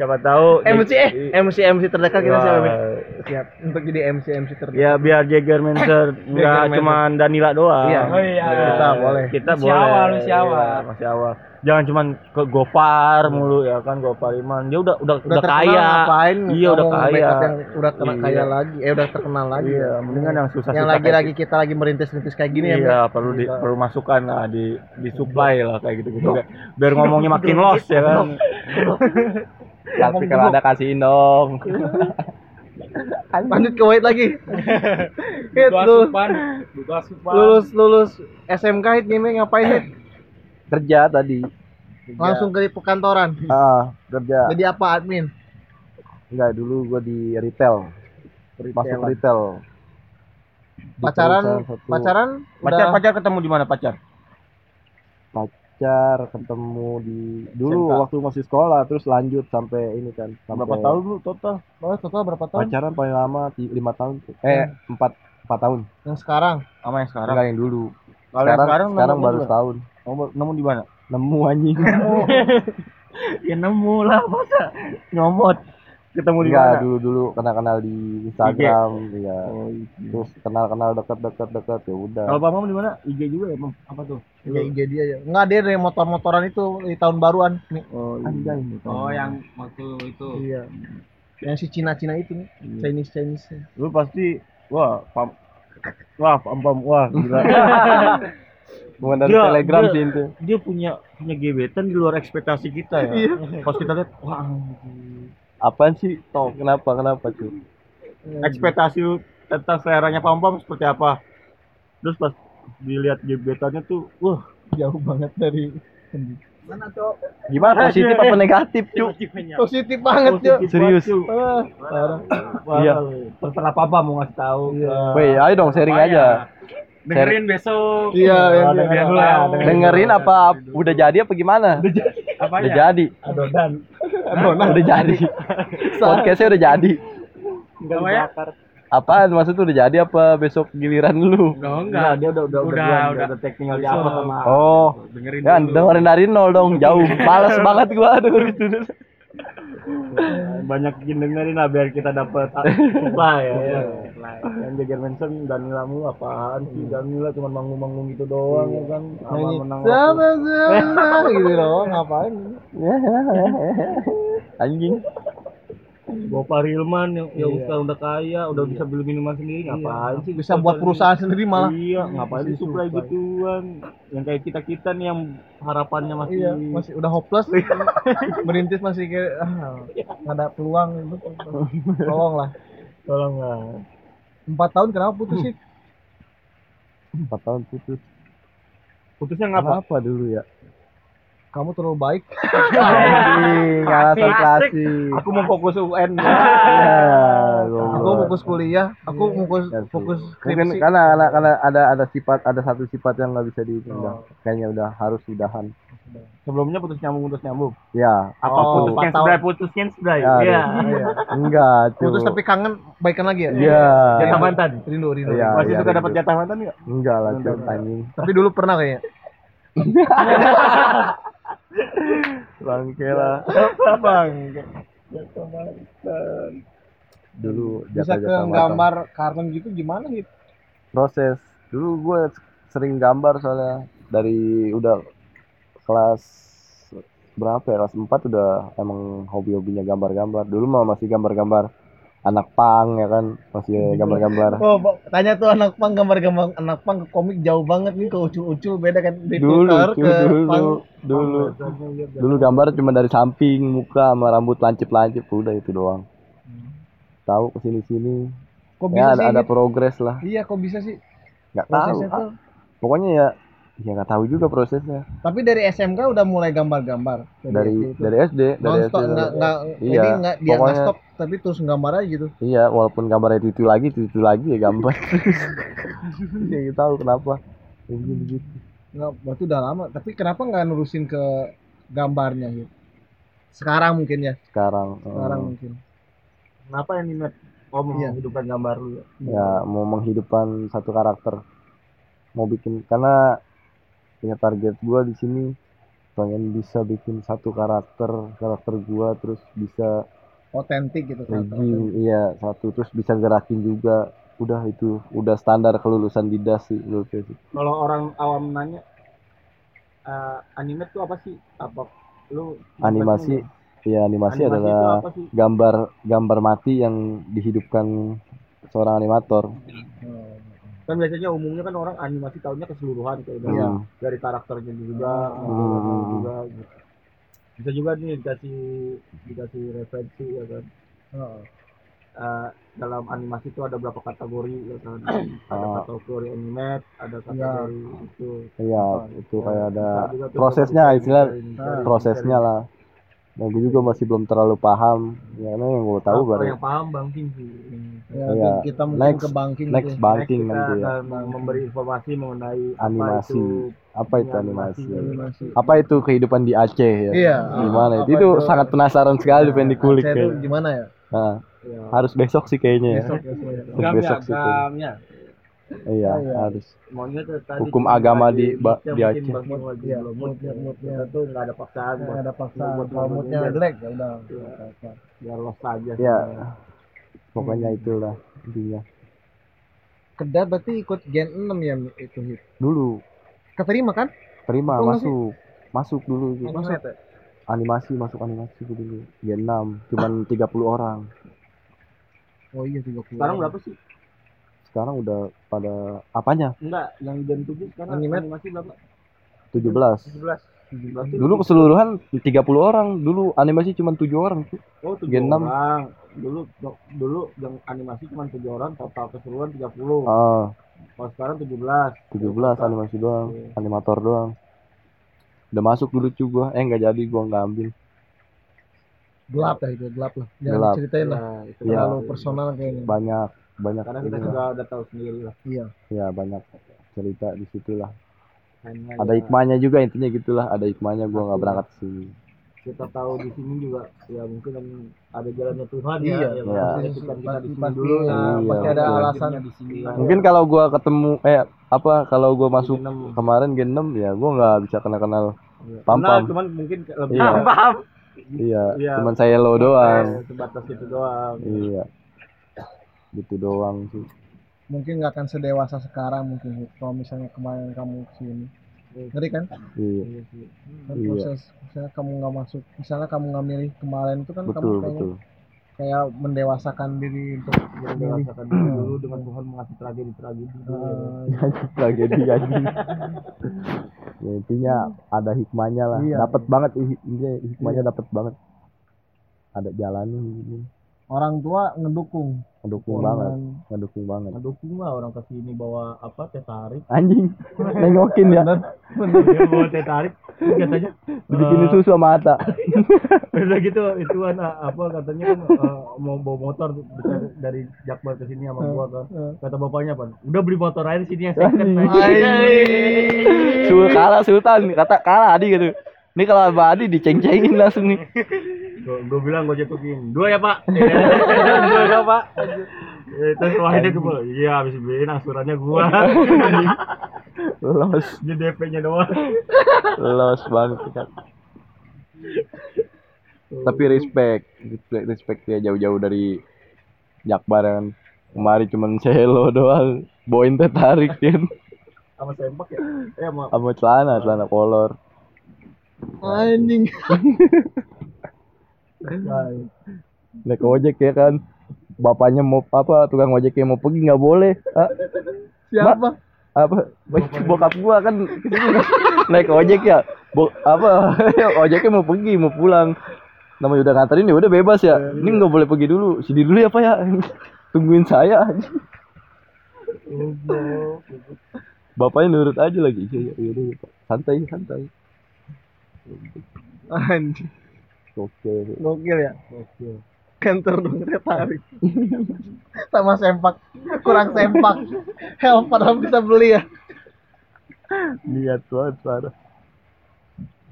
Siapa tahu MC eh MC MC terdekat kita siapa siap untuk jadi MC MC terdekat Ya biar Jagger Manser enggak Manser. cuma Danila doang. Iya. Oh iya. Kita boleh. Kita Masih boleh. awal, masih awal. Iya, masih awal. Jangan cuma ke Gopar mulu ya kan Gopar Iman. Dia udah udah udah, terkenal kaya. ngapain Iya, udah kaya. yang udah kena Iya. kaya lagi eh udah terkenal lagi Iya, mendingan yang susah-susah. yang lagi lagi kita lagi merintis-rintis kayak gini iya, ya Mi? perlu di, perlu masukan lah di di supply lah kayak gitu gitu biar, biar ngomongnya makin lost ya kan Tapi kalau ada kasihin dong. lanjut ke White lagi. Hit, lu. Lulus lulus. SMK hit nih ngapain hit? Kerja tadi. langsung ke perkantoran Ah, kerja. jadi apa admin? Enggak, dulu gua di retail. Masuk retail. Pacaran satu- pacaran pacar udah pacar ketemu di mana pacar? Pacar ketemu di dulu SMK. waktu masih sekolah terus lanjut sampai ini kan sampai berapa tahun dulu total? Oh, total berapa tahun? Pacaran paling lama lima tahun. Eh empat empat tahun. Yang sekarang? Sama yang sekarang. Enggak yang dulu. Kalau yang sekarang sekarang sekarang baru mana? setahun. Nemu nemu di mana? Nemu anjing. Ya nemu lah masa nyomot. Ketemu di mana? dulu dulu kenal kenal di Instagram ya terus kenal kenal dekat dekat dekat ya udah. Kalau pamam di mana? IG juga ya apa tuh ya IG dia ya nggak dia dari motor-motoran itu di tahun baruan. Mi. oh anjay Oh, yang waktu itu. iya. Yang si Cina-Cina itu nih Chinese Chinese lu pasti wah pam wah pam pam wah gila. Bukan dari Dia- telegram dia- sih itu. dia punya punya gebetan di luar ekspektasi kita ya. Pas kita lihat wah apaan sih? Toh kenapa kenapa cuy? Ekspektasi tentang seleranya pam pam seperti apa? Terus pas dilihat gebetannya tuh wah jauh banget dari gimana positif apa negatif cuy positif banget ya serius Ah, parah. Iya. terserah papa mau ngasih tahu Woi, ayo dong sharing aja. Dengerin besok. iya Oh, iya, dengerin iya. ya, Dengerin apa udah jadi apa gimana? Apa Udah ya? jadi. adonan Udah jadi. Podcastnya udah jadi. Apa ya? Apaan maksud tuh udah jadi apa besok giliran lu? Enggak, enggak. enggak dia udah udah Udah, udah udah. udah tinggal di apa sama Oh, Dengerin ya dulu. dengerin dari nol dong, jauh. Males banget gua dengerin itu. banyak dengerin lah biar kita dapat supply ya. Yang Jagger Manson Danila mulu apaan sih Danila cuma manggung-manggung gitu doang ya kan. Sama Nyanyi, menang sama sama gitu loh ngapain Anjing. Gopar Hilman yang yang sekarang udah kaya, udah bisa beli minuman sendiri ngapain sih? bisa buat perusahaan sendiri malah Iya, ngapain sih supply gituan? Yang kayak kita-kita nih yang harapannya masih iya masih udah hopeless merintis masih kayak ah, nggak ada peluang itu tolong lah tolong lah. empat tahun kenapa putus sih Empat tahun putus. Putusnya ngapa? Apa dulu ya? Kamu terlalu baik alasan klasik. Aku mau fokus UN. Ya, aku goblok. fokus kuliah aku fokus Ya, sih. fokus Mungkin skripsi karena, karena karena ada ada sifat ada satu sifat yang nggak bisa ditinggal. Kayaknya udah harus udahan. Sebelumnya putus nyambung putus nyambung. Ya, Apa Oh, putusnya sudah putusnya sudah. Ya, Iya. Iya. enggak, putus tapi kangen baikan lagi ya Iya. Jatah mantan. rindu rindu Iya. Masih suka dapat jatah mantan enggak? Enggak lah, tapi dulu pernah kayaknya Bangke lah. bang Dulu bisa ke gambar kartun gitu gimana gitu proses. Dulu gue sering gambar soalnya. Dari udah kelas berapa ya? Kelas 4 udah emang hobi-hobinya gambar-gambar. Dulu mah masih gambar-gambar anak pang ya kan? Masih gambar-gambar. Oh, tanya tuh anak pang gambar-gambar anak pang ke komik jauh banget nih ke ucul-ucul beda kan? Dari dulu ke dulu pang. dulu dulu. Gambar cuma dari samping muka sama rambut lancip-lancip udah itu doang. Tahu ke sini sini Kok bisa ya sih? ada, ada progres lah. Iya, kok bisa sih? nggak tahu tuh. pokoknya ya ya nggak tahu juga prosesnya Tapi dari SMK udah mulai gambar-gambar. dari SD itu. dari SD dari SD nggak nggak Iya, jadi nggak dia nggak stop tapi terus gambar aja gitu. Iya, walaupun gambarnya itu, itu lagi, itu, itu lagi ya gambar. ya kita tahu kenapa. Ya, begitu. Nggak, berarti udah lama. Tapi kenapa nggak nurusin ke gambarnya gitu? Sekarang mungkin ya. Sekarang, Sekarang eh, mungkin. Kenapa yang nimet? Oh, mau Iya. menghidupkan gambar lu ya. ya mau menghidupkan satu karakter, mau bikin karena punya target gua di sini. Pengen bisa bikin satu karakter karakter gua terus bisa Otentik gitu kan. iya satu. Terus bisa gerakin juga. Udah itu udah standar kelulusan di DAS sih menurut gue sih. Kalau orang awam nanya eh, anime tuh apa sih? Apa? Lu animasi ya animasi, Animasi adalah gambar gambar mati yang dihidupkan seorang animator kan biasanya umumnya kan orang animasi tahunya keseluruhan kayak dari, Iya. dari karakternya juga, Hmm. juga gitu. Bisa juga nih dikasih dikasih referensi ya kan. Eh, dalam animasi itu ada berapa kategori ya kan. Ada kategori animate, ada kategori itu. Iya, itu kayak ada prosesnya istilah prosesnya lah. Nah, gue juga masih belum terlalu paham. Ya, karena yang gue tahu Apa baru yang paham banking sih. Ya, Iya. kita mungkin Next- ke banking next gitu. banking Next nanti ya. memberi informasi mengenai Animasi. apa itu Apa itu animasi? Animasi. Apa itu kehidupan di Aceh ya? Iya. Gimana itu? Itu sangat penasaran sekali pengen dikulik Aceh itu ya. gimana ya? Nah, ya, harus besok sih kayaknya ya. Besok, besok ya. Harus besok sih. kayaknya. agamnya. Iya, Iya. harus. Maunya tuh tadi Hukum agama di ba- moodnya di Aceh. Iya, moodnya- moodnya. Kita tuh nggak ada paksaan Nggak ada paksaan. Kalau moodnya moodnya. jelek ya udah. Iya. biar los aja. Ya. Pokoknya itulah intinya. Kedat berarti ikut Gen 6 ya itu hit. Dulu Keterima kan? terima sih? masuk. Masuk dulu itu. Masuk. Animasi masuk animasi dulu. Gen 6 cuman 30 orang. Oh iya 30. Sekarang berapa sih? Sekarang udah pada apanya? Enggak, yang Gen 7 sekarang Animate. animasi berapa? 17. 17. Berarti Dulu keseluruhan 30 orang, dulu animasi cuma 7 orang tuh. oh, 7 Gen 6. orang. Dulu dulu yang animasi cuma 7 orang, total keseluruhan 30. Ah, Kalau sekarang 17. 17 animasi doang, Iya. animator doang. Udah masuk dulu cuy gua. Eh nggak jadi gua nggak ambil. gelap lah itu, gelap lah. Jangan Gelap. ceritain lah. Ya, itu. Terlalu personal kayaknya. Banyak banyak Karena kita juga udah tahu sendiri lah. Iya. ya banyak cerita di situ lah. Hanya Ada ya, hikmahnya juga intinya gitulah. Ada hikmahnya gua nggak berangkat ke sini. kita tahu di sini juga ya mungkin ada jalannya Tuhan Iya. ya. ya Iya. maksudnya kita, kita di sini pasti- dulu ya. Iya, pasti ada alasan. Di sini. Mungkin kalau gua ketemu eh apa kalau gua masuk Gen 6. kemarin Gen 6 ya gua nggak bisa kenal-kenal Iya. pam Nah, pam. cuman mungkin lebih Iya. paham. Iya, Iya. cuman saya lo doang. Sebatas itu doang. Iya. Gitu doang sih. Mungkin nggak akan sedewasa sekarang mungkin. Kalau misalnya kemarin kamu ke sini. Ngeri kan? Iya. Kan Iya. proses misalnya kamu nggak masuk misalnya kamu nggak milih kemarin itu kan kamu Betul, kayaknya betul. kayak mendewasakan diri untuk Jadi merasakan dulu dengan Tuhan mengasih tragedi-tragedi. eh, tragedi anjing. ya, intinya ada hikmahnya lah. Iya. Dapat banget ih- intinya hikmahnya dapat banget. Ada jalannya gitu. Orang tua ngedukung. Ngedukung banget. Orang- ngedukung banget. Ngedukung lah orang ke sini bawa apa teh tarik. anjing nengokin ya. Dia bawa teh tarik. Katanya dibikinin susu sama Ata. Udah gitu ituan ah, apa katanya kan eh, mau bawa motor dari- dari Jakbar ke sini sama gua kan. Kata bapaknya apa? Udah beli motor aja di sini yang second. Sul kalah Sultan. Kata kalah Adi gitu ini kalau Abah Adi diceng-cengin langsung nih Gua, gua bilang gua jatuhin. Dua ya, Pak. Dua ya, Pak. Terus wahidnya gua, iya habis beliin angsurannya gua. los Ini DP-nya doang. los banget kan tapi respect respect respect ya jauh-jauh dari Jakbar kan kemarin cuman selo doang bawain teh tarik kan Sama sempak ya? Eh, sama sama celana celana kolor anjing. Naik ojek ya kan. Bapaknya mau apa tukang ojeknya mau pergi nggak boleh. Ah, siapa? Apa? Bokap gua kan. Naik ojek ya. Bo, apa? Ojeknya mau pergi mau pulang. Namanya udah nganterin ya udah bebas ya. Ini nggak boleh pergi dulu. Sini dulu ya pak ya. Tungguin saya. Bapaknya nurut aja lagi. Iya iya iya. Santai santai anjing. Oke gokil ya? Kantor dong dia tarik. Sama sempak. Kurang sempak. Helm padahal bisa beli ya. Niat banget parah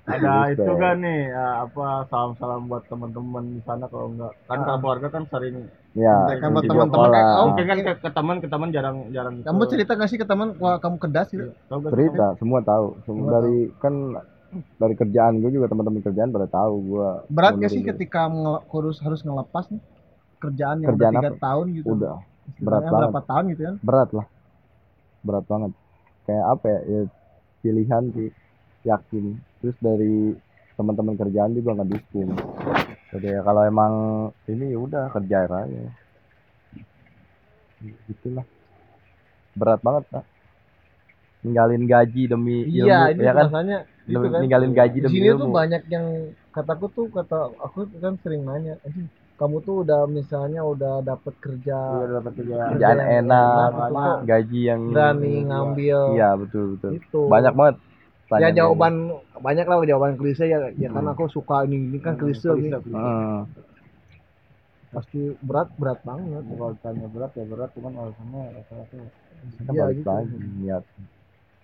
ada itu kan nih? Eh, apa salam-salam buat teman-teman di sana kalau enggak kan kalau keluarga kan sering ya Kan buat teman-teman. kayak kau. mungkin kan ke, ke teman ke teman jarang jarang gitu. kamu cerita gak sih ke teman? Kamu kedas gitu? Tahu sih? cerita semua tahu. Semua dari kan dari kerjaan gue juga teman-teman kerjaan pada tahu gue berat gak sih ketika harus harus ngelepas nih? Kerjaan yang Kerjaan udah tiga tahun gitu. Udah. Berat banget. berapa tahun gitu kan? Berat lah. Berat banget. Kayak apa ya, ya pilihan sih. Yakin. Terus dari teman-teman kerjaan juga nggak dukung. Jadi ya kalau emang ini ya udah kerja aja. Gitulah. Berat banget pak. Ninggalin gaji demi iya ilmu ini ya kan? rasanya gitu kan? ninggalin gaji di demi sini tuh banyak yang kataku tuh kata aku kan sering nanya "Anjing, kamu tuh udah misalnya udah dapat kerja dapat kerja kerjaan yang enak gaji yang berani ngambil. iya. Betul betul. Itu banyak banget ya jawaban banyak lah jawaban klise ya ya kan aku suka ini ini kan klise nih. Heeh. pasti berat berat banget. Kalau tanya berat ya berat cuman alasannya Iya, balik gitu. lagi niat.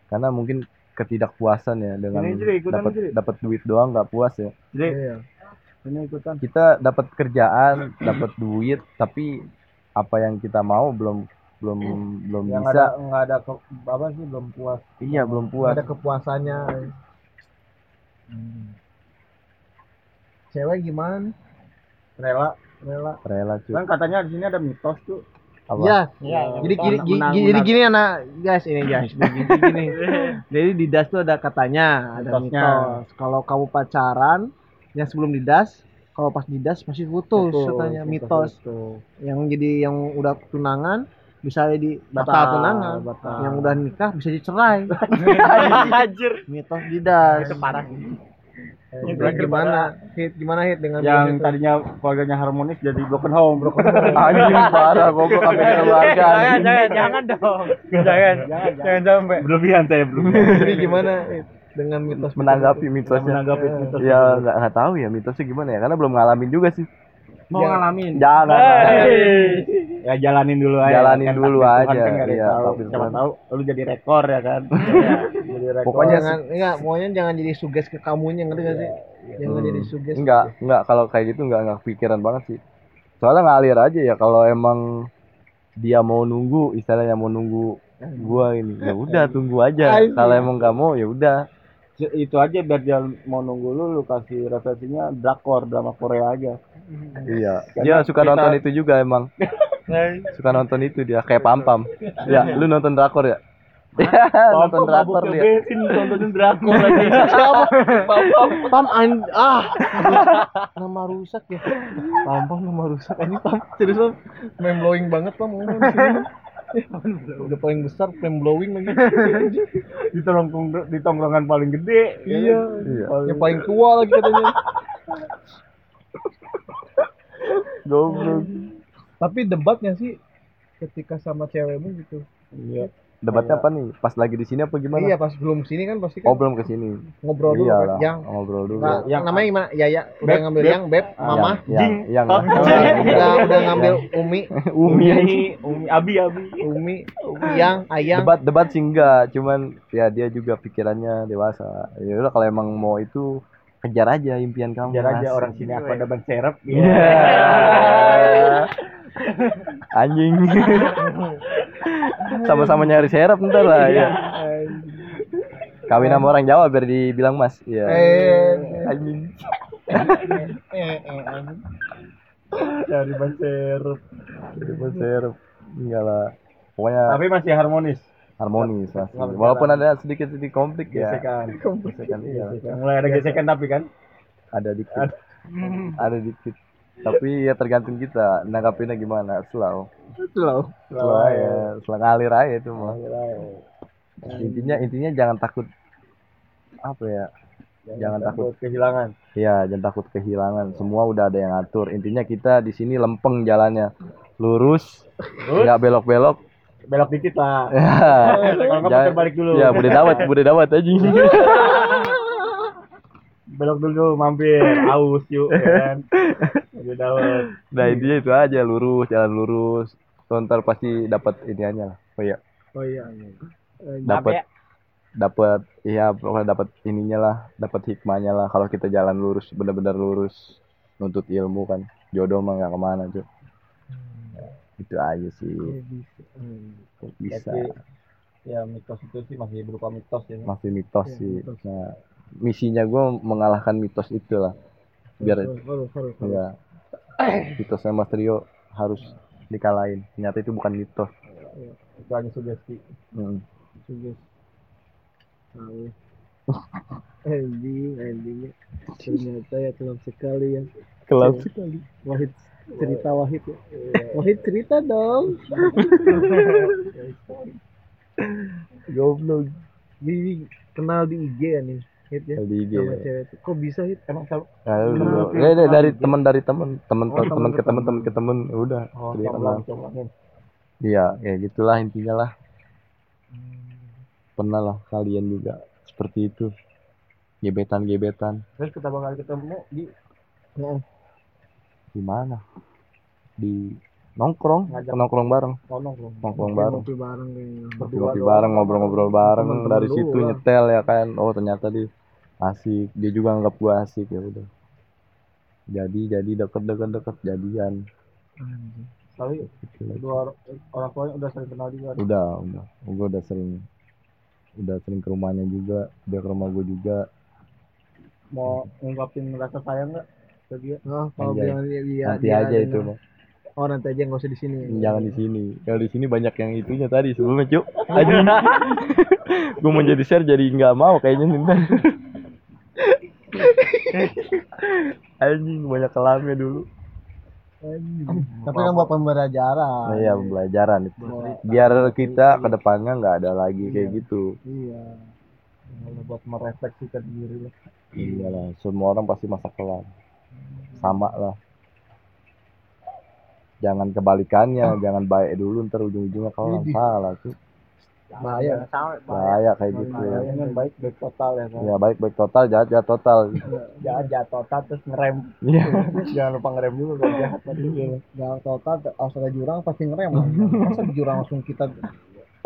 Karena mungkin ketidakpuasan ya dengan dapat dapat duit doang nggak puas ya. Jadi iya ini ikutan. Kita dapat kerjaan dapat duit tapi apa yang kita mau belum belum belum yang bisa. ada nggak ada ke, apa sih belum puas. Iya belum puas. ada kepuasannya. Cewek gimana? Rela rela. Rela cuy kan katanya di sini ada mitos tuh apa Iya, Iya, jadi gini, menang- gini, menang- jadi menang. gini anak guys ini guys, gini, gini. Jadi di das tuh ada katanya, ada mitos. Kalau kamu pacaran, yang sebelum di das, kalau pas di das pasti putus, Putus, katanya mitos mitos. Yang jadi yang udah tunangan bisa di batal, Batal, tunangan, batal. yang udah nikah bisa dicerai. Anjir. mitos di das. Itu parah. Eh, gimana? Hit gimana hit dengan yang itu? tadinya keluarganya harmonis jadi broken home broken home anjing parah goblok sampai keluarga Jangan, jangan, jangan dong. Jangan. Jangan sampai. berlebihan saya berlebihan Jadi gimana dengan mitos menanggapi mitosnya menanggapi mitos ya nggak nggak tahu ya mitosnya gimana ya karena belum ngalamin juga sih mau ngalamin jangan Hey. ya jalanin dulu aja Jalanin Kan dulu aja, kan iya, tahu. siapa Tuhan. tahu lu jadi rekor ya kan jadi rekor Pokoknya jangan enggak maunya jangan jadi suges ke kamunya ngerti gak sih jangan Hmm. jadi suges Enggak, enggak kalau kayak gitu enggak enggak pikiran banget sih. Soalnya ngalir aja ya kalau emang dia mau nunggu, istilahnya mau nunggu gua ini. Ya udah tunggu aja. Kalau emang nggak mau ya udah. Itu aja biar dia mau nunggu lu lu kasih referensinya drakor drama Korea aja Iya. Karena Dia suka kita- nonton itu juga emang. suka nonton itu dia kayak pam-pam. Ya, lu nonton drakor ya? Ya, nonton drakor dia. bensin nontonin drakor aja siapa pam pam pam an ah nama rusak ya pam pam nama rusak ini pam serius pam mind blowing banget pam. Udah paling besar mind blowing lagi di tongkrong di tongkrongan paling gede iya Iya. yang paling tua lagi katanya Goblok. Tapi debatnya sih ketika sama cewekmu gitu. Iya. Debatnya apa nih? Pas lagi di sini apa gimana? Iya pas belum sini kan pasti Oh kan belum ke sini. ngobrol dulu Iya kan. lah. Yang Ngobrol dulu. nah, Yang- namanya gimana? Ya ya udah Beb, ngambil beb. yang beb, mama. Yang, yang, Oh, udah udah ngambil umi, Umi Umi, Umi, Abi, Abi. umi, yang, ayang. debat debat sih enggak cuman ya dia juga pikirannya dewasa ya udah kalau emang mau itu kejar aja impian kamu Biar aja orang sini aku ada ban serep. Iya. anjing. Sama-sama nyari serap ntar lah ya. Kawin sama orang Jawa biar dibilang mas. Ya Eh, anjing. Eh, eh, anjing. Dari ban serep. Jadi ban serap enggak lah. Pokoknya Tapi masih harmonis. Harmonis Nggak walaupun ada sedikit sedikit konflik ya. Gesekan. gesekan iya. Gesekan. Mulai ada gesekan tapi kan. ada dikit. Ada. Dikit. Tapi ya tergantung kita nanggapinnya gimana. Slow. Slow. slow aja slow. ngalir aja itu mah. Intinya intinya jangan takut apa ya? Jangan takut. kehilangan. ya jangan takut kehilangan. Semua udah ada yang ngatur. Intinya kita di sini lempeng jalannya. Lurus nggak belok belok dikit lah. ya Kalau nggak putar balik dulu. ya bude dawat bude dawat aja Belok dulu mampir. Aus yuk ya kan. Udah dawet. nah intinya itu aja lurus jalan lurus Tuh, ntar pasti dapat iniannya lah oh iya Oh iya. dapat dapat iya pokoknya dapat ininya lah dapat hikmahnya lah kalau kita jalan lurus benar-benar lurus nuntut ilmu kan jodoh mah nggak ke mana tuh itu aja sih Kok bisa Berarti ya mitos itu sih masih berupa mitos ya. masih mitos sih nah misinya gue mengalahkan mitos itu lah biar Harus, harus, harus. ya mitosnya Mas Trio harus dikalahin ternyata itu bukan mitos Itu hanya sugesti. Mm. Suges. Tahu. Ending, endingnya ternyata ya kelam sekali ya. kelas Wahid cerita Wahid ya. Wahid cerita dong. goblok Di kenal di IG ya nih. Hit ya. di IG Sama cewek itu. Kok bisa hit? Emang Ya, Kenal, udah. Ya, udah, dari teman dari teman, teman Oh, teman ke teman, teman ke teman, udah. oh, comblangin. Iya, kayak gitulah intinya lah. Pernah lah kalian juga seperti itu. Gebetan-gebetan Terus kita bakal ketemu di di mana? Di nongkrong, Ngajak. nongkrong bareng, nonong bro. nongkrong bareng. Ngopi bareng. Ngopi bareng, ngobrol-ngobrol bareng. Dari situ lah. nyetel ya kan. Oh, ternyata dia asik. Dia juga anggap gua asik ya udah. Jadi jadi deket-deket deket jadian. Tapi or- orang tuanya udah sering kenal juga. udah udah gue udah sering udah sering ke rumahnya juga dia ke rumah gue juga Mau ngungkapin rasa sayang nggak? Oh, kalau Anjay. bilang dia, dia nanti dia aja itu mah. Oh nanti aja nggak usah di sini. jangan di sini. Kalau di sini banyak yang itunya tadi sebelumnya cuk. Anjing. Gue mau jadi share jadi nggak mau kayaknya nih anjing banyak kelamnya dulu. Tapi kan buat pembelajaran. nah, iya pembelajaran. Itu biar kita ke depannya nggak ada lagi kayak gitu. Iya. Kalau buat merefleksikan diri lah. iyalah semua orang pasti masa kelam sama lah jangan kebalikannya jangan baik dulu ntar ujung-ujungnya Widih. salah tuh Bahaya. bahaya kayak gitu ya Bahaya baik baik total ya kan. ya baik baik total jahat jahat total Jahat jahat total terus ngerem. Iya. Jangan lupa ngerem juga kalau jahat tadi. Gak total harus ada jurang pasti ngerem lah. Masa di jurang langsung kita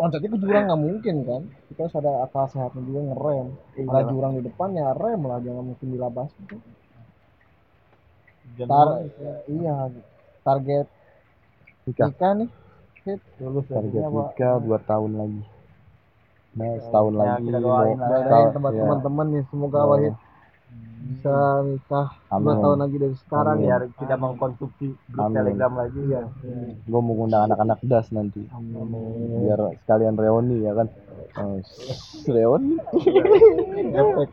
loncatnya ke jurang nggak mungkin kan? Kita harus ada akal sehatnya juga ngerem. Ada jurang di depan ya rem lah, jangan mungkin dilabas. Tar, iya target nikah nikah nih lulus ya. target nikah dua tahun lagi nah setahun Ya, lagi kita doain lah. setahun- tempat ya. teman-teman nih semoga Ya. Wahid bisa nikah dua Amin. tahun lagi dari sekarang Amin. ya. tidak mengkonsumsi grup Amin. telegram lagi ya. gue mau ngundang anak-anak das nanti biar sekalian reuni ya kan oh, reuni Efek.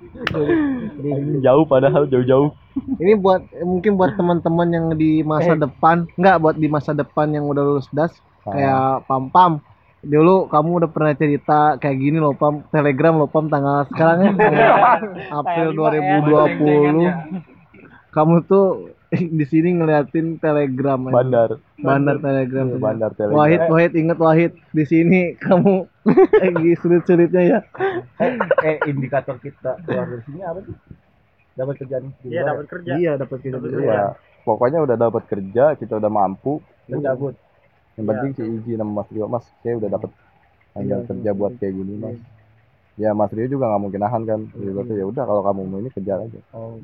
jauh padahal jauh-jauh Ini buat mungkin buat teman-teman yang di masa depan, enggak buat di masa depan yang udah lulus das kayak Pam Pam. Dulu kamu udah pernah cerita kayak gini loh Pam, Telegram loh Pam tanggal sekarang ya tanggal April 2020. Kamu tuh di sini ngeliatin telegram. Bandar. bandar telegram Iya. Bandar Telegram. Wahid Wahid inget Wahid di sini kamu lagi sulit-sulitnya ya eh indikator kita keluar dari sini apa sih dapat kerjaan di Iya dapat kerja. iya dapat kita Iya. Pokoknya udah dapat kerja, kita udah mampu. dan cabut Yang penting si izin sama Mas Rio, Mas, saya udah dapat anggaran kerja buat kayak gini, Mas. Ya Mas Rio juga nggak mungkin nahan kan. Dia berkata ya udah kalau kamu mau ini kejar aja. oh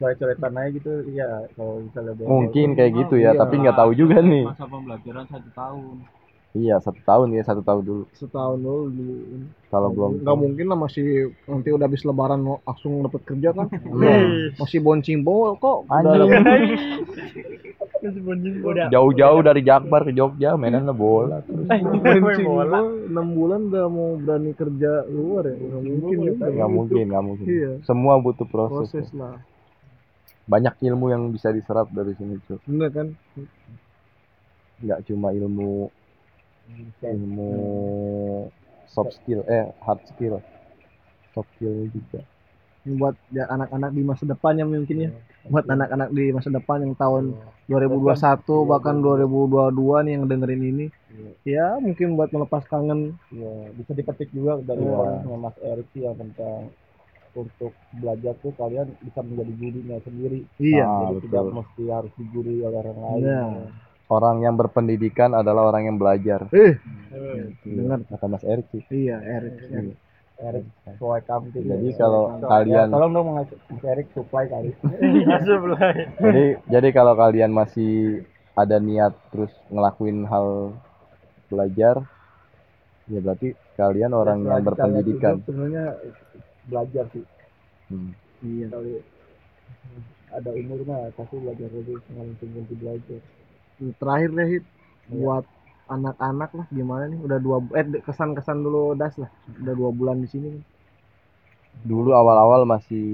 coret-coretan aja gitu ya kalau misalnya Mungkin kayak gitu ya, tapi nggak tahu juga nih. Masa pembelajaran satu tahun. Iya satu tahun ya satu tahun dulu. setahun dulu dulu. Kalau belum nggak mungkin lah masih nanti udah habis lebaran langsung dapat kerja kan Iya. masih boncing bol kok Anjing. Udah. jauh-jauh dari Jakbar ke Jogja mainan bola. Terus boncing bol enam bulan udah mau berani kerja luar ya nggak mungkin nggak mungkin nggak mungkin. Iya. Semua butuh proses. proses lah Banyak ilmu yang bisa diserap dari sini cuy. bener kan Nggak cuma ilmu ilmu soft skill eh hard skill soft skill juga Ini buat ya anak-anak di masa depannya mungkin ya buat anak-anak di masa depan yang tahun 2021 bahkan 2022 nih yang dengerin ini ya mungkin buat melepas kangen. Ya bisa dipetik juga dari Iya. podcastnya Mas Erik sih yang tentang untuk belajar tuh kalian bisa menjadi gurunya sendiri. Iya. Ah, jadi tidak betul. mesti harus digurui oleh orang lain. Iya. orang yang berpendidikan adalah orang yang belajar. Eh. Iya. dengar kata Mas Erik sih. Iya Erik Erik supply kamu jadi kalau kalian ya, tolong dong Mas Erik supply kali. Jadi jadi kalau kalian masih ada niat terus ngelakuin hal belajar ya berarti kalian orang yang Selagi kalian berpendidikan. sebenarnya belajar sih. Hmm. iya. Kali ada umur mah pasti belajar dulu dengan tinggi belajar. Terakhir deh Hit. buat anak-anak lah gimana nih? Udah dua eh kesan-kesan dulu das lah. Udah dua bulan di sini dulu awal-awal masih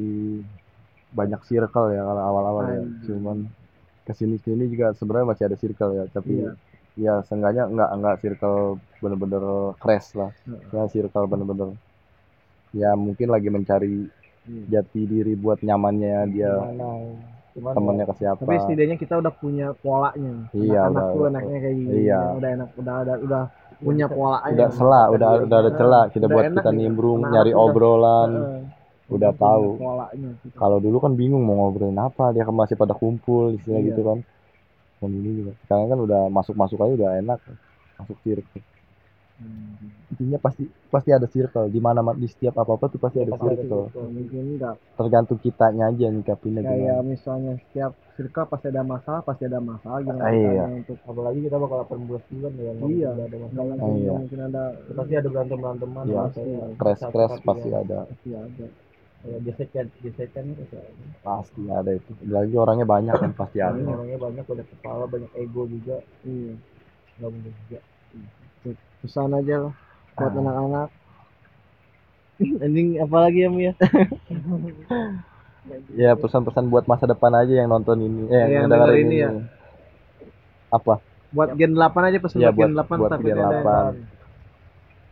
banyak circle ya kalau awal-awal ya. Cuman ke sini sini juga sebenarnya masih ada circle ya tapi Iya. ya seenggaknya nggak nggak circle bener-bener crash lah. Ya circle bener-bener. Ya mungkin lagi mencari jati diri buat nyamannya dia. Gimana cuman temennya ke siapa tapi setidaknya kita udah punya polanya Iya, anak udah- tuh enaknya kayak gini Iya. udah enak udah ada udah punya polanya udah sela udah udah ada celah kita Udah buat enak kita gitu. nimbrung nyari udah- obrolan Heeh. udah tahu polanya gitu. kalau dulu kan bingung mau ngobrolin apa dia kan masih pada kumpul istilah Iya. gitu kan dan ini juga sekarang kan udah masuk masuk aja udah enak masuk circle intinya pasti pasti ada circle. Di mana di setiap apa apa tuh pasti ada circle. mungkin enggak tergantung kitanya aja nyikapinnya kayak gimana. misalnya setiap circle pasti ada masalah pasti ada masalah. Gimana Ah, iya. untuk apalagi kita bakal 18 bulan ya nggak Iya. mungkin ada masalah. Mungkin, Iya. mungkin ada pasti ada berantem beranteman Iya. crash crash pasti ada. Pasti ada. Ya gesekan gesekan itu pasti ada itu. Lagi orangnya banyak kan pasti ada. orangnya banyak banyak kepala banyak ego juga. Iya. Nggak mungkin juga pesan aja lah buat Ah. anak-anak. Ending apa lagi ya Mi ya? Ya pesan-pesan buat masa depan aja yang nonton ini eh Yang yang dengerin dengerin ini. ini ya. apa? Buat gen 8 aja pesan ya buat gen 8 buat Gen ada 8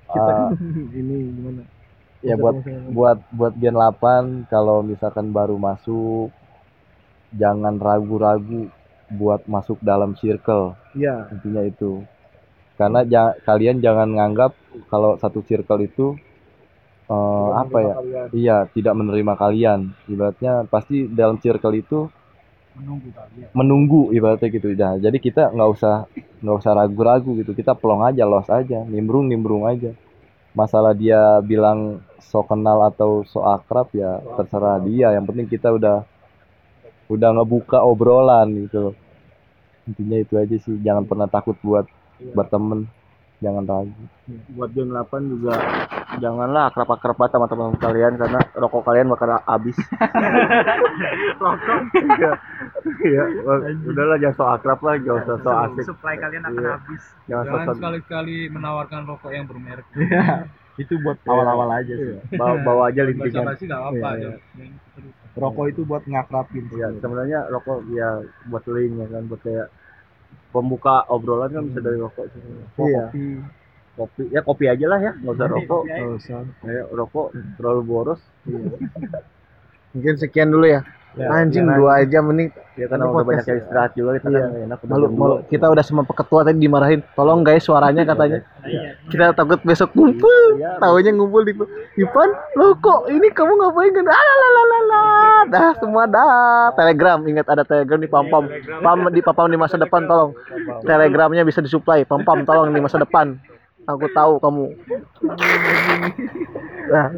kita Ah, ini gimana? Ya buat buat buat Gen 8 kalau misalkan baru masuk jangan ragu-ragu buat masuk dalam circle. Iya. Intinya itu karena ja- kalian jangan nganggap kalau satu circle itu eh, apa ya? kalian. Iya tidak menerima kalian. Ibaratnya pasti dalam circle itu Menunggu kalian. menunggu ibaratnya gitu. Nah, jadi kita nggak usah nggak usah ragu-ragu gitu. Kita pelong aja los aja nimbrung nimbrung aja. Masalah dia bilang so kenal atau so akrab ya terserah dia. Yang penting kita udah udah ngebuka obrolan gitu. Intinya itu aja sih. Jangan pernah takut buat berteman jangan ragu buat gen 8 juga janganlah akrab-akrab banget sama teman kalian karena rokok kalian bakal habis. rokok? Iya. Iya, udahlah jangan so akrab lah, jangan usah so asik. Supply kalian akan Iya. habis. Jangan so Jangan sekali-kali menawarkan rokok yang bermerek. itu buat awal-awal aja sih. Bawa, bawa aja lintingan. apa-apa. Iya, ya. Yang terus. rokok itu buat ngakrapin Ya, sebenarnya rokok ya buat link ya kan, buat kayak pembuka obrolan kan bisa dari rokok sih. Oh, Iya. Kopi, kopi, ya kopi aja lah ya, nggak usah rokok. Nggak usah. Ya, rokok terlalu boros. mungkin sekian dulu ya Anjing dua jam ini. Ya karena udah banyak yang istirahat juga kita Iya. kan enak Malu, malu. Kita udah sama ketua tadi dimarahin. Tolong guys suaranya katanya. Kita takut besok ngumpul. Taunya ngumpul di Ipan. Lo kok ini kamu ngapain kan? Alalalala. Dah semua dah. Telegram ingat ada Telegram di Pam Pam. Pam di Pam di masa depan tolong. Telegramnya bisa disuplai. Pam Pam tolong di masa depan. Aku tahu kamu. Nah.